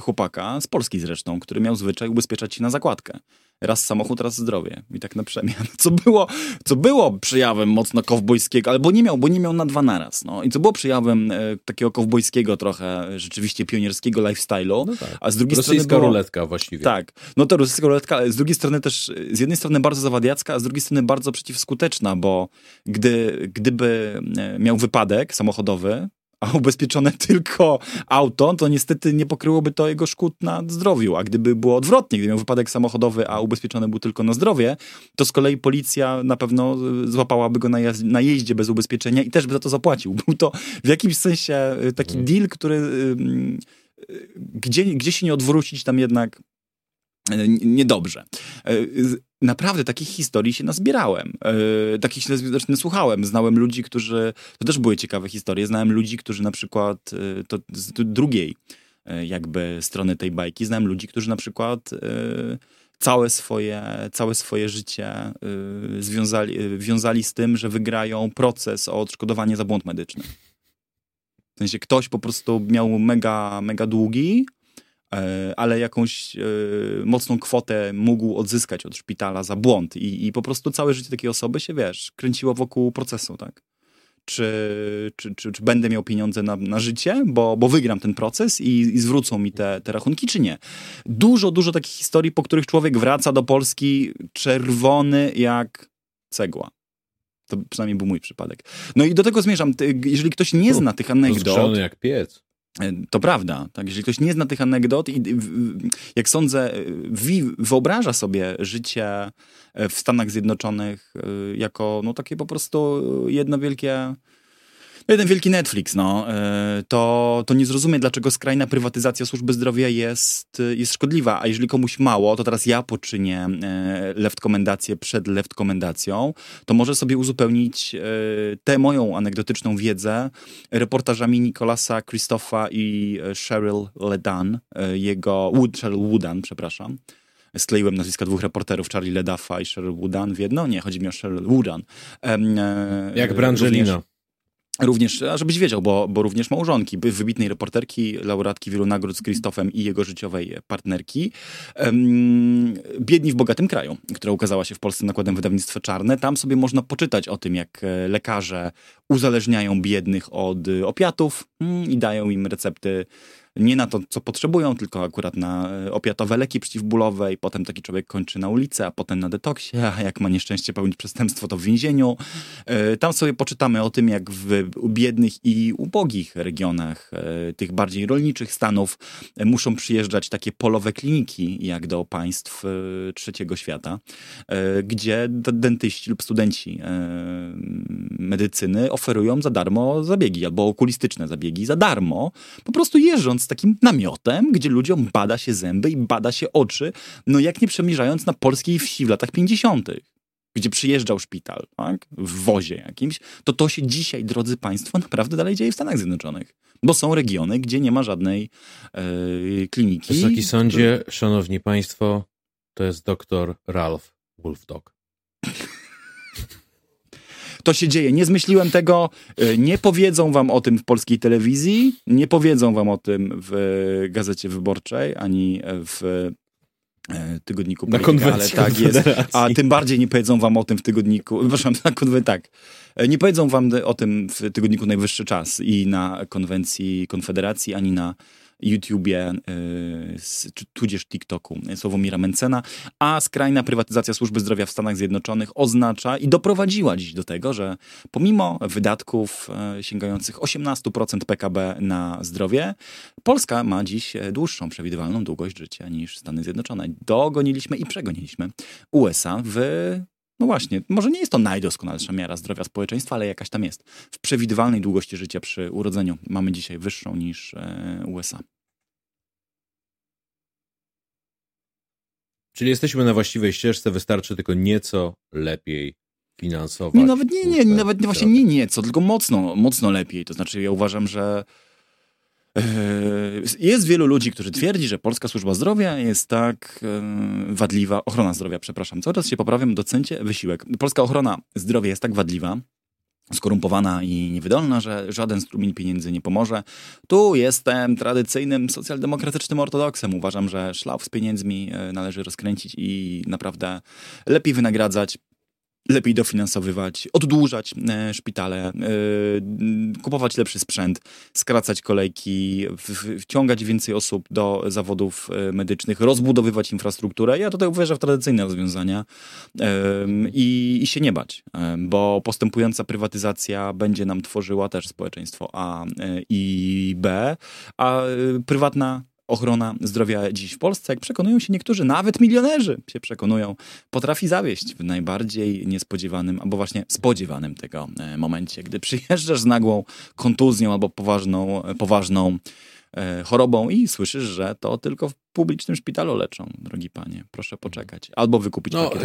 chłopaka, z Polski zresztą, który miał zwyczaj ubezpieczać się na zakładkę raz samochód, raz zdrowie. I tak na przemian. Co było, co było przejawem mocno kowbojskiego, albo nie miał, bo nie miał na dwa naraz. No. I co było przejawem e, takiego kowbojskiego trochę, rzeczywiście pionierskiego lifestyle'u. No tak. A z drugiej rosyjska strony było, ruletka właściwie. Tak. No to rosyjska ruletka, ale z drugiej strony też, z jednej strony bardzo zawadiacka, a z drugiej strony bardzo przeciwskuteczna, bo gdy, gdyby e, miał wypadek samochodowy, a ubezpieczone tylko auto, to niestety nie pokryłoby to jego szkód na zdrowiu. A gdyby było odwrotnie, gdyby miał wypadek samochodowy, a ubezpieczony był tylko na zdrowie, to z kolei policja na pewno złapałaby go na, na jeździe bez ubezpieczenia i też by za to zapłacił. Był to w jakimś sensie y, taki mhm. deal, który y, gdzie, gdzie się nie odwrócić, tam jednak niedobrze naprawdę takich historii się nazbierałem. Yy, takich się znaczy, nasłuchałem. Znałem ludzi, którzy, to też były ciekawe historie, znałem ludzi, którzy na przykład, yy, to z drugiej yy, jakby strony tej bajki, znałem ludzi, którzy na przykład całe swoje, całe swoje życie związali, wiązali z tym, że wygrają proces o odszkodowanie za błąd medyczny. W sensie ktoś po prostu miał mega, mega długi, ale jakąś e, mocną kwotę mógł odzyskać od szpitala za błąd i, i po prostu całe życie takiej osoby się, wiesz, kręciło wokół procesu, tak? Czy, czy, czy, czy będę miał pieniądze na, na życie, bo, bo wygram ten proces i, i zwrócą mi te, te rachunki, czy nie. Dużo, dużo takich historii, po których człowiek wraca do Polski czerwony jak cegła. To przynajmniej był mój przypadek. No i do tego zmierzam. Jeżeli ktoś nie zna tych anegdot... Rozgrzany jak piec. E, to prawda. Tak? Jeżeli ktoś nie zna tych anegdot i jak sądzę, wyobraża sobie życie e, w Stanach Zjednoczonych e, jako no, takie po prostu jedno wielkie jeden wielki Netflix, no, e, to, to nie zrozumie, dlaczego skrajna prywatyzacja służby zdrowia jest, jest szkodliwa. A jeżeli komuś mało, to teraz ja poczynię e, left komendację przed left komendacją, to może sobie uzupełnić e, tę moją anegdotyczną wiedzę reportażami Nicolasa Christopha i Cheryl Ledan, jego, Wood, Cheryl Woodan, przepraszam skleiłem nazwiska dwóch reporterów, Charlie Ledaffa i Cheryl Woodan w jedno. Nie, chodzi mi o Cheryl Woodan. Jak Brangelina. Również, a żebyś wiedział, bo, bo również małżonki, wybitnej reporterki, laureatki wielu nagród z Krzysztofem i jego życiowej partnerki. Um, Biedni w bogatym kraju, która ukazała się w Polsce nakładem wydawnictwa Czarne. Tam sobie można poczytać o tym, jak e, lekarze uzależniają biednych od opiatów mm, i dają im recepty nie na to, co potrzebują, tylko akurat na e, opiatowe leki przeciwbólowe i potem taki człowiek kończy na ulicy, a potem na detoksie, a jak ma nieszczęście pełnić przestępstwo, to w więzieniu. E, tam sobie poczytamy o tym, jak w biednych i ubogich regionach e, tych bardziej rolniczych stanów muszą przyjeżdżać takie polowe kliniki, jak do państw trzeciego świata, gdzie dentyści lub studenci medycyny oferują za darmo zabiegi albo okulistyczne zabiegi za darmo, po prostu jeżdżąc takim namiotem, gdzie ludziom bada się zęby i bada się oczy, no jak nie przemierzając na polskiej wsi w latach 50 gdzie przyjeżdżał szpital, tak? w wozie jakimś, to to się dzisiaj, drodzy Państwo, naprawdę dalej dzieje w Stanach Zjednoczonych. Bo są regiony, gdzie nie ma żadnej e, kliniki. Wysoki sądzie, szanowni państwo, to jest doktor Ralph Wolfdog. To się dzieje. Nie zmyśliłem tego. E, nie powiedzą wam o tym w polskiej telewizji, nie powiedzą wam o tym w Gazecie Wyborczej, ani w e, tygodniku na konwencji ale tak jest. A tym bardziej nie powiedzą wam o tym w tygodniku, przepraszam, na konwencji, tak. E, nie powiedzą wam o tym w tygodniku Najwyższy Czas i na konwencji Konfederacji, ani na YouTubie, y, tudzież TikToku Sławomira Mencena, a skrajna prywatyzacja służby zdrowia w Stanach Zjednoczonych oznacza i doprowadziła dziś do tego, że pomimo wydatków e, sięgających 18% PKB na zdrowie, Polska ma dziś dłuższą przewidywalną długość życia niż Stany Zjednoczone. Dogoniliśmy i przegoniliśmy USA w no właśnie, może nie jest to najdoskonalsza miara zdrowia społeczeństwa, ale jakaś tam jest. W przewidywalnej długości życia przy urodzeniu mamy dzisiaj wyższą niż e, USA. Czyli jesteśmy na właściwej ścieżce, wystarczy tylko nieco lepiej finansować. Nie, nawet nie, nie, nawet właśnie nie nieco, tylko mocno, mocno lepiej. To znaczy ja uważam, że jest wielu ludzi, którzy twierdzi, że polska służba zdrowia jest tak yy, wadliwa, ochrona zdrowia, przepraszam, czas się poprawiam, docencie wysiłek. Polska ochrona zdrowia jest tak wadliwa, skorumpowana i niewydolna, że żaden strumień pieniędzy nie pomoże. Tu jestem tradycyjnym socjaldemokratycznym ortodoksem. Uważam, że szlaf z pieniędzmi yy, należy rozkręcić i naprawdę lepiej wynagradzać lepiej dofinansowywać, oddłużać e, szpitale, e, kupować lepszy sprzęt, skracać kolejki, wciągać więcej osób do zawodów e, medycznych, rozbudowywać infrastrukturę. Ja tutaj uwierzę w tradycyjne rozwiązania i, i się nie bać, bo postępująca prywatyzacja będzie nam tworzyła też społeczeństwo A i B, a prywatna ochrona zdrowia dziś w Polsce, jak przekonują się niektórzy, nawet milionerzy się przekonują, potrafi zawieść w najbardziej niespodziewanym, albo właśnie spodziewanym tego e, momencie, gdy przyjeżdżasz z nagłą kontuzją albo poważną, e, poważną e, chorobą i słyszysz, że to tylko w publicznym szpitalu leczą, drogi panie. Proszę poczekać. Albo wykupić no, pakiet.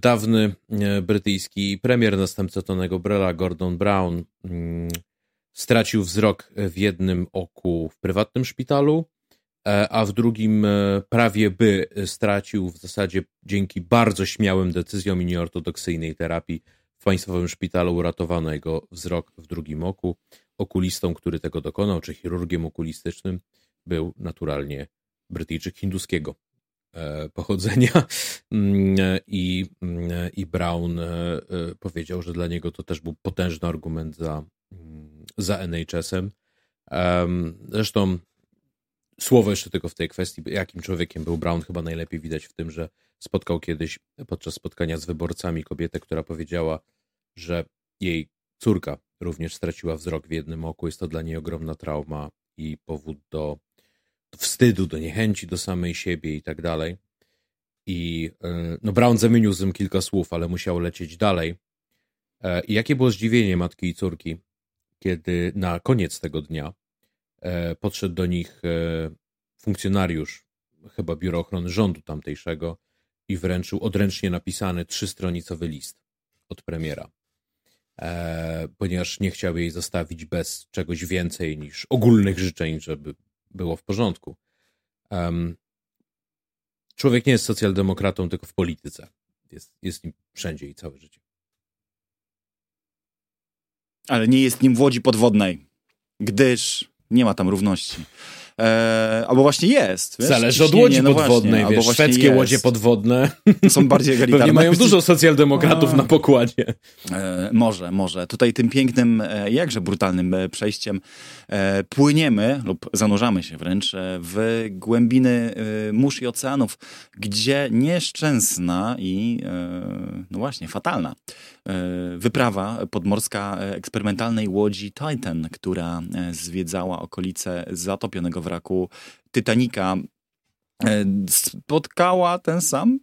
Dawny brytyjski premier, następca Tonego Brella, Gordon Brown, mm, stracił wzrok w jednym oku w prywatnym szpitalu, e, a w drugim e, prawie by stracił w zasadzie dzięki bardzo śmiałym decyzjom i nieortodoksyjnej terapii w państwowym szpitalu uratowano jego wzrok w drugim oku. Okulistą, który tego dokonał, czy chirurgiem okulistycznym, był naturalnie Brytyjczyk hinduskiego e, pochodzenia mm, i, mm, i Brown powiedział, że dla niego to też był potężny argument za mm, za NHS-em. Zresztą słowo jeszcze tylko w tej kwestii, jakim człowiekiem był Brown, chyba najlepiej widać w tym, że spotkał kiedyś podczas spotkania z wyborcami kobietę, która powiedziała, że jej córka również straciła wzrok w jednym oku. Jest to dla niej ogromna trauma i powód do, wstydu, do niechęci do samej siebie i tak dalej. I e, no Brown zamienił z tym kilka słów, ale musiał lecieć dalej. E, I jakie było zdziwienie matki i córki, kiedy na koniec tego dnia e, podszedł do nich e, funkcjonariusz, chyba Biuro Ochrony Rządu tamtejszego, i wręczył odręcznie napisany trzystronicowy list od premiera, e, ponieważ nie chciał jej zostawić bez czegoś więcej niż ogólnych życzeń, żeby było w porządku. Człowiek nie jest socjaldemokratą tylko w polityce. Jest, jest nim wszędzie i całe życie. Ale nie jest nim w łodzi podwodnej, gdyż nie ma tam równości. E, albo właśnie jest. Wiesz? Zależy od łodzi no podwodnej, właśnie, wiesz, szwedzkie jest. łodzie podwodne. Są bardziej egalitarne. Pewnie mają dużo socjaldemokratów A. na pokładzie. E, może, może. Tutaj tym pięknym, e, jakże brutalnym e, przejściem e, płyniemy lub zanurzamy się wręcz e, w głębiny mórz i oceanów, gdzie nieszczęsna i no właśnie, fatalna wyprawa podmorska eksperymentalnej łodzi Titan, która zwiedzała okolice zatopionego wraku Titanica e, spotkała ten sam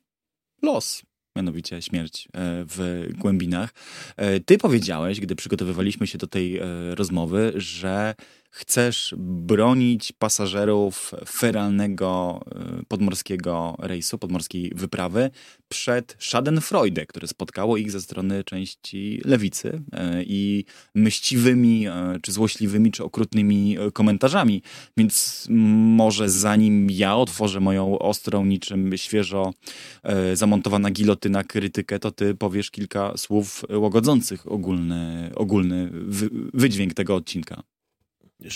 los mianowicie śmierć e, w głębinach. E, ty powiedziałeś, gdy przygotowywaliśmy się do tej rozmowy, że chcesz bronić pasażerów feralnego e, podmorskiego rejsu, podmorskiej wyprawy przed Schadenfreude, które spotkało ich ze strony części lewicy e, i myśliwymi, e, czy złośliwymi, czy okrutnymi komentarzami. Więc może zanim ja otworzę moją ostrą, niczym świeżo zamontowana gilotyna krytykę, to ty powiesz kilka słów łagodzących ogólny, ogólny wydźwięk tego odcinka.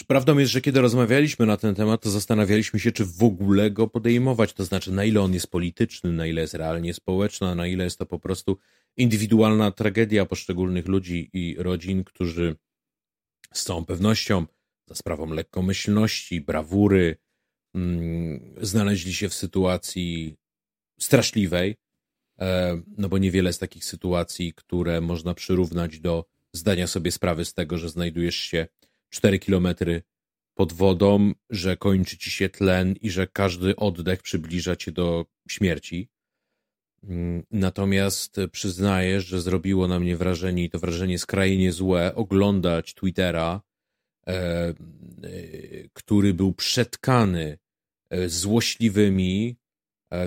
Prawdą jest, że kiedy rozmawialiśmy na ten temat, to zastanawialiśmy się, czy w ogóle go podejmować. To znaczy, na ile on jest polityczny, na ile jest realnie społeczny, na ile jest to po prostu indywidualna tragedia poszczególnych ludzi i rodzin, którzy z całą pewnością za sprawą lekkomyślności, brawury, mm, znaleźli się w sytuacji straszliwej. E, no bo niewiele jest takich sytuacji, które można przyrównać do zdania sobie sprawy z tego, że znajdujesz się 4 kilometry pod wodą, że kończy ci się tlen i że każdy oddech przybliża cię do śmierci. Mm, natomiast przyznaję, że zrobiło na mnie wrażenie, i to wrażenie skrajnie złe, oglądać Twittera, e, e, który był przetkany e, złośliwymi,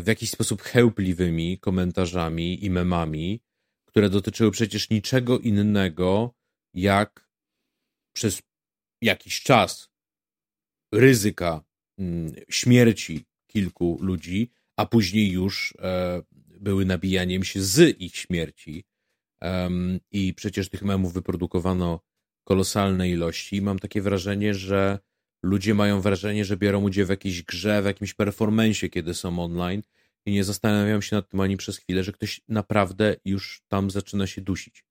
w jakiś sposób chełpliwymi komentarzami i memami, które dotyczyły przecież niczego innego, jak przez jakiś czas ryzyka mm, śmierci kilku ludzi, a później już e, były nabijaniem się z ich śmierci. I przecież tych memów wyprodukowano kolosalne ilości. Mam takie wrażenie, że ludzie mają wrażenie, że biorą udział w jakiejś grze, w jakimś performensie, kiedy są online i nie zastanawiam się nad tym ani przez chwilę, że ktoś naprawdę już tam zaczyna się dusić.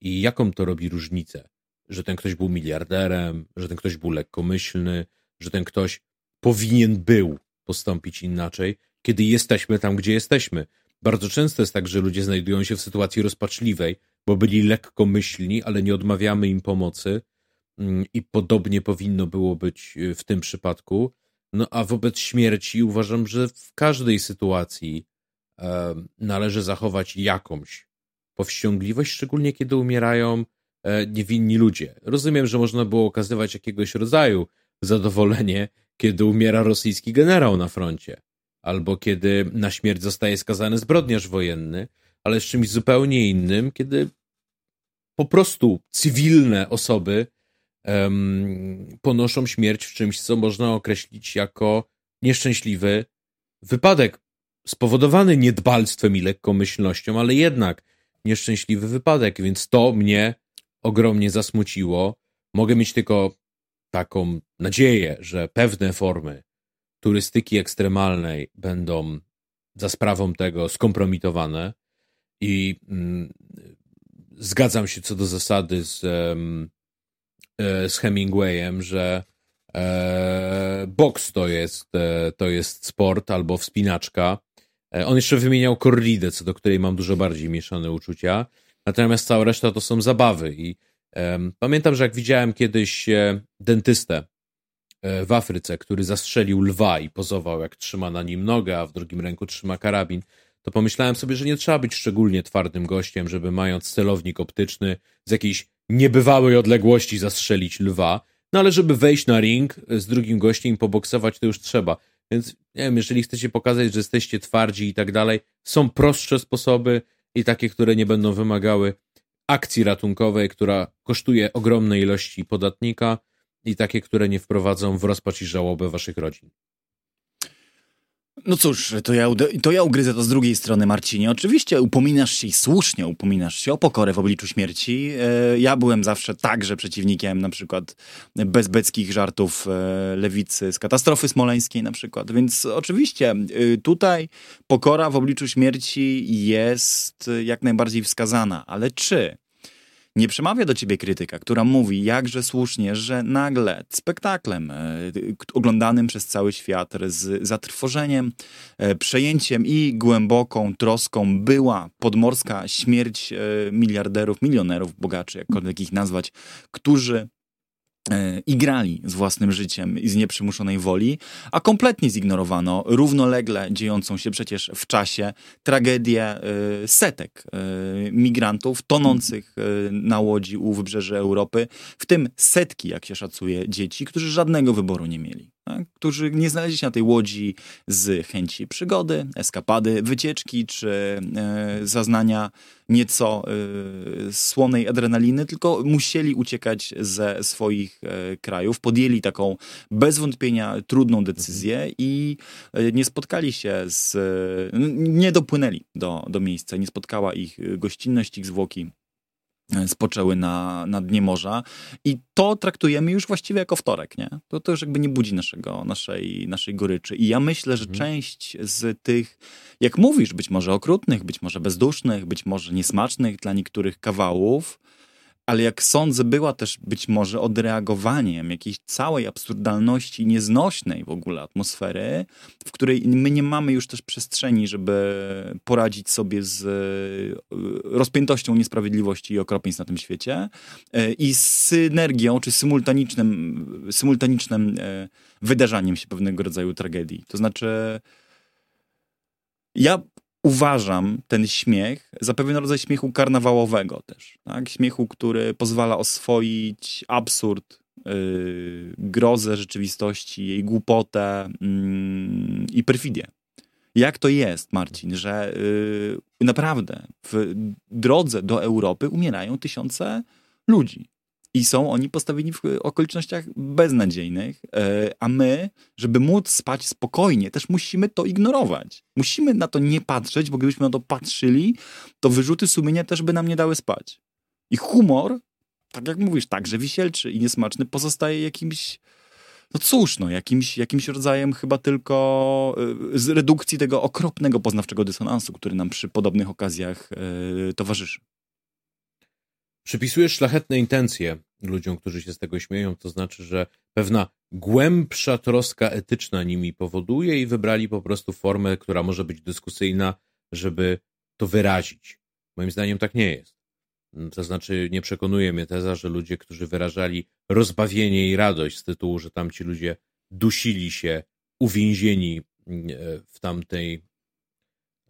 I jaką to robi różnicę? Że ten ktoś był miliarderem, że ten ktoś był lekkomyślny, że ten ktoś powinien był postąpić inaczej, kiedy jesteśmy tam, gdzie jesteśmy. Bardzo często jest tak, że ludzie znajdują się w sytuacji rozpaczliwej, bo byli lekkomyślni, ale nie odmawiamy im pomocy mm, i podobnie powinno było być y, w tym przypadku. No a wobec śmierci uważam, że w każdej sytuacji e, należy zachować jakąś powściągliwość, szczególnie kiedy umierają E, niewinni ludzie. Rozumiem, że można było okazywać jakiegoś rodzaju zadowolenie, kiedy umiera rosyjski generał na froncie, albo kiedy na śmierć zostaje skazany zbrodniarz wojenny, ale z czymś zupełnie innym, kiedy po prostu cywilne osoby um, ponoszą śmierć w czymś, co można określić jako nieszczęśliwy wypadek, spowodowany niedbalstwem i lekkomyślnością, ale jednak nieszczęśliwy wypadek, więc to mnie ogromnie zasmuciło. Mogę mieć tylko taką nadzieję, że pewne formy turystyki ekstremalnej będą za sprawą tego skompromitowane i mm, zgadzam się co do zasady z, e, z Hemingwayem, że e, boks to jest, e, to jest sport albo wspinaczka. E, on jeszcze wymieniał korridę, co do której mam dużo bardziej mieszane uczucia. Natomiast cała reszta to są zabawy i um, pamiętam, że jak widziałem kiedyś e, dentystę e, w Afryce, który zastrzelił lwa i pozował, jak trzyma na nim nogę, a w drugim ręku trzyma karabin, to pomyślałem sobie, że nie trzeba być szczególnie twardym gościem, żeby mając celownik optyczny z jakiejś niebywałej odległości zastrzelić lwa, no ale żeby wejść na ring z drugim gościem i poboksować, to już trzeba. Więc nie wiem, jeżeli chcecie pokazać, że jesteście twardzi i tak dalej, są prostsze sposoby, i takie, które nie będą wymagały akcji ratunkowej, która kosztuje ogromne ilości podatnika i takie, które nie wprowadzą w rozpacz i żałobę waszych rodzin. No cóż, to ja, to ja ugryzę to z drugiej strony, Marcinie. Oczywiście upominasz się i słusznie upominasz się o pokorę w obliczu śmierci. E, ja byłem zawsze także przeciwnikiem na przykład bezbeckich żartów e, lewicy z katastrofy smoleńskiej na przykład. Więc oczywiście e, tutaj pokora w obliczu śmierci jest jak najbardziej wskazana. Ale czy nie przemawia do ciebie krytyka, która mówi jakże słusznie, że nagle spektaklem e, oglądanym przez cały świat z zatrwożeniem, e, przejęciem i głęboką troską była podmorska śmierć e, miliarderów, milionerów, bogaczy, jakkolwiek ich nazwać, którzy i grali z własnym życiem i z nieprzymuszonej woli, a kompletnie zignorowano równolegle dziejącą się przecież w czasie tragedię e, setek e, migrantów tonących na łodzi u wybrzeży Europy, w tym setki, jak się szacuje, dzieci, którzy żadnego wyboru nie mieli? Którzy nie znaleźli się na tej łodzi z chęci przygody, eskapady, wycieczki czy e, zaznania nieco e, słonej adrenaliny, tylko musieli uciekać ze swoich e, krajów. Podjęli taką bez wątpienia trudną decyzję i e, nie spotkali się z. nie dopłynęli do, do miejsca, nie spotkała ich gościnność, ich zwłoki E, spoczęły na, na dnie morza i to traktujemy już właściwie jako wtorek, nie? To, to już jakby nie budzi naszego, naszej, naszej goryczy. I ja myślę, że mhm. część z tych, jak mówisz, być może okrutnych, być może bezdusznych, być może niesmacznych dla niektórych kawałów, ale jak sądzę, była też być może odreagowaniem jakiejś całej absurdalności, nieznośnej w ogóle atmosfery, w której my nie mamy już też przestrzeni, żeby poradzić sobie z e, rozpiętością niesprawiedliwości i okropieństw na tym świecie e, i z synergią, czy symultanicznym, symultanicznym e, wydarzaniem się pewnego rodzaju tragedii. To znaczy, ja uważam ten śmiech za pewien rodzaj śmiechu karnawałowego też. Tak? Śmiechu, który pozwala oswoić absurd, yy, grozę rzeczywistości, jej głupotę yy, i perfidię. Jak to jest, Marcin, że yy, naprawdę w drodze do Europy umierają tysiące ludzi i są oni postawieni w okolicznościach beznadziejnych, e, a my, żeby móc spać spokojnie, też musimy to ignorować. Musimy na to nie patrzeć, bo gdybyśmy na to patrzyli, to wyrzuty sumienia też by nam nie dały spać. I humor, tak jak mówisz, także wisielczy i niesmaczny, pozostaje jakimś, no cóż, no, jakimś, jakimś rodzajem chyba tylko e, z redukcji tego okropnego poznawczego dysonansu, który nam przy podobnych okazjach yy, towarzyszy. Przypisujesz szlachetne intencje ludziom, którzy się z tego śmieją, to znaczy, że pewna głębsza troska etyczna nimi powoduje i wybrali po prostu formę, która może być dyskusyjna, żeby to wyrazić. Moim zdaniem tak nie jest. To znaczy, nie przekonuje mnie teza, że ludzie, którzy wyrażali rozbawienie i radość z tytułu, że tamci ludzie dusili się uwięzieni e, w tamtej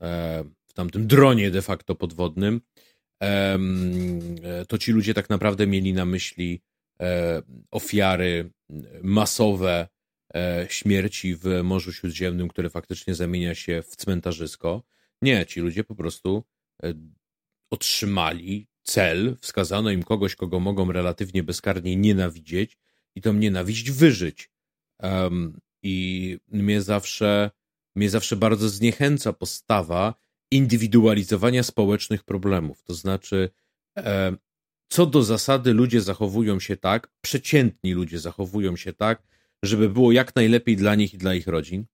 e, w tamtym dronie de facto podwodnym, to ci ludzie tak naprawdę mieli na myśli e, ofiary masowe e, śmierci w Morzu Śródziemnym, które faktycznie zamienia się w cmentarzysko. Nie, ci ludzie po prostu otrzymali cel, wskazano im kogoś, kogo mogą relatywnie bezkarnie nienawidzieć i tą nienawiść wyżyć. I mnie zawsze, mnie zawsze bardzo zniechęca postawa, indywidualizowania społecznych problemów. To znaczy, e, co do zasady, ludzie zachowują się tak, przeciętni ludzie zachowują się tak, żeby było jak najlepiej dla nich i dla ich rodzin.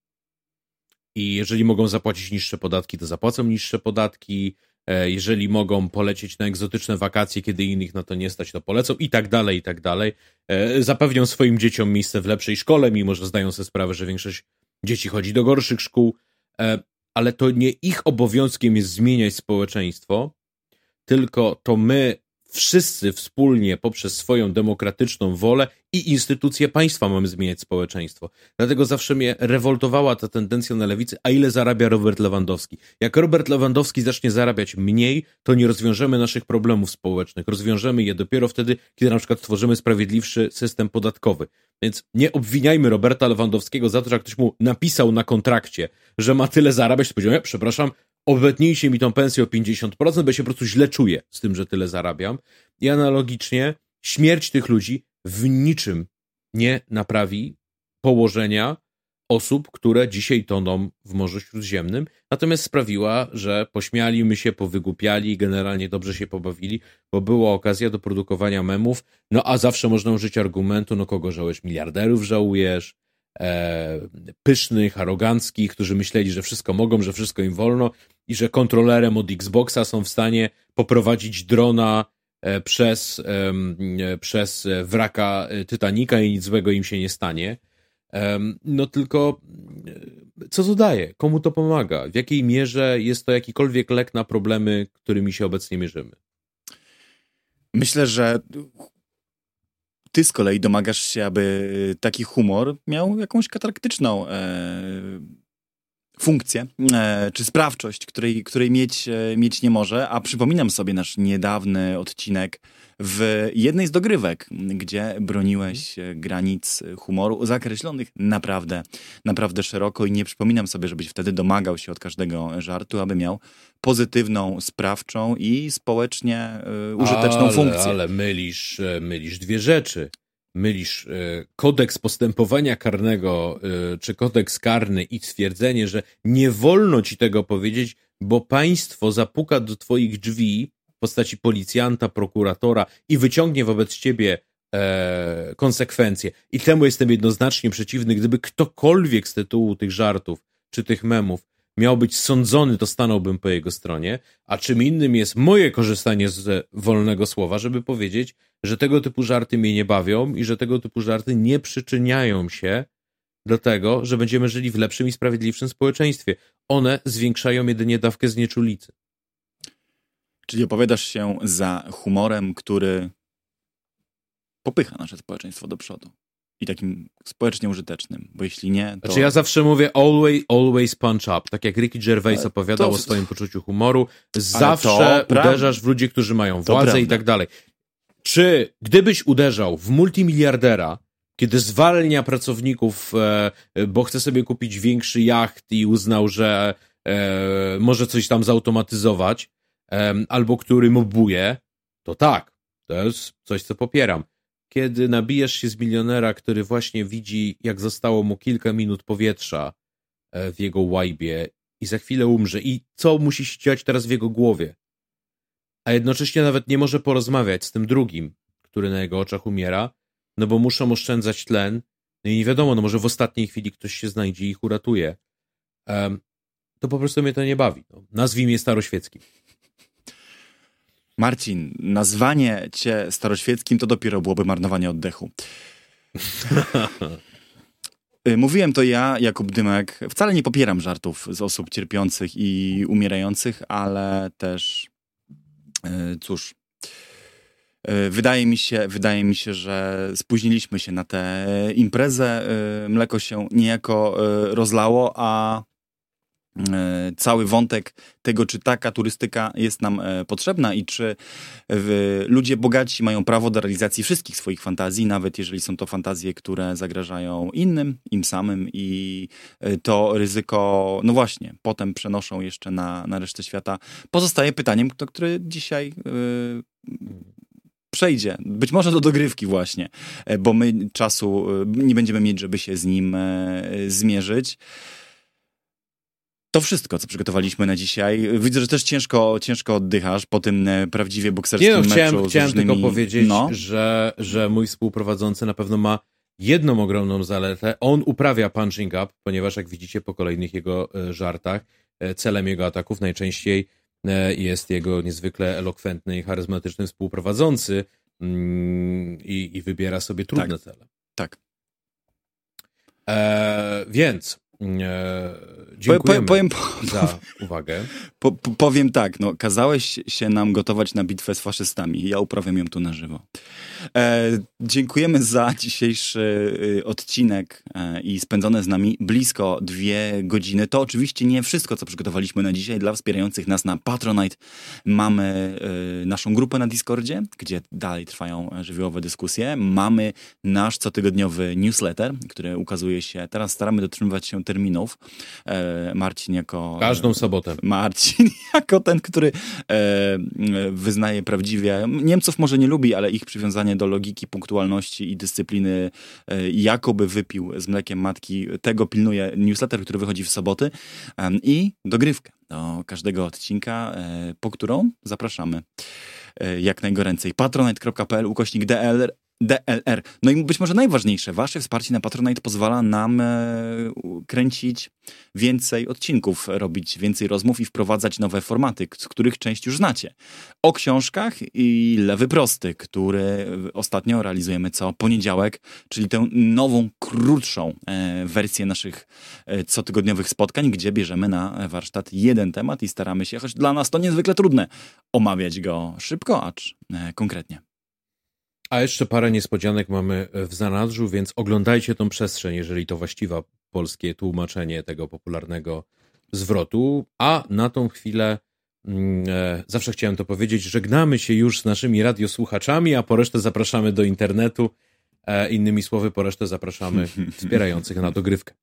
I jeżeli mogą zapłacić niższe podatki, to zapłacą niższe podatki. E, jeżeli mogą polecieć na egzotyczne wakacje, kiedy innych na to nie stać, to polecą i tak dalej, i tak dalej. E, zapewnią swoim dzieciom miejsce w lepszej szkole, mimo że zdają sobie sprawę, że większość dzieci chodzi do gorszych szkół ale to nie ich obowiązkiem jest zmieniać społeczeństwo, tylko to my wszyscy wspólnie poprzez swoją demokratyczną wolę i instytucje państwa mamy zmieniać społeczeństwo. Dlatego zawsze mnie rewoltowała ta tendencja na lewicy, a ile zarabia Robert Lewandowski. Jak Robert Lewandowski zacznie zarabiać mniej, to nie rozwiążemy naszych problemów społecznych. Rozwiążemy je dopiero wtedy, kiedy na przykład tworzymy sprawiedliwszy system podatkowy. Więc nie obwiniajmy Roberta Lewandowskiego za to, że ktoś mu napisał na kontrakcie, że ma tyle zarabiać, to powiedział, przepraszam, obetnijcie mi tą pensję o 50%, bo się po prostu źle czuję z tym, że tyle zarabiam. I analogicznie śmierć tych ludzi w niczym nie naprawi położenia osób, które dzisiaj toną w Morzu Śródziemnym, natomiast sprawiła, że pośmiali się, powygłupiali, generalnie dobrze się pobawili, bo była okazja do produkowania memów, no a zawsze można użyć argumentu, no kogo żałujesz, miliarderów żałujesz, pysznych, aroganckich, którzy myśleli, że wszystko mogą, że wszystko im wolno i że kontrolerem od Xboxa są w stanie poprowadzić drona e, przez, e, przez wraka Titanica i nic złego im się nie stanie. No tylko co to daje? Komu to pomaga? W jakiej mierze jest to jakikolwiek lek na problemy, którymi się obecnie mierzymy? Myślę, że ty z kolei domagasz się, aby taki humor miał jakąś kataraktyczną e, funkcję e, czy sprawczość, której, której mieć, e, mieć nie może. A przypominam sobie nasz niedawny odcinek w jednej z dogrywek, gdzie broniłeś e, granic humoru zakreślonych naprawdę, naprawdę szeroko i nie przypominam sobie, żebyś wtedy domagał się od każdego żartu, aby miał pozytywną, sprawczą i społecznie y, użyteczną ale, funkcję. Ale mylisz, mylisz dwie rzeczy mylisz kodeks postępowania karnego czy kodeks karny i stwierdzenie, że nie wolno ci tego powiedzieć, bo państwo zapuka do twoich drzwi postaci policjanta, prokuratora i wyciągnie wobec ciebie e, konsekwencje. I temu jestem jednoznacznie przeciwny. Gdyby ktokolwiek z tytułu tych żartów czy tych memów miał być sądzony, to stanąłbym po jego stronie, a czym innym jest moje korzystanie z wolnego słowa, żeby powiedzieć, że tego typu żarty mnie nie bawią i że tego typu żarty nie przyczyniają się do tego, że będziemy żyli w lepszym i sprawiedliwszym społeczeństwie. One zwiększają jedynie dawkę znieczulicy. Czyli opowiadasz się za humorem, który popycha nasze społeczeństwo do przodu i takim społecznie użytecznym, bo jeśli nie, to... Znaczy ja zawsze mówię always, always punch up, tak jak Ricky Gervais opowiadał to... o swoim poczuciu humoru, zawsze uderzasz w ludzi, którzy mają władzę i tak dalej. Czy gdybyś uderzał w multimiliardera, kiedy zwalnia pracowników, e, bo chce sobie kupić większy jacht i uznał, że e, może coś tam zautomatyzować, e, albo który mobuje, to tak, to jest coś, co popieram kiedy nabijasz się z milionera, który właśnie widzi, jak zostało mu kilka minut powietrza e, w jego łajbie i za chwilę umrze i co musi się dziać teraz w jego głowie. A jednocześnie nawet nie może porozmawiać z tym drugim, który na jego oczach umiera, no bo muszą oszczędzać tlen, no i nie wiadomo, no może w ostatniej chwili ktoś się znajdzie i ich uratuje. Um, to po prostu mnie to nie bawi. No. Nazwijmy je staroświeckim. Marcin, nazwanie cię staroświeckim to dopiero byłoby marnowanie oddechu. Y, mówiłem to ja, Jakub Dymek. Wcale nie popieram żartów z osób cierpiących i umierających, ale też y, cóż. Y, wydaje mi, się, wydaje mi się, że spóźniliśmy się na tę imprezę. Mleko się niejako rozlało, a cały wątek tego, czy taka turystyka jest nam e, potrzebna i czy ludzie bogaci mają prawo do realizacji wszystkich swoich fantazji, nawet jeżeli są to fantazje, które zagrażają innym, im samym i e, to ryzyko, no właśnie, potem przenoszą jeszcze na, na resztę świata. Pozostaje pytaniem, to, które dzisiaj yy, przejdzie, być może do dogrywki właśnie, bo my czasu nie będziemy mieć, żeby się z nim zmierzyć. To wszystko, co przygotowaliśmy na dzisiaj. Widzę, że też ciężko, ciężko oddychasz po tym e, prawdziwie bokserskim Nie no, chciałem, meczu. Chciałem różnymi... tylko powiedzieć, no. że, że mój współprowadzący na pewno ma jedną ogromną zaletę. On uprawia punching up, ponieważ jak widzicie po kolejnych jego e, żartach, e, celem jego ataków najczęściej jest jego niezwykle elokwentny i charyzmatyczny współprowadzący mm, i, i wybiera sobie trudne tak. cele. Tak. E, więc dziękujemy powiem, powiem, za uwagę. Po, po, powiem tak, no, kazałeś się nam gotować na bitwę z faszystami. Ja uprawiam ją tu na żywo. E, dziękujemy za dzisiejszy y, odcinek e, i spędzone z nami blisko dwie godziny. To oczywiście nie wszystko, co przygotowaliśmy na dzisiaj. Dla wspierających nas na Patronite mamy y, naszą grupę na Discordzie, gdzie dalej trwają żywiołowe dyskusje. Mamy nasz cotygodniowy newsletter, który ukazuje się, teraz staramy dotrzymywać się terminów. E, Marcin jako... Każdą sobotę. Marcin jako ten, który wyznaje prawdziwie... Niemców może nie lubi, ale ich przywiązanie do logiki, punktualności i dyscypliny e, jakoby wypił z mlekiem matki. Tego pilnuje newsletter, który wychodzi w soboty i dogrywkę do każdego odcinka, e, po którą zapraszamy e, jak najgoręcej. patronite.pl ukośnik DLR DLR. No i być może najważniejsze, wasze wsparcie na Patronite pozwala nam e, kręcić więcej odcinków, robić więcej rozmów i wprowadzać nowe formaty, z których część już znacie. O książkach i Lewy Prosty, który ostatnio realizujemy co poniedziałek, czyli tę nową, krótszą e, wersję naszych e, cotygodniowych spotkań, gdzie bierzemy na warsztat jeden temat i staramy się, choć dla nas to niezwykle trudne, omawiać go szybko, acz e, konkretnie. A jeszcze parę niespodzianek mamy w zanadrzu, więc oglądajcie tą przestrzeń, jeżeli to właściwe polskie tłumaczenie tego popularnego zwrotu. A na tą chwilę mm, e, zawsze chciałem to powiedzieć, żegnamy się już z naszymi radiosłuchaczami, a po resztę zapraszamy do internetu. E, innymi słowy, po resztę zapraszamy wspierających na dogrywkę.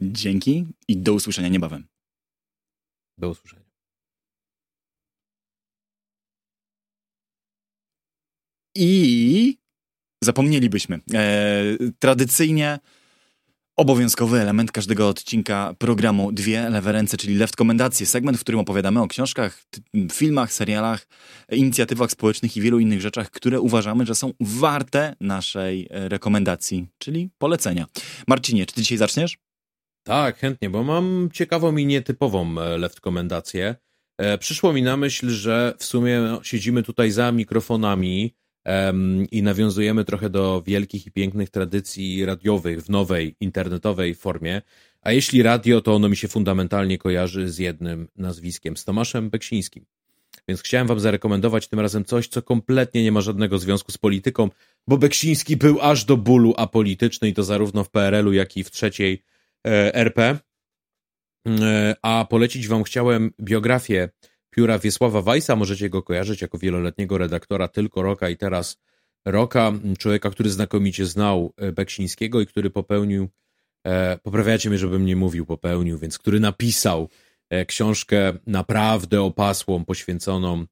Dzięki i do usłyszenia niebawem. Do usłyszenia. I zapomnielibyśmy. E, tradycyjnie obowiązkowy element każdego odcinka programu Dwie lewe ręce, czyli Left Komendacje, segment, w którym opowiadamy o książkach, filmach, serialach, inicjatywach społecznych i wielu innych rzeczach, które uważamy, że są warte naszej e, rekomendacji, czyli polecenia. Marcinie, czy ty dzisiaj zaczniesz? Tak, chętnie, bo mam ciekawą i nietypową e, left komendację. E, przyszło mi na myśl, że w sumie siedzimy tutaj za mikrofonami i nawiązujemy trochę do wielkich i pięknych tradycji radiowych w nowej, internetowej formie. A jeśli radio, to ono mi się fundamentalnie kojarzy z jednym nazwiskiem, z Tomaszem Beksińskim. Więc chciałem wam zarekomendować tym razem coś, co kompletnie nie ma żadnego związku z polityką, bo Beksiński był aż do bólu apolityczny i to zarówno w PRL-u, jak i w trzeciej E, RP, e, a polecić wam chciałem biografię pióra Wiesława Weissa, możecie go kojarzyć jako wieloletniego redaktora tylko Roka i teraz Roka, człowieka, który znakomicie znał e, Beksińskiego i który popełnił, poprawiacie mnie, żebym nie mówił popełnił, więc który napisał książkę naprawdę opasłą, poświęconą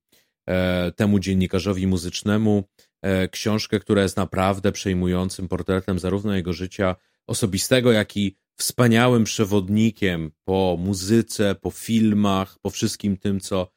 temu dziennikarzowi muzycznemu, książkę, która jest naprawdę przejmującym portretem zarówno jego życia osobistego, jak i wspaniałym przewodnikiem po muzyce, po filmach, po wszystkim tym, co e,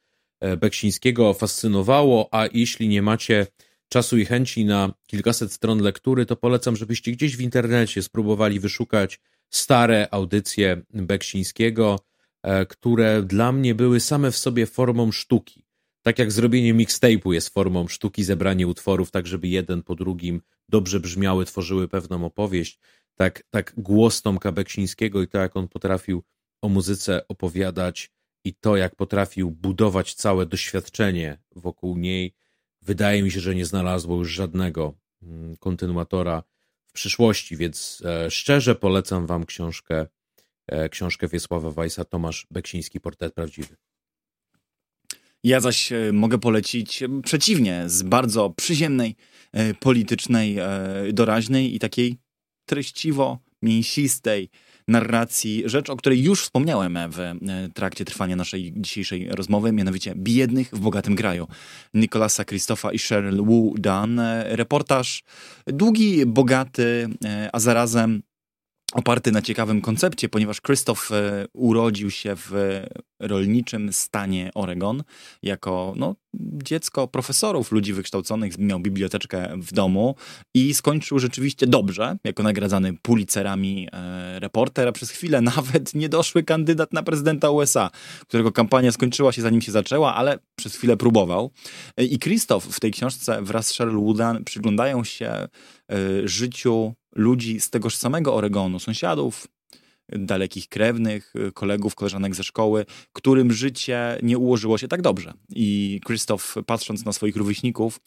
Beksińskiego fascynowało, a jeśli nie macie czasu i chęci na kilkaset stron lektury, to polecam, żebyście gdzieś w internecie spróbowali wyszukać stare audycje Beksińskiego, e, które dla mnie były same w sobie formą sztuki. Tak jak zrobienie mixtape'u jest formą sztuki, zebranie utworów tak, żeby jeden po drugim dobrze brzmiały, tworzyły pewną opowieść tak, tak głos Tomka Beksińskiego i to, jak on potrafił o muzyce opowiadać i to, jak potrafił budować całe doświadczenie wokół niej, wydaje mi się, że nie znalazło już żadnego mm, kontynuatora w przyszłości, więc e, szczerze polecam wam książkę, e, książkę Wiesława Weissa, Tomasz Beksiński, Portret Prawdziwy. Ja zaś e, mogę polecić przeciwnie, z bardzo przyziemnej, politycznej, doraźnej i takiej treściwo mięsistej narracji, rzecz, o której już wspomniałem w e, trakcie trwania naszej dzisiejszej rozmowy, mianowicie Biednych w bogatym kraju. Nikolasa Krzysztofa i Cheryl Wu Dan. E, reportaż długi, bogaty, e, a zarazem oparty na ciekawym koncepcie, ponieważ Krzysztof urodził się w rolniczym stanie Oregon jako no, dziecko profesorów, ludzi wykształconych, miał biblioteczkę w domu i skończył rzeczywiście dobrze, jako nagradzany Pulitzerami e, reporter, a przez chwilę nawet niedoszły kandydat na prezydenta USA, którego kampania skończyła się zanim się zaczęła, ale przez chwilę próbował. E, I Christoph w tej książce wraz z Cheryl Woodan przyglądają się e, życiu ludzi z tegoż samego Oregonu, sąsiadów, dalekich krewnych, kolegów, koleżanek ze szkoły, którym życie nie ułożyło się tak dobrze. I Krzysztof, patrząc na swoich rówieśników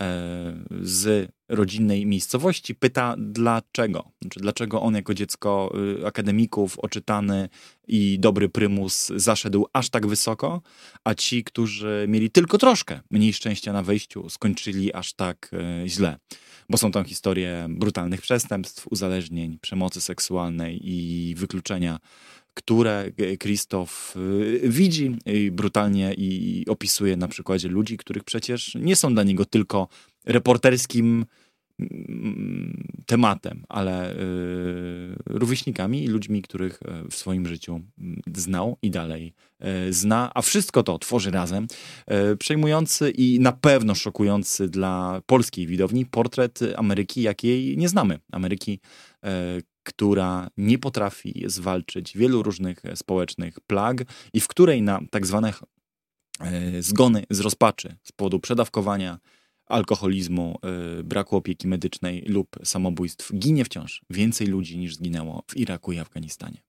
e, z rodzinnej miejscowości, pyta dlaczego. Znaczy, dlaczego on jako dziecko y, akademików, oczytany i dobry prymus zaszedł aż tak wysoko, a ci, którzy mieli tylko troszkę mniej szczęścia na wejściu, skończyli aż tak e, źle bo są tam historie brutalnych przestępstw, uzależnień, przemocy seksualnej i wykluczenia, które Krzysztof y, widzi brutalnie i opisuje na przykładzie ludzi, których przecież nie są dla niego tylko reporterskim tematem, ale y, rówieśnikami i ludźmi, których e, w swoim życiu mm, znał i dalej e, zna, a wszystko to tworzy razem przejmujący i na pewno szokujący dla polskiej widowni portret Ameryki, jakiej nie znamy. Ameryki, która nie potrafi zwalczyć wielu różnych społecznych plag i w której na tak zwane zgony z rozpaczy z powodu przedawkowania, alkoholizmu, y, braku opieki medycznej lub samobójstw ginie wciąż więcej ludzi niż zginęło w Iraku i Afganistanie.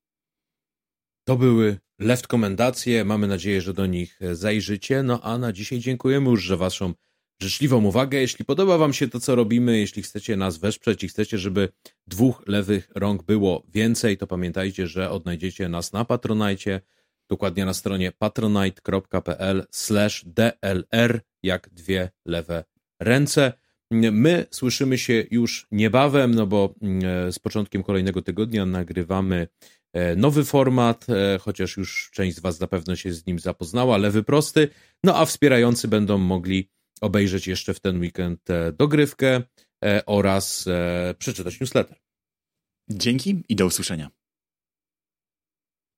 To były left komendacje. Mamy nadzieję, że do nich zajrzycie. No a na dzisiaj dziękujemy już, że waszą życzliwą uwagę. Jeśli podoba Wam się to, co robimy, jeśli chcecie nas wesprzeć i chcecie, żeby dwóch lewych rąk było więcej, to pamiętajcie, że odnajdziecie nas na Patronajcie, dokładnie na stronie patronite.pl dlr, jak dwie lewe ręce. My słyszymy się już niebawem, no bo mm, z początkiem kolejnego tygodnia nagrywamy e, nowy format, e, chociaż już część z Was na pewno się z nim zapoznała, lewy prosty, no a wspierający będą mogli obejrzeć jeszcze w ten weekend e, dogrywkę oraz przeczytać newsletter. Dzięki i do usłyszenia.